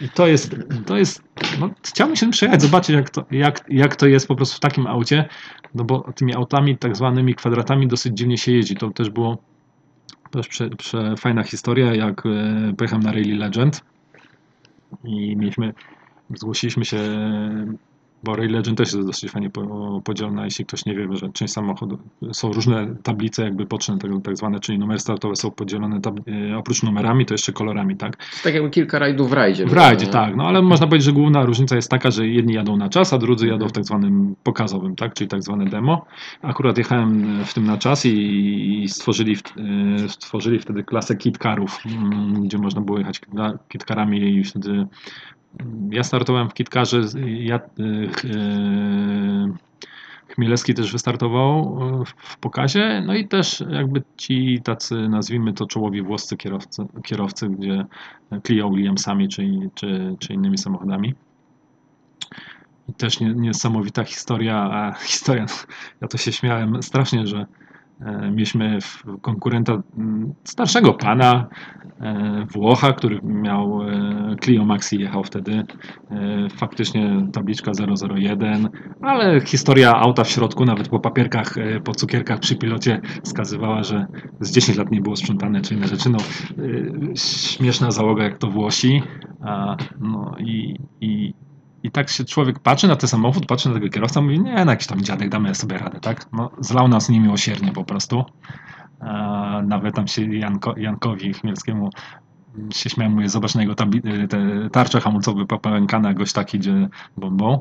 I to jest, to jest, no, chciałbym się przejechać, zobaczyć jak to, jak, jak to jest po prostu w takim aucie, no bo tymi autami tak zwanymi kwadratami dosyć dziwnie się jeździ. To też było też prze, prze fajna historia, jak e, pojechałem na Rally Legend i mieliśmy, zgłosiliśmy się, bo Rally Legend też jest dosyć fajnie po- podzielona, jeśli ktoś nie wie, że część samochodów, są różne tablice jakby poczne, tego, tak zwane, czyli numery startowe są podzielone e, oprócz numerami, to jeszcze kolorami, tak? Tak jakby kilka rajdów w rajdzie. W było, rajdzie, nie? tak, no ale można powiedzieć, że główna różnica jest taka, że jedni jadą na czas, a drudzy jadą w tak zwanym pokazowym, tak, czyli tak zwane demo. Akurat jechałem w tym na czas i, i stworzyli, e, stworzyli wtedy klasę kitkarów, mm, gdzie można było jechać kitkarami i wtedy ja startowałem w kitkarze, ja, e, e, Chmielewski też wystartował e, w- pokazie, no i też jakby ci tacy, nazwijmy to czołowi włoscy kierowcy, kierowcy gdzie Clio Williamsami czy, czy, czy innymi samochodami. I też nie, niesamowita historia, a historia, ja to się śmiałem strasznie, że mieliśmy w- konkurenta mm, starszego pana, e, Włocha, który miał e, Clio Maxi, jechał wtedy, e, faktycznie tabliczka 001, ale historia auta w środku, nawet po papierkach, e, po cukierkach przy pilocie wskazywała, że z 10 lat nie było sprzątane czy inne rzeczy. No, śmieszna załoga jak to Włosi. No i, i, i tak się człowiek patrzy na ten samochód, patrzy na tego kierowcę, mówi, nie, no jakiś tam dziadek, damy sobie radę, tak? No, zlał nas niemiłosiernie po prostu. Nawet tam się Janko, Jankowi Chmielskiemu się śmiałem, mówię, zobacz na jego tabli- te tarcze hamulcowe popękane, gość taki idzie bombą.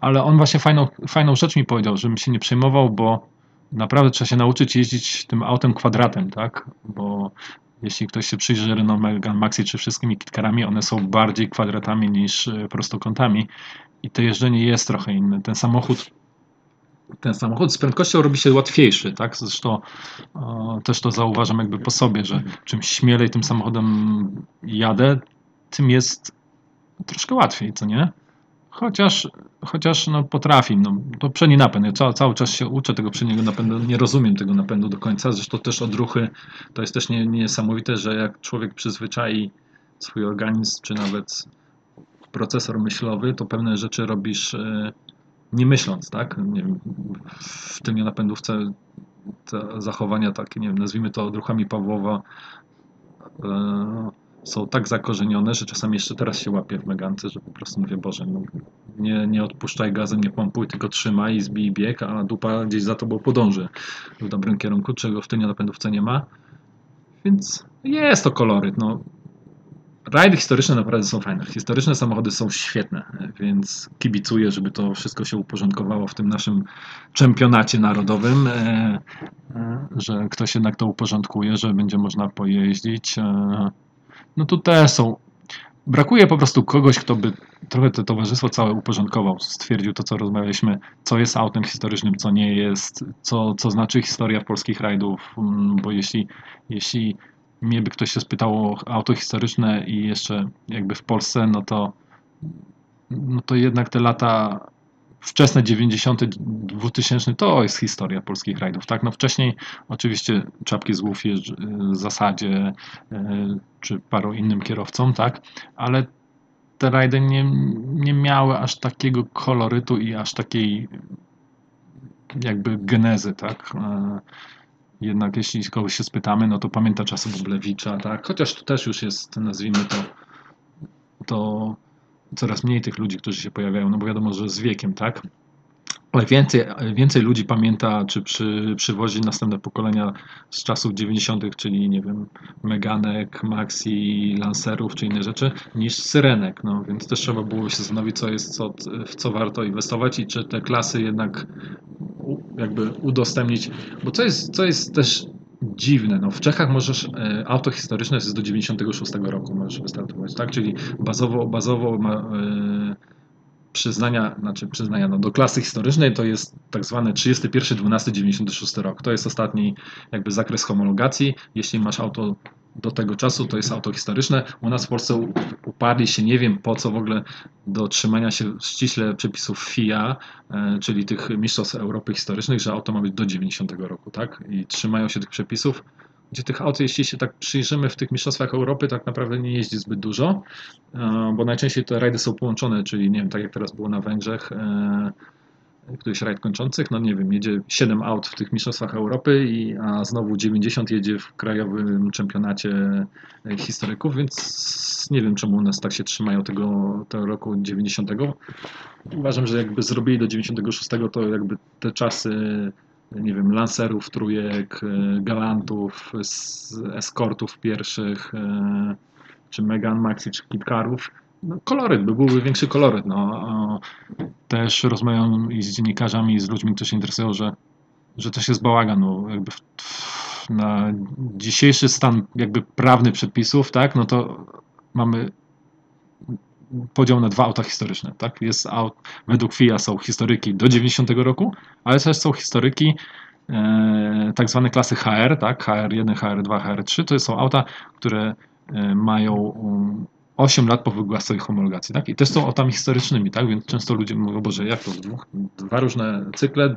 Ale on właśnie fajną, fajną rzecz mi powiedział, żebym się nie przejmował, bo naprawdę trzeba się nauczyć jeździć tym autem kwadratem, tak? Bo jeśli ktoś się przyjrzy Renault Megane Maxi czy wszystkimi kitkarami, one są bardziej kwadratami niż e, prostokątami i to jeżdżenie jest trochę inne. Ten samochód ten samochód z prędkością robi się łatwiejszy, tak? Zresztą też to zauważam jakby po sobie, że czym śmielej tym samochodem jadę, tym jest troszkę łatwiej, co nie? Chociaż, chociaż no, potrafi, no, to przedni napęd. Ja cały, cały czas się uczę tego przedniego napędu, nie rozumiem tego napędu do końca. Zresztą też odruchy, to jest też nie, niesamowite, że jak człowiek przyzwyczai swój organizm, czy nawet procesor myślowy, to pewne rzeczy robisz e, nie myśląc, tak? Nie wiem, w tym napędówce te zachowania takie, nie wiem, nazwijmy to odruchami Pawłowa, e, są tak zakorzenione, że czasami jeszcze teraz się łapię w Megance, że po prostu mówię, Boże, no, nie, nie odpuszczaj gazem, nie pompuj, tylko trzymaj i zbij bieg, a dupa gdzieś za tobą podąży w dobrym kierunku, czego w tylnie napędówce nie ma. Więc jest to koloryt. No. Rajdy historyczne naprawdę są fajne. Historyczne samochody są świetne, więc kibicuję, żeby to wszystko się uporządkowało w tym naszym czempionacie narodowym, e, e, że ktoś jednak to uporządkuje, że będzie można pojeździć. No tu też są. Brakuje po prostu kogoś, kto by trochę to towarzystwo całe uporządkował, stwierdził to, co rozmawialiśmy, co jest autem historycznym, co nie jest, co, co znaczy historia polskich rajdów, mm, bo jeśli, jeśli mnie by ktoś się spytał o auto historyczne i jeszcze jakby w Polsce, no to, no to jednak te lata wczesne 90., 2000 to jest historia polskich rajdów, tak? No wcześniej oczywiście czapki z głów jeżdż, w zasadzie e, czy paru innym kierowcom, tak? Ale te rajdy nie, nie miały aż takiego kolorytu i aż takiej jakby genezy, tak? E, Jednak jeśli kogoś się spytamy, no to pamięta czasy Bublewicza, tak? Chociaż tu też już jest, nazwijmy to, to coraz mniej tych ludzi, którzy się pojawiają, no bo wiadomo, że z wiekiem, tak? Ale więcej, więcej ludzi pamięta, czy przy, przywozi następne pokolenia z czasów 90., czyli nie wiem, Meganek, Maxi, Lancerów czy inne rzeczy, niż Syrenek. No, więc też trzeba było się zastanowić, co jest, co, w co warto inwestować i czy te klasy jednak jakby udostępnić. Bo co jest, co jest też dziwne, no w Czechach możesz, e, auto historyczne jest do 96 roku możesz wystartować, tak? Czyli bazowo, bazowo ma, e, przyznania, znaczy przyznania no, do klasy historycznej to jest tak zwany 31.12.96 rok. To jest ostatni jakby zakres homologacji. Jeśli masz auto do tego czasu, to jest auto historyczne. U nas w Polsce uparli się, nie wiem po co w ogóle, do trzymania się ściśle przepisów FIA, e, czyli tych mistrzostw Europy historycznych, że auto ma być do 90 roku, tak? I trzymają się tych przepisów gdzie tych aut, jeśli się tak przyjrzymy w tych mistrzostwach Europy, tak naprawdę nie jeździ zbyt dużo, e, bo najczęściej te rajdy są połączone, czyli nie wiem, tak jak teraz było na Węgrzech, e, któryś rajd kończących, no nie wiem, jedzie 7 aut w tych mistrzostwach Europy, i, a znowu 90 jedzie w krajowym czempionacie historyków, więc nie wiem czemu u nas tak się trzymają tego, tego roku 90. Uważam, że jakby zrobili do 96, to jakby te czasy nie wiem, lancerów, trójek, e, galantów, eskortów pierwszych, e, czy Megan Maxi, czy Kitkarów, no, koloryt, by byłby większy koloryt. No. Też rozmawiam i z dziennikarzami, i z ludźmi, którzy się interesują, że, że to się jest bałagan. No, jakby na dzisiejszy stan jakby prawny przepisów, tak, no to mamy podział na dwa auta historyczne. Tak? Jest aut, według FIA są historyki do 90 roku, ale też są historyki e, tak zwane klasy HR, tak? HR1, HR2, HR3. To są auta, które e, mają 8 lat po wygłasie swojej homologacji. Tak? I też są autami historycznymi, tak? więc często ludzie mówią, Boże, jak to? Dwa różne cykle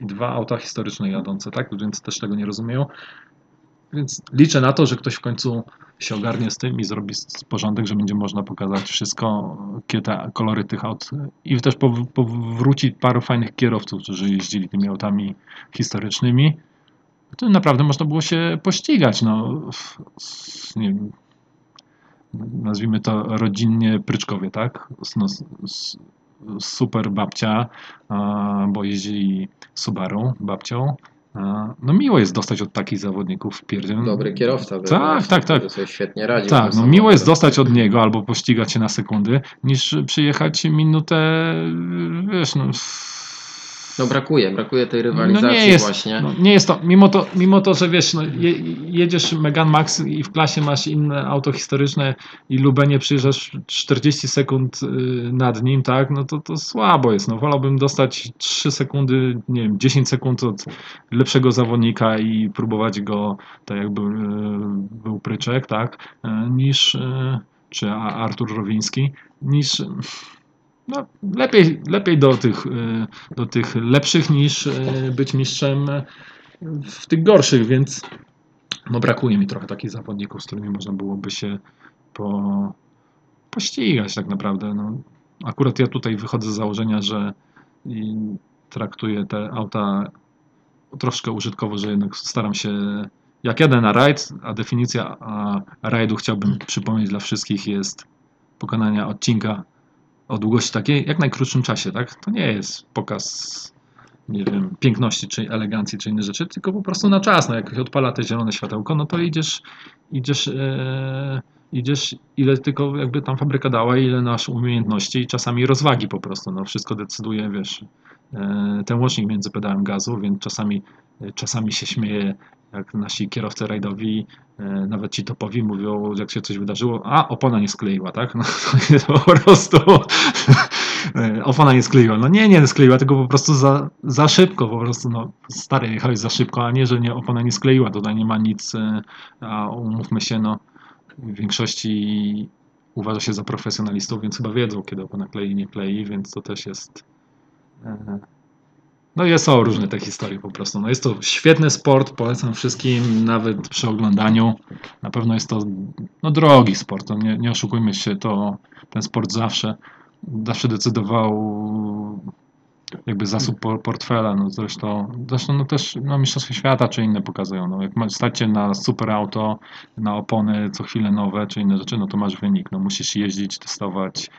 i dwa auta historyczne jadące, tak? więc też tego nie rozumieją. Więc liczę na to, że ktoś w końcu się ogarnie z tym i zrobi porządek, że będzie można pokazać wszystko, te kolory tych aut i też powróci paru fajnych kierowców, którzy jeździli tymi autami historycznymi. To naprawdę można było się pościgać. No, nie wiem, nazwijmy to rodzinnie Pryczkowie, tak? No, super babcia, bo jeździli Subaru babcią no miło jest dostać od takich zawodników pierdziel. Dobry kierowca. Tak, tak, tak. Sobie świetnie radzi. Tak, no miło jest dostać od niego albo pościgać się na sekundy, niż przyjechać minutę, wiesz, no no brakuje, brakuje tej rywalizacji no nie jest, właśnie. No nie jest to, mimo to, mimo to że wiesz, no, je, jedziesz Megan Max i w klasie masz inne auto historyczne i Lubenie przyjeżdżasz 40 sekund y, nad nim, tak, no to, to słabo jest. No wolałbym dostać 3 sekundy, nie wiem, 10 sekund od lepszego zawodnika i próbować go, tak jakby y, był Pryczek, tak, y, niż, czy Artur Rowiński, niż no, lepiej, lepiej do, tych, y, do tych lepszych niż y, być mistrzem w tych gorszych, więc no, brakuje mi trochę takich zawodników, z którymi można byłoby się po, pościgać tak naprawdę. No, akurat ja tutaj wychodzę z założenia, że traktuję te auta troszkę użytkowo, że jednak staram się jak jadę na rajd, a definicja rajdu chciałbym przypomnieć dla wszystkich jest pokonania odcinka o długości takiej, jak najkrótszym czasie, tak? To nie jest pokaz, nie wiem, piękności, czy elegancji, czy inne rzeczy, tylko po prostu na czas. No jak odpala te zielone światełko, no to idziesz, idziesz, e, idziesz ile tylko jakby tam fabryka dała, ile nasz umiejętności i czasami rozwagi po prostu. No wszystko decyduje, wiesz, e, ten łącznik między pedałem gazu, więc czasami, czasami się śmieje jak nasi kierowcy rajdowi, e, nawet ci topowi mówią, jak się coś wydarzyło, a opona nie skleiła, tak? No, to jest po prostu e, opona nie skleiła. No nie, nie skleiła, tylko po prostu za, za szybko, po prostu no stary, jechałeś za szybko, a nie, że nie, opona nie skleiła, tutaj nie ma nic, e, a umówmy się, no w większości uważa się za profesjonalistów, więc chyba wiedzą, kiedy opona klei, nie klei, więc to też jest no jest są różne te historie po prostu. No jest to świetny sport, polecam wszystkim, nawet przy oglądaniu. Na pewno jest to no, drogi sport, no, nie, nie oszukujmy się, to ten sport zawsze, zawsze decydował jakby zasób por- portfela, no zresztą, zresztą no też no, Mistrzostwa Świata czy inne pokazują, no jak się na super auto, na opony co chwilę nowe czy inne rzeczy, no to masz wynik, no musisz jeździć, testować,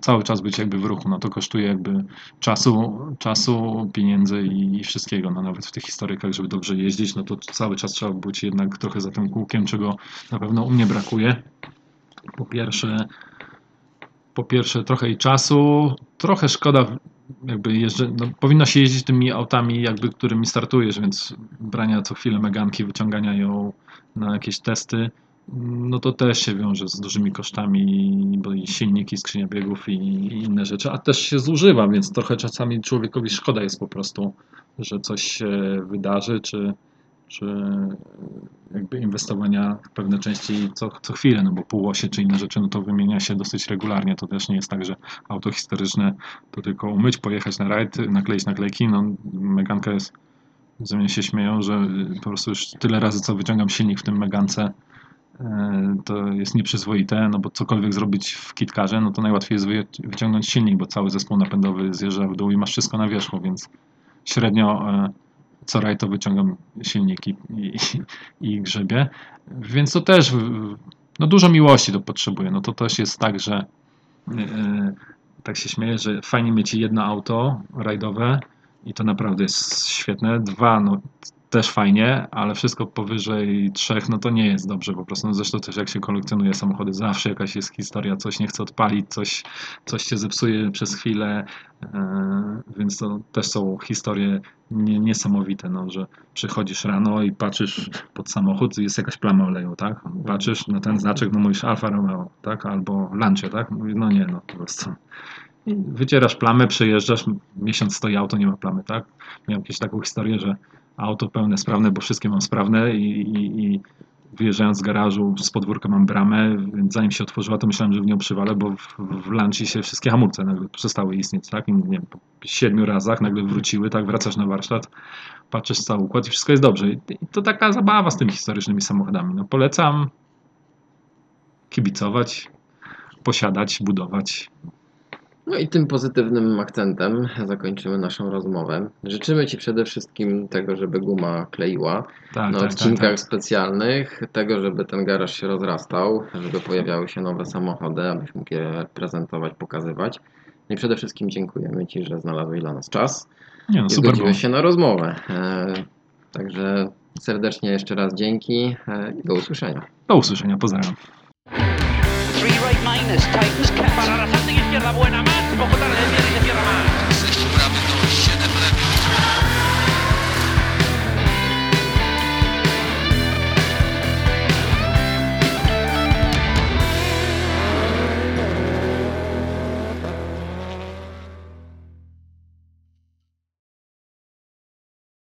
cały czas być jakby w ruchu, no to kosztuje jakby czasu, czasu pieniędzy i, i wszystkiego, no nawet w tych historykach, żeby dobrze jeździć, no to cały czas trzeba być jednak trochę za tym kółkiem, czego na pewno u mnie brakuje. Po pierwsze, po pierwsze trochę i czasu, trochę szkoda jakby jeżdżę, no, powinno się jeździć tymi autami jakby, którymi startujesz, więc brania co chwilę meganki, wyciągania ją na jakieś testy, no to też się wiąże z dużymi kosztami, bo i silniki, skrzynia biegów i, i inne rzeczy, a też się zużywa, więc trochę czasami człowiekowi szkoda jest po prostu, że coś się wydarzy, czy, czy jakby inwestowania w pewne części co, co chwilę, no bo półosie czy inne rzeczy, no to wymienia się dosyć regularnie, to też nie jest tak, że auto historyczne to tylko umyć, pojechać na rajd, nakleić naklejki, no Meganka jest, ze mnie się śmieją, że po prostu już tyle razy co wyciągam silnik w tym Megance, to jest nieprzyzwoite, no bo cokolwiek zrobić w kitkarze, no to najłatwiej jest wyciągnąć silnik, bo cały zespół napędowy zjeżdża w dół i masz wszystko na wierzchu, więc średnio e, co raj to wyciągam silnik i, i, i grzebię, więc to też no dużo miłości to potrzebuje, no to też jest tak, że e, tak się śmieję, że fajnie mieć jedno auto rajdowe i to naprawdę jest świetne, dwa no też fajnie, ale wszystko powyżej trzech, no to nie jest dobrze po prostu. No zresztą też jak się kolekcjonuje samochody, zawsze jakaś jest historia, coś nie chce odpalić, coś, coś się zepsuje przez chwilę, e, więc to też są historie nie, niesamowite, no, że przychodzisz rano i patrzysz pod samochód, jest jakaś plama oleju, tak? Patrzysz na ten znaczek, no mówisz Alfa Romeo, tak? Albo Lancia, tak? Mówisz, no nie, no po prostu. Wycierasz plamę, przejeżdżasz, miesiąc stoi auto, nie ma plamy, tak? Miałem jakąś taką historię, że auto pełne sprawne, bo wszystkie mam sprawne i, i, i wyjeżdżając z garażu z podwórka mam bramę, więc zanim się otworzyła, to myślałem, że w nią przywalę, bo w, w Lanci się wszystkie hamulce nagle przestały istnieć, tak? I nie wiem, po siedmiu razach nagle wróciły, tak? Wracasz na warsztat, patrzysz cały układ i wszystko jest dobrze. I i to taka zabawa z tymi historycznymi samochodami. No polecam kibicować, posiadać, budować. No i tym pozytywnym akcentem zakończymy naszą rozmowę. Życzymy Ci przede wszystkim tego, żeby guma kleiła Tak, na tak, odcinkach tak, tak. specjalnych, tego, żeby ten garaż się rozrastał, żeby pojawiały się nowe samochody, abyś mógł je prezentować, pokazywać. No i przede wszystkim dziękujemy Ci, że znalazłeś dla nas czas Nie no, i było. zgodziłeś się na rozmowę. E, Także serdecznie jeszcze raz dzięki e, i do usłyszenia. Do usłyszenia, pozdrawiam. Three right minus, tightens cap. Para la salta izquierda, buena más. Poco tarde, viene izquierda más. Sześć prawy do